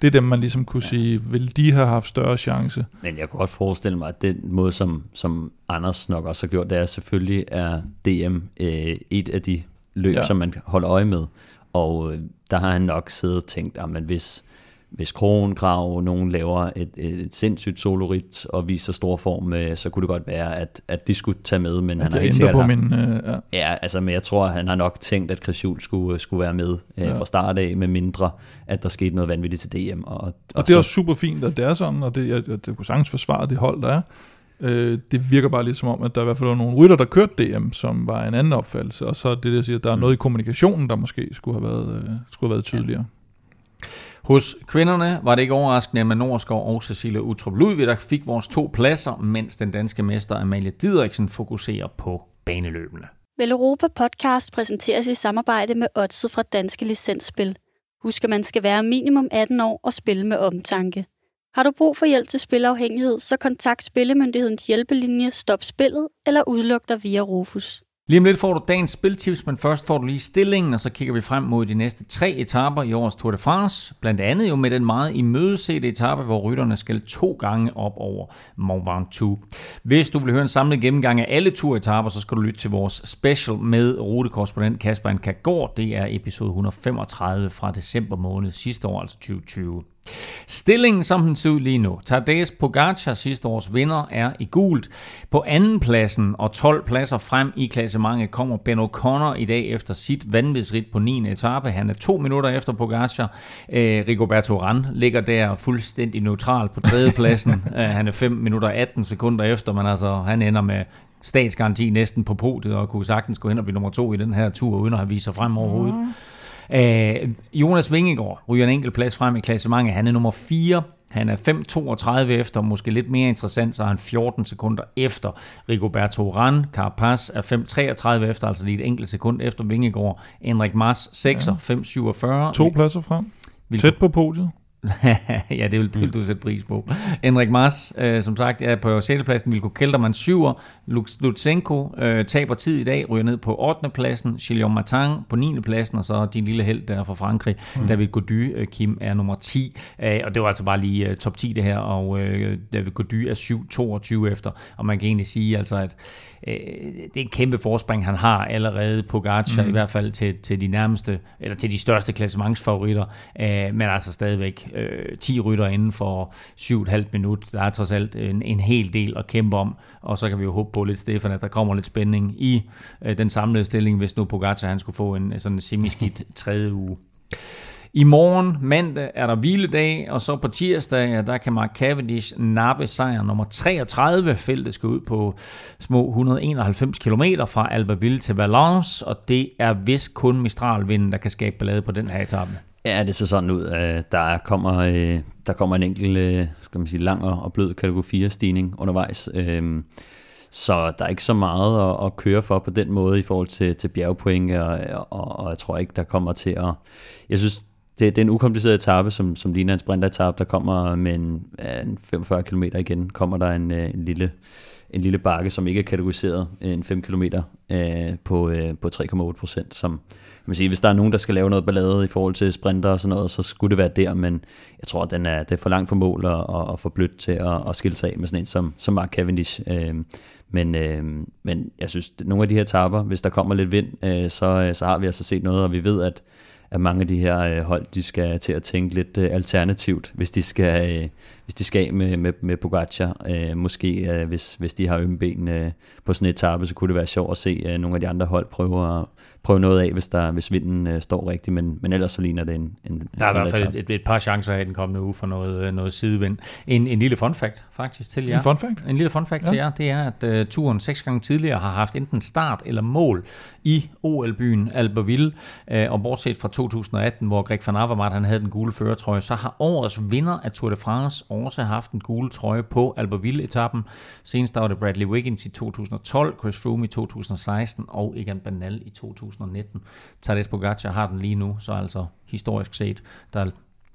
Det er dem, man ligesom kunne ja. sige, vil de have haft større chance? Men jeg kunne godt forestille mig, at den måde, som, som Anders nok også har gjort, det er selvfølgelig, er DM øh, et af de løb, ja. som man holder øje med. Og øh, der har han nok siddet og tænkt, at hvis, hvis Krongrav nogen laver et, et sindssygt solorit og viser stor form, øh, så kunne det godt være, at, at de skulle tage med, men ja, han har ikke sikkert på haft, min, øh, ja. ja. altså, men jeg tror, han har nok tænkt, at Chris Juhl skulle, øh, skulle være med øh, ja. fra start af, med mindre, at der skete noget vanvittigt til DM. Og, og, og det er så, også super fint, at det er sådan, og det, jeg, det kunne sagtens forsvare det hold, der er. Øh, det virker bare lidt som om, at der i hvert fald var nogle rytter, der kørte DM, som var en anden opfattelse, og så er det, der siger, at der er mm. noget i kommunikationen, der måske skulle have været, øh, skulle have været tydeligere. Hos kvinderne var det ikke overraskende, at Manorsgaard og Cecilia Utrup Ludvig, der fik vores to pladser, mens den danske mester Amalie Didriksen fokuserer på baneløbene. Vel Europa Podcast præsenteres i samarbejde med Odset fra Danske Licensspil. Husk, at man skal være minimum 18 år og spille med omtanke. Har du brug for hjælp til spilafhængighed, så kontakt Spillemyndighedens hjælpelinje Stop Spillet eller udluk dig via Rufus. Lige om lidt får du dagens spiltips, men først får du lige stillingen, og så kigger vi frem mod de næste tre etaper i årets Tour de France. Blandt andet jo med den meget imødesete etape, hvor rytterne skal to gange op over Mont Ventoux. Hvis du vil høre en samlet gennemgang af alle turetaper, så skal du lytte til vores special med rutekorrespondent Kasper Kagård. Det er episode 135 fra december måned sidste år, altså 2020. Stillingen, som den ser ud lige nu. Tadej Pogacar, sidste års vinder, er i gult. På anden pladsen og 12 pladser frem i klassementet kommer Ben O'Connor i dag efter sit vanvidsrit på 9. etape. Han er to minutter efter Pogacar. Eh, Rigoberto Ran ligger der fuldstændig neutral på tredje pladsen. eh, han er 5 minutter 18 sekunder efter, men altså han ender med statsgaranti næsten på podiet og kunne sagtens gå hen og blive nummer to i den her tur, uden at have vist sig frem overhovedet. Mm. Øh, Jonas Vingegaard ryger en enkelt plads frem i klassementet. Han er nummer 4. Han er 5.32 efter, måske lidt mere interessant, så er han 14 sekunder efter Rigoberto Ran. Carapaz er 5.33 efter, altså lige et enkelt sekund efter Vingegaard. Enrik Mars 6, ja. 5.47. To pladser frem. Tæt på podiet. Ja, det vil, det vil du sætte pris på. Henrik Mars, øh, som sagt, er på 6. pladsen. Vilko Kelderman 7. Lutsenko øh, taber tid i dag, ryger ned på 8. pladsen. Gillian Martin på 9. pladsen, og så din lille held der fra Frankrig, mm. David Gody, øh, Kim er nummer 10. Øh, og det var altså bare lige øh, top 10 det her, og øh, David Gody er 7.22 efter. Og man kan egentlig sige altså, at øh, det er en kæmpe forspring, han har allerede på Garcha, mm. i hvert fald til, til de nærmeste, eller til de største klassementsfavoritter, øh, men altså stadigvæk øh, 10 rytter inden for 7,5 minut. Der er trods alt en, en hel del at kæmpe om, og så kan vi jo håbe på lidt, Stefan, at der kommer lidt spænding i øh, den samlede stilling, hvis nu Pogacar han skulle få en sådan en semiskidt tredje uge. I morgen, mandag, er der hviledag, og så på tirsdag, ja, der kan Mark Cavendish nappe sejr nummer 33. Feltet skal ud på små 191 km fra Albaville til Valence, og det er vist kun Mistral-vinden, der kan skabe ballade på den her etape. Ja, det ser sådan ud. Øh, der kommer, øh, der kommer en enkelt øh, skal man sige, lang og blød kategori 4 stigning undervejs. Så der er ikke så meget at, at køre for på den måde i forhold til, til bjergpoint, og, og, og jeg tror ikke, der kommer til at... Jeg synes, det, det er en ukompliceret etape, som, som ligner en sprinteretape, der kommer med en, en 45 km igen, kommer der en, en lille en lille bakke, som ikke er kategoriseret, en 5 km øh, på, øh, på 3,8 procent, som man sige, hvis der er nogen, der skal lave noget ballade i forhold til sprinter og sådan noget, så skulle det være der, men jeg tror, at den er, det er for langt for mål og, og, og for blødt til at, at skille sig af med sådan en som, som Mark Cavendish. Øh, men, øh, men jeg synes, at nogle af de her tapper, hvis der kommer lidt vind, øh, så, øh, så har vi altså set noget, og vi ved, at at mange af de her øh, hold, de skal til at tænke lidt øh, alternativt, hvis de skal, øh, hvis de skal med, med, med Pogacar. Øh, måske øh, hvis, hvis de har ømme ben øh, på sådan et etape, så kunne det være sjovt at se øh, nogle af de andre hold prøve, at, prøve noget af, hvis, der, hvis vinden øh, står rigtigt, men, men ellers så ligner det en, en Der er i hvert fald et, et par chancer i den kommende uge for noget, øh, noget sidevind. En, en lille fun fact faktisk til jer. En fun fact? En lille fun fact ja. til jer, det er, at uh, turen seks gange tidligere har haft enten start eller mål i OL-byen Albertville, uh, og bortset fra 2018, hvor Greg van Avermaet han havde den gule føretrøje, så har årets vinder af Tour de France også haft den gule trøje på Albertville-etappen. Senest der var det Bradley Wiggins i 2012, Chris Froome i 2016 og Egan Bernal i 2019. Tadej Pogacar har den lige nu, så altså historisk set, der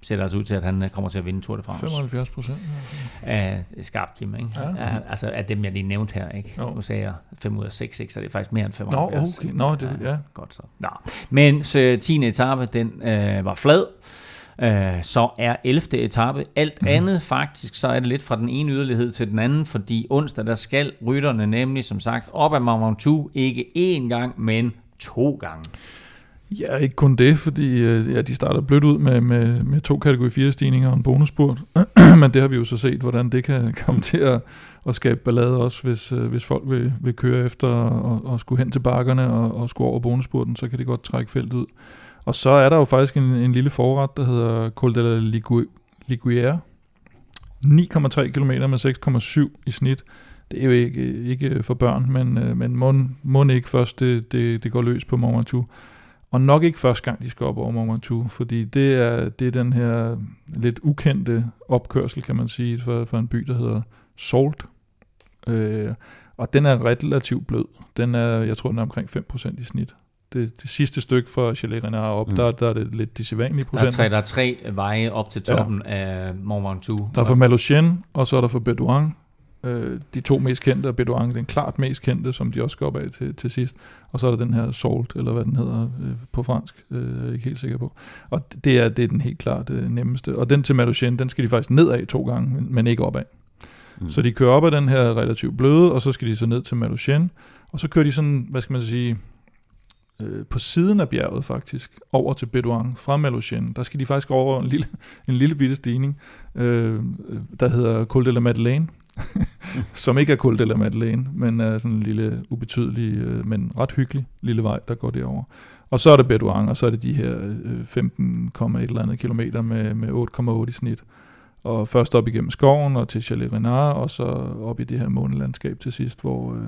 ser det altså ud til, at han kommer til at vinde Tour de France. 75 procent. Af skarp Kim, ikke? Ja. Ja. Altså af dem, jeg lige nævnte her, ikke? Jo. Nu sagde jeg 5 ud af 6, ikke? så det er faktisk mere end 75. Nå, okay. Nå, det, ja. Godt så. Nå. Mens øh, 10. etape, den øh, var flad, øh, så er 11. etape alt andet faktisk, så er det lidt fra den ene yderlighed til den anden, fordi onsdag, der skal rytterne nemlig, som sagt, op ad Mont Ventoux, ikke én gang, men to gange. Ja, ikke kun det, fordi øh, ja, de starter blødt ud med, med, med to kategori 4 stigninger og en bonusspurt. Men det har vi jo så set, hvordan det kan komme til at, at skabe ballade også, hvis, øh, hvis folk vil, vil køre efter og, og skulle hen til bakkerne og, og skulle over bonusspurten, så kan det godt trække feltet ud. Og så er der jo faktisk en, en lille forret, der hedder Col de la Ligu- Liguière. 9,3 km med 6,7 i snit. Det er jo ikke, ikke for børn, men, øh, men må, må ikke først det, det, det går løs på Mont Ventoux. Og nok ikke første gang, de skal op over Mont Ventoux, fordi det er, det er den her lidt ukendte opkørsel, kan man sige, for, for en by, der hedder Salt. Øh, og den er relativt blød. Den er, jeg tror, den er omkring 5% i snit. Det, det sidste stykke fra Chalet Renard op, Mm. der, der er det lidt de sædvanlige Der er, tre, procenter. der er tre veje op til toppen ja. af Mont Ventoux. Der er for Malocène, og så er der for Bedouin. Øh, de to mest kendte er Bedouin, den klart mest kendte, som de også går op af til, til sidst. Og så er der den her Salt, eller hvad den hedder øh, på fransk, øh, jeg er ikke helt sikker på. Og det er, det er den helt klart øh, nemmeste. Og den til Malocène, den skal de faktisk nedad to gange, men, ikke opad. Mm. Så de kører op ad den her relativt bløde, og så skal de så ned til Malocène, og så kører de sådan, hvad skal man sige, øh, på siden af bjerget faktisk, over til Bedouin fra Malocène. Der skal de faktisk over en lille, en lille bitte stigning, øh, der hedder Col de la Madeleine, som ikke er Col de la Madeleine, men er sådan en lille ubetydelig, øh, men ret hyggelig lille vej, der går derover. Og så er det Bedouin, og så er det de her øh, 15, et eller andet kilometer med, med 8,8 i snit. Og først op igennem skoven og til Chalet Renard, og så op i det her månelandskab til sidst, hvor øh,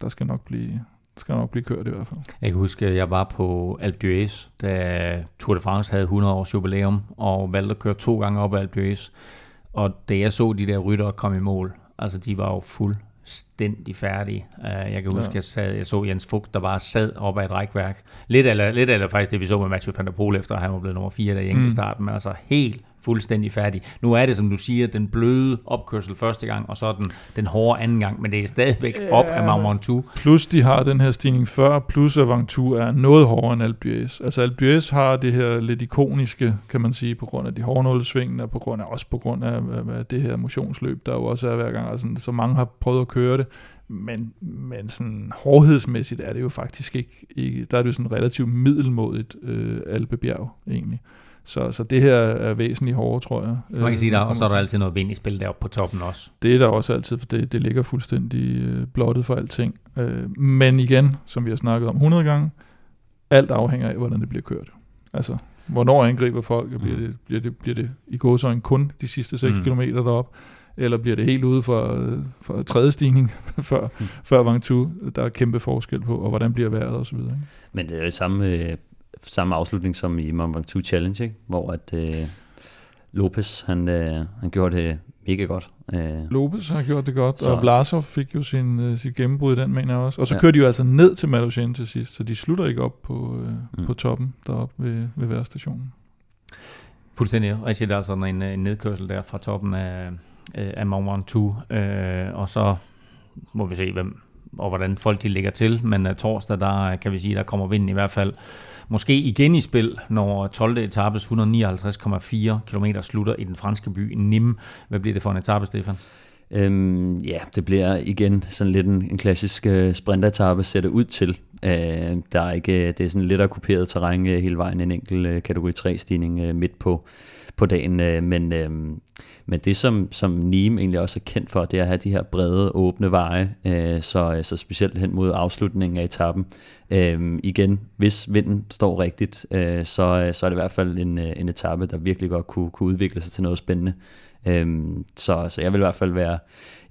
der skal nok blive skal nok blive kørt i hvert fald. Jeg kan huske, at jeg var på Alpe d'Huez, da Tour de France havde 100 års jubilæum, og valgte at køre to gange op ad Alpe d'Huez. Og da jeg så de der ryttere komme i mål, altså de var jo fuldstændig færdige. Uh, Jeg kan huske, Ja. jeg, sad, jeg så Jens Fugt, der bare sad op ad et rækværk. Lidt eller, lidt eller faktisk det, vi så med Mathieu van der Poel, efter at han var blevet nummer 4 der i enkeltstarten, mm. men altså helt fuldstændig færdig. Nu er det, som du siger, den bløde opkørsel første gang, og så den, den hårde anden gang, men det er stadigvæk op af Mont Ventoux. Plus de har den her stigning før, plus at Ventoux er noget hårdere end Alpe d'Huez. Altså Alpe d'Huez har det her lidt ikoniske, kan man sige, på grund af de hårdnålesvingene, og på grund af, også på grund af det her motionsløb, der jo også er hver gang, altså, så mange har prøvet at køre det. Men, men sådan hårdhedsmæssigt er det jo faktisk ikke, ikke der er det jo sådan relativt middelmodigt øh, alpebjerg egentlig. Så, så det her er væsentligt hårdere, tror jeg. Man kan Øh, sige, der, når og så er der altid noget vind i spil deroppe på toppen også. Det er der også altid, for det, det ligger fuldstændig øh, blottet for alting. Øh, men igen, som vi har snakket om 100 gange, alt afhænger af, hvordan det bliver kørt. Altså, hvornår angriber folk, og bliver Mm. det, bliver det, bliver det i gåsøjne kun de sidste 6 Mm. km derop, eller bliver det helt ude for, øh, for tredje stigning før, Mm. før Ventoux, der er kæmpe forskel på, og hvordan bliver vejret osv. Men det er jo samme, øh, samme afslutning som i Mont Ventoux Challenge, ikke? hvor at, øh, Lopez han, øh, han gjorde det mega godt. Øh, Lopez har gjort det godt, Så- og Vlasov fik jo sin, øh, sit gennembrud i den, mener jeg også. Og så Ja. kører de jo altså ned til Malocène til sidst, så de slutter ikke op på, øh, Mm. på toppen deroppe ved, ved værstationen. Fuldstændig rigtigt. Der er sådan en, en nedkørsel der fra toppen af, øh, af Mont Ventoux. Øh, og så må vi se, hvem og hvordan folk de ligger til. Men uh, torsdag, der øh, kan vi sige, der kommer vinden i hvert fald måske igen i spil, når 12. etapes 159,4 km slutter i den franske by Nîmes. Hvad bliver det for en etape, Stefan? Øhm, ja, det bliver igen sådan lidt en, en klassisk øh, sprinteretappe, ser det ud til. Øh, der er ikke, øh, det er sådan lidt af kuperet terræn øh, hele vejen, en enkelt øh, kategori 3-stigning øh, midt på, på dagen, øh, men, øh, men det som, som Nîmes egentlig også er kendt for, det er at have de her brede, åbne veje, øh, så, øh, så specielt hen mod afslutningen af etappen. Øh, igen, hvis vinden står rigtigt, øh, så, øh, så er det i hvert fald en, øh, en etape, der virkelig godt kunne, kunne udvikle sig til noget spændende. Øhm, så, så jeg vil i hvert fald være,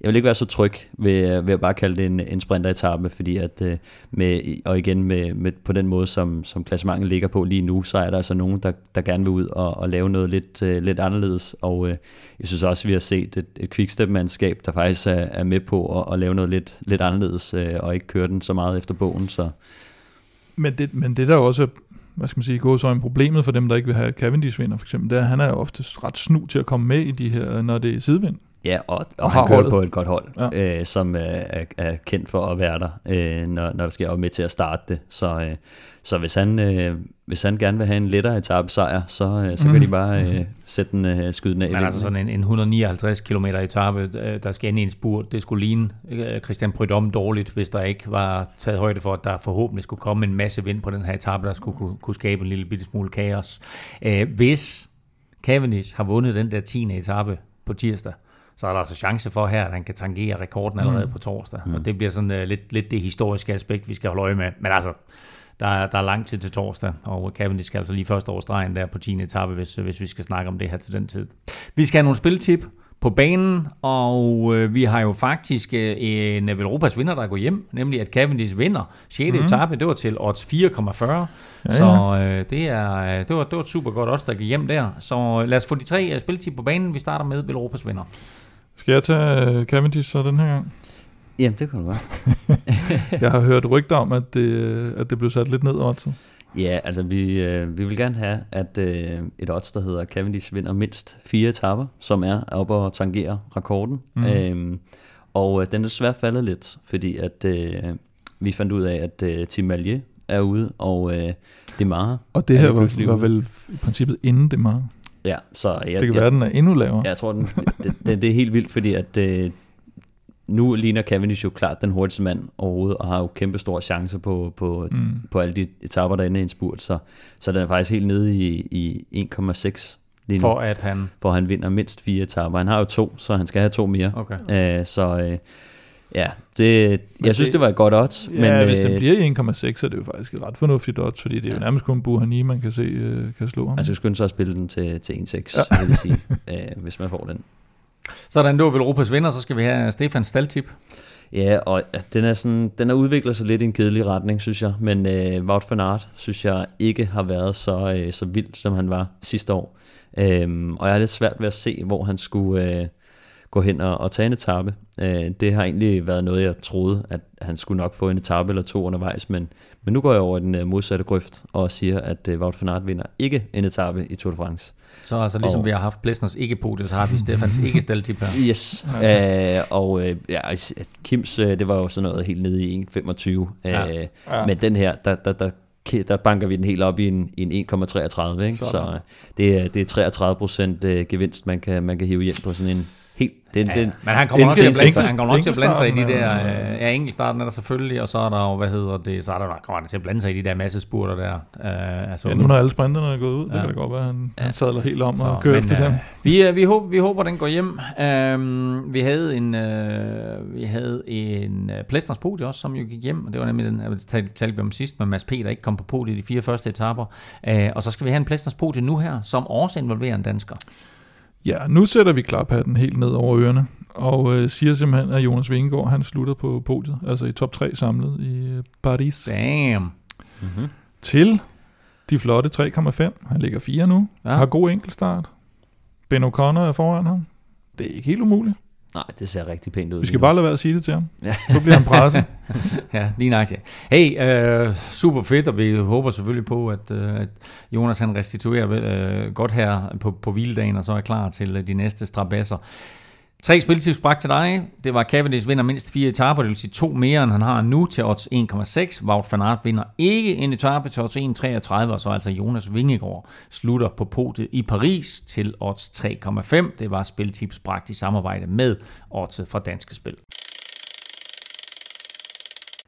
jeg vil ikke være så tryg ved, ved at bare kalde det en, en sprinteretappe, fordi at øh, med, og igen med, med, på den måde, som, som klassementet ligger på lige nu, så er der altså nogen, der, der gerne vil ud og, og lave noget lidt, øh, lidt anderledes, og øh, jeg synes også, at vi har set et, et quickstep-mandskab, der faktisk er, er med på at, at lave noget lidt, lidt anderledes, øh, og ikke køre den så meget efter bogen, så... Men det, men det der også hvad skal man sige, gå så en problemet for dem, der ikke vil have Cavendish-vinder, for eksempel, det er, at han er oftest ret snu til at komme med i de her, når det er sidevind. Ja, og, og, og han kører holdet. på et godt hold, ja. øh, som er, er kendt for at være der, øh, når, når der sker med til at starte det. Så, øh, så hvis, han, øh, hvis han gerne vil have en lettere etape sejr, så, øh, så mm. kan de bare øh, sætte den, øh, skyde den af. Men altså sådan en, en 159 km etape, øh, der skal ind i en spurt, det skulle ligne øh, Christian Prydom dårligt, hvis der ikke var taget højde for, at der forhåbentlig skulle komme en masse vind på den her etape, der skulle kunne, kunne skabe en lille bitte smule kaos. Øh, hvis Cavendish har vundet den der 10. etape på tirsdag, så er der altså chance for her, at han kan tangere rekorden allerede mm. på torsdag. Mm. Og det bliver sådan uh, lidt, lidt det historiske aspekt, vi skal holde øje med. Men altså, der er, der er lang tid til torsdag, og Cavendish skal altså lige først over stregen der på 10. etape, hvis, hvis vi skal snakke om det her til den tid. Vi skal have nogle spiltip på banen, og øh, vi har jo faktisk øh, en Europas vinder, der går hjem, nemlig at Cavendish vinder 6. Mm. etape, det var til odds 4,40, ja, ja. så øh, det, er, det, var, det var super godt odds, der gik hjem der. Så lad os få de tre øh, spiltip på banen. Vi starter med Europas vinder. Skal jeg tage øh, Cavendish så den her gang? Jamen, det kan du godt. jeg har hørt rygter om, at det, at det blev sat lidt ned oddset. Ja, altså vi, øh, vi vil gerne have, at øh, et odds, der hedder Cavendish vinder mindst fire etapper, som er oppe og tangerer rekorden. Mm. Øhm, og øh, den er desværre faldet lidt, fordi at øh, vi fandt ud af, at øh, Tim Malje er ude, og øh, Demare Og det her var, var vel i princippet inden Demare? Ja, så jeg, det kan jeg, være, den er endnu lavere. Jeg tror, den, det, det, det er helt vildt, fordi at øh, nu ligner Cavendish jo klart den hurtigste mand overhovedet, og har jo kæmpe store chancer på, på, mm. på alle de etaper, der er inde i en spurt, så, så den er faktisk helt nede i, i 1,6 lige nu. For at han... For han vinder mindst fire etaper. Han har jo to, så han skal have to mere. Okay. Æh, så øh, ja, det, jeg det, synes, det var et godt odds. Ja, men, hvis øh, den bliver i 1,6, så er det jo faktisk et ret fornuftigt odds, fordi det er ja. jo nærmest kun Buhani, man kan se øh, kan slå ham. Altså, skulle så spille den til, til 1,6, ja. vil jeg sige, øh, hvis man får den. Sådan, det var vel Europas vinder, så skal vi have Stefans staldtip. Ja, og den er, sådan, den er udviklet sig lidt i en kedelig retning, synes jeg. Men øh, Wout van Aert, synes jeg ikke har været så, øh, så vild, som han var sidste år. Øhm, og jeg har lidt svært ved at se, hvor han skulle øh, gå hen og, og tage en etape. Øh, det har egentlig været noget, jeg troede, at han skulle nok få en etape eller to undervejs, men, men nu går jeg over i den øh, modsatte grøft og siger, at øh, Wout van Aert vinder ikke en etape i Tour de France. Så altså ligesom og, vi har haft Plesners ikke podium, så har vi Stefans ikke steltip her. Yes, okay. øh, og øh, ja, Kims, øh, det var jo sådan noget helt nede i 1,25. Ja. Øh, ja. Men den her, der, der, der der banker vi den helt op i en, i en 1,33, ikke? Så, så det, er, det er 33 procent øh, gevinst, man kan, man kan hive hjem på sådan en. Den, ja, den, men han kommer nok til at blande sig, han kommer nok til at blande sig i de der... Øh, ja, enkeltstarten er der selvfølgelig, og så er der jo, hvad hedder det, så er der, kommer han til at blande sig i de der masse spurter der. Uh, altså, ja, nu når alle sprinterne er gået ud, ja. det kan da godt være, han, ja. han sadler helt om så, og kører men, efter uh, dem. Vi, uh, vi, håber, vi håber, den går hjem. Uh, vi havde en, uh, vi havde en uh, Plæstners podie også, som jo gik hjem, og det var nemlig den, jeg talte vi om sidst, med Mads P., der ikke kom på podiet i de fire første etaper. Uh, og så skal vi have en Plæstners podie nu her, som også involverer en dansker. Ja, nu sætter vi klaphatten helt ned over ørerne, og øh, siger simpelthen, at Jonas Vingegaard, han slutter på podiet, altså i top 3 samlet i øh, Paris. Damn. Mm-hmm. Til de flotte 3,5. Han ligger 4 nu, ja. har god enkeltstart. Ben O'Connor er foran ham. Det er ikke helt umuligt. Nej, det ser rigtig pænt ud. Vi skal bare lade være at sige det til ham. Ja. Så bliver han presset. ja, lige. Ja. Hey, øh, super fedt, og vi håber selvfølgelig på, at, øh, at Jonas han restituerer øh, godt her på, på hviledagen, og så er klar til øh, de næste strabasser. Tre spiltips bragt til dig. Det var Cavendish vinder mindst fire etaper, det vil sige to mere, end han har nu til odds 1,6. Wout van Aert vinder ikke en etape til odds 1,33, og så altså Jonas Vingegaard slutter på podiet i Paris til odds 3,5. Det var spiltips bragt i samarbejde med oddset fra Danske Spil.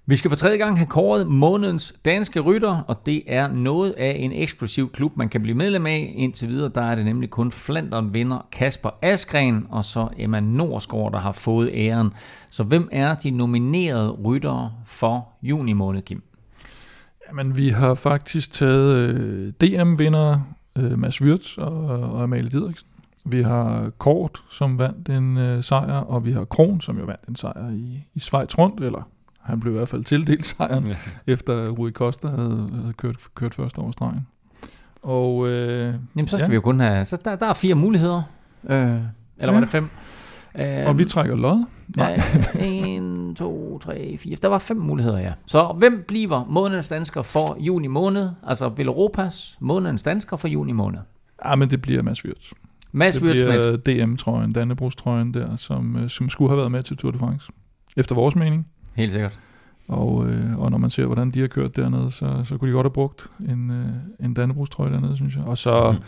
Vi skal for tredje gang have kåret månedens danske rytter, og det er noget af en eksklusiv klub, man kan blive medlem af. Indtil videre, der er det nemlig kun Flandern vinder Kasper Askren, og så Emma Norsgaard, der har fået æren. Så hvem er de nominerede ryttere for juni måned, Kim? Jamen, vi har faktisk taget øh, DM-vinder øh, Mads Wirtz og, og Amalie Didriksen. Vi har Kort, som vandt en øh, sejr, og vi har Kron, som jo vandt en sejr i, i Schweiz rundt, eller han blev i hvert fald tildelt sejren, ja. efter Rui Costa havde, havde kørt, kørt første over stregen. Og, øh, Jamen, så skal ja. vi jo kun have... Så der, der er fire muligheder. Øh, eller ja. var det fem? Øh, og vi trækker lod. Nej. Ja, en, to, tre, fire. Der var fem muligheder, ja. Så hvem bliver månedens dansker for juni måned? Altså vil Europas månedens dansker for juni måned? Ja, men det bliver Mads Wirtz. Mads Wirtz Det bliver DM-trøjen, Dannebrogs-trøjen der, som, øh, som skulle have været med til Tour de France. Efter vores mening. Helt sikkert. Og, øh, og når man ser, hvordan de har kørt dernede, så, så kunne de godt have brugt en, øh, en Dannebrogstrøje dernede, synes jeg. Og så, mm.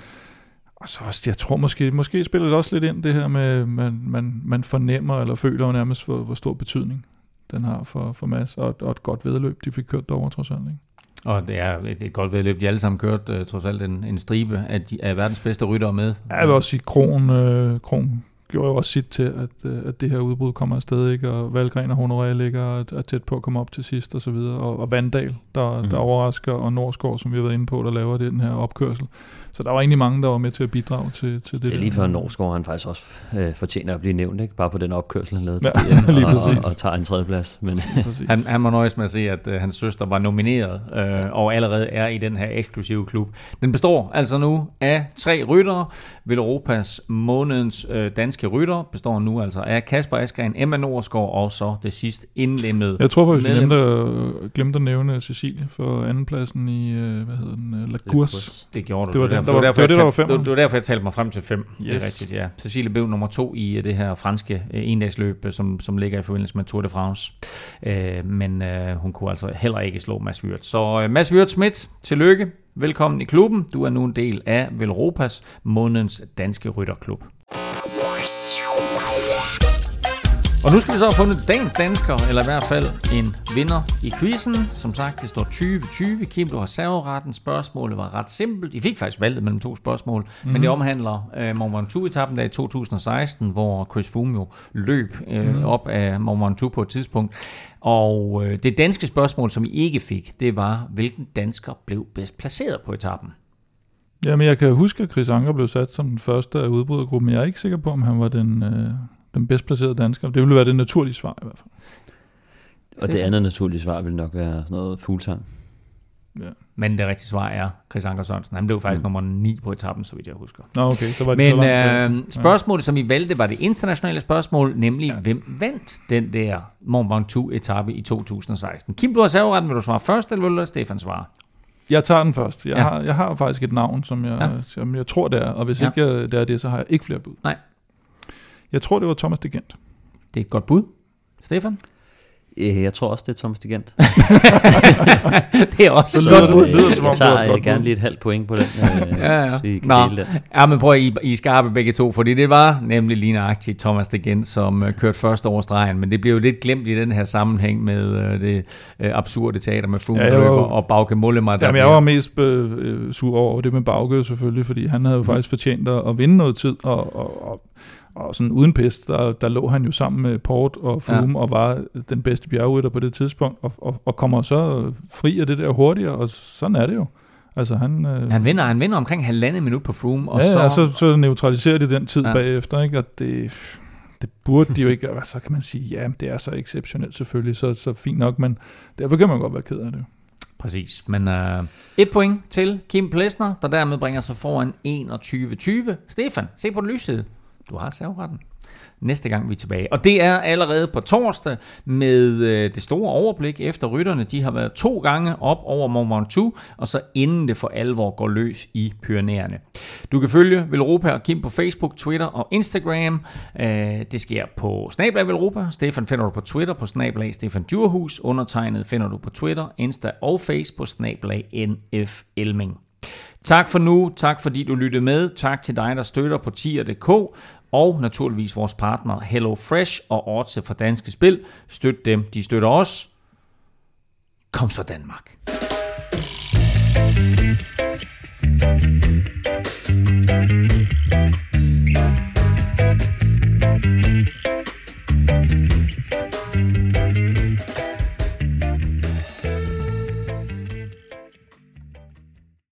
og så også, jeg tror måske, måske spiller det også lidt ind, det her med, man, man, man fornemmer eller føler nærmest, hvor, hvor stor betydning den har for, for Mads, og, og et godt vedløb, de fik kørt derovre trods alt. Ikke? Og det er et, et godt vedløb. De alle sammen kørt uh, trods alt en, en stribe af, de, af verdens bedste ryttere med. Jeg vil også sige, Kron, øh, Kron gjorde jo også sit til, at, øh, at det her udbrud kommer afsted, ikke? og Valgren og Honoré ligger er tæt på at komme op til sidst og så videre, og, og Vandal, der, mm. der overrasker, og Norsgaard, som vi har været inde på, der laver den her opkørsel. Så der var egentlig mange, der var med til at bidrage til, til det. Det er lige før Norsgaard, han faktisk også øh, fortjener at blive nævnt, ikke? bare på den opkørsel, han lavede til ja, DM, lige og, og, og, tager en tredjeplads. Men han, han må nøjes med at se, at øh, hans søster var nomineret, øh, og allerede er i den her eksklusive klub. Den består altså nu af tre ryttere. Vil Europas månedens øh, danske rytter består nu altså af Kasper Askren, Emma Norsgaard og så det sidste indlemmet. Jeg tror faktisk, jeg glemte, glemte at nævne Cecilie for andenpladsen i, øh, hvad hedder den, La Course. Det gjorde du. Det var det, derfor, det, var, det, var derfor, det, var det, var derfor, jeg talte mig frem til fem. Yes. Det er rigtigt, ja. Cecilie blev nummer to i øh, det her franske øh, endagsløb, øh, som, som ligger i forbindelse med Tour de France. Øh, men øh, hun kunne altså heller ikke slå Mads Wirtz. Så øh, Mads Wirtz Schmidt, tillykke. Velkommen i klubben. Du er nu en del af Velropas månedens danske rytterklub. Og nu skal vi så have fundet dagens dansker, eller i hvert fald en vinder i quizzen. Som sagt, det står 2020. Kim, du har serveretten. Spørgsmålet var ret simpelt. I fik faktisk valget mellem to spørgsmål, mm-hmm. men det mhm. omhandler uh, Mont Ventoux-etappen der i 2016, hvor Chris Froome jo løb uh, mm-hmm. op af Mont Ventoux på et tidspunkt. Og uh, det danske spørgsmål, som I ikke fik, det var, hvilken dansker blev bedst placeret på etappen? Jamen, jeg kan huske, at Chris Anker blev sat som den første af udbrydergruppen. Jeg er ikke sikker på, om han var den, øh, den bedst placerede dansker. Det ville være det naturlige svar i hvert fald. Og det andet naturlige svar ville nok være sådan noget fuglsang. Ja. Men det rigtige svar er Chris Anker Sørensen. Han blev faktisk mm. nummer 9 på etappen, så vidt jeg husker. Nå, okay. Så var det Men så langt, øh, spørgsmålet, ja. som I valgte, var det internationale spørgsmål, nemlig ja. hvem vandt den der Mont Ventoux-etappe i 2016? Kim, du har serveretten. Vil du svare først, eller vil du Stefan svare? Jeg tager den først. Jeg, ja. har, jeg har faktisk et navn, som jeg, ja. som jeg tror, det er. Og hvis ja. ikke jeg, det er det, så har jeg ikke flere bud. Nej. Jeg tror, det var Thomas de Gent. Det er et godt bud. Stefan? Øh, jeg tror også, det er Thomas de Gent. det er også et godt bud. Jeg tager jeg gerne lige et halvt point på den. Øh, ja, ja. Så I kan Nå. det. ja, men prøv at I, I skarpe begge to, fordi det var nemlig lige nøjagtigt Thomas de Gent, som uh, kørte først over stregen, men det blev jo lidt glemt i den her sammenhæng med uh, det uh, absurde teater med Froome ja, var, og Bauke Mollema. Jamen, jeg var mest uh, sur over det med Bauke selvfølgelig, fordi han havde jo mm. faktisk fortjent at vinde noget tid, og, og, og og sådan uden pest, der, der lå han jo sammen med Port og Froome ja. og var den bedste bjergrytter på det tidspunkt, og, og, og kommer så fri af det der hurtigere, og sådan er det jo. Altså han, øh, han, vinder, han vinder omkring halvandet minut på Froome. Og ja, så... Ja, så, så neutraliserer de den tid ja. bagefter, ikke? og det, det burde de jo ikke, så kan man sige, ja, det er så exceptionelt selvfølgelig, så, så fint nok, men derfor kan man godt være ked af det. Præcis, men uh, et point til Kim Plesner, der dermed bringer sig foran 21-20. Stefan, se på den lysside. Du har serveretten næste gang vi er tilbage. Og det er allerede på torsdag med øh, det store overblik efter rytterne. De har været to gange op over Mont Ventoux, og så inden det for alvor går løs i Pyrenæerne. Du kan følge Velropa og Kim på Facebook, Twitter og Instagram. Øh, det sker på Snablag Velropa. Stefan finder du på Twitter på Snablag Stefan Djurhus. Undertegnet finder du på Twitter, Insta og Face på Snablag NF Elming. Tak for nu. Tak fordi du lyttede med. Tak til dig, der støtter på tier.dk og naturligvis vores partner Hello Fresh og Orte for Danske Spil. Støt dem. De støtter os. Kom så Danmark.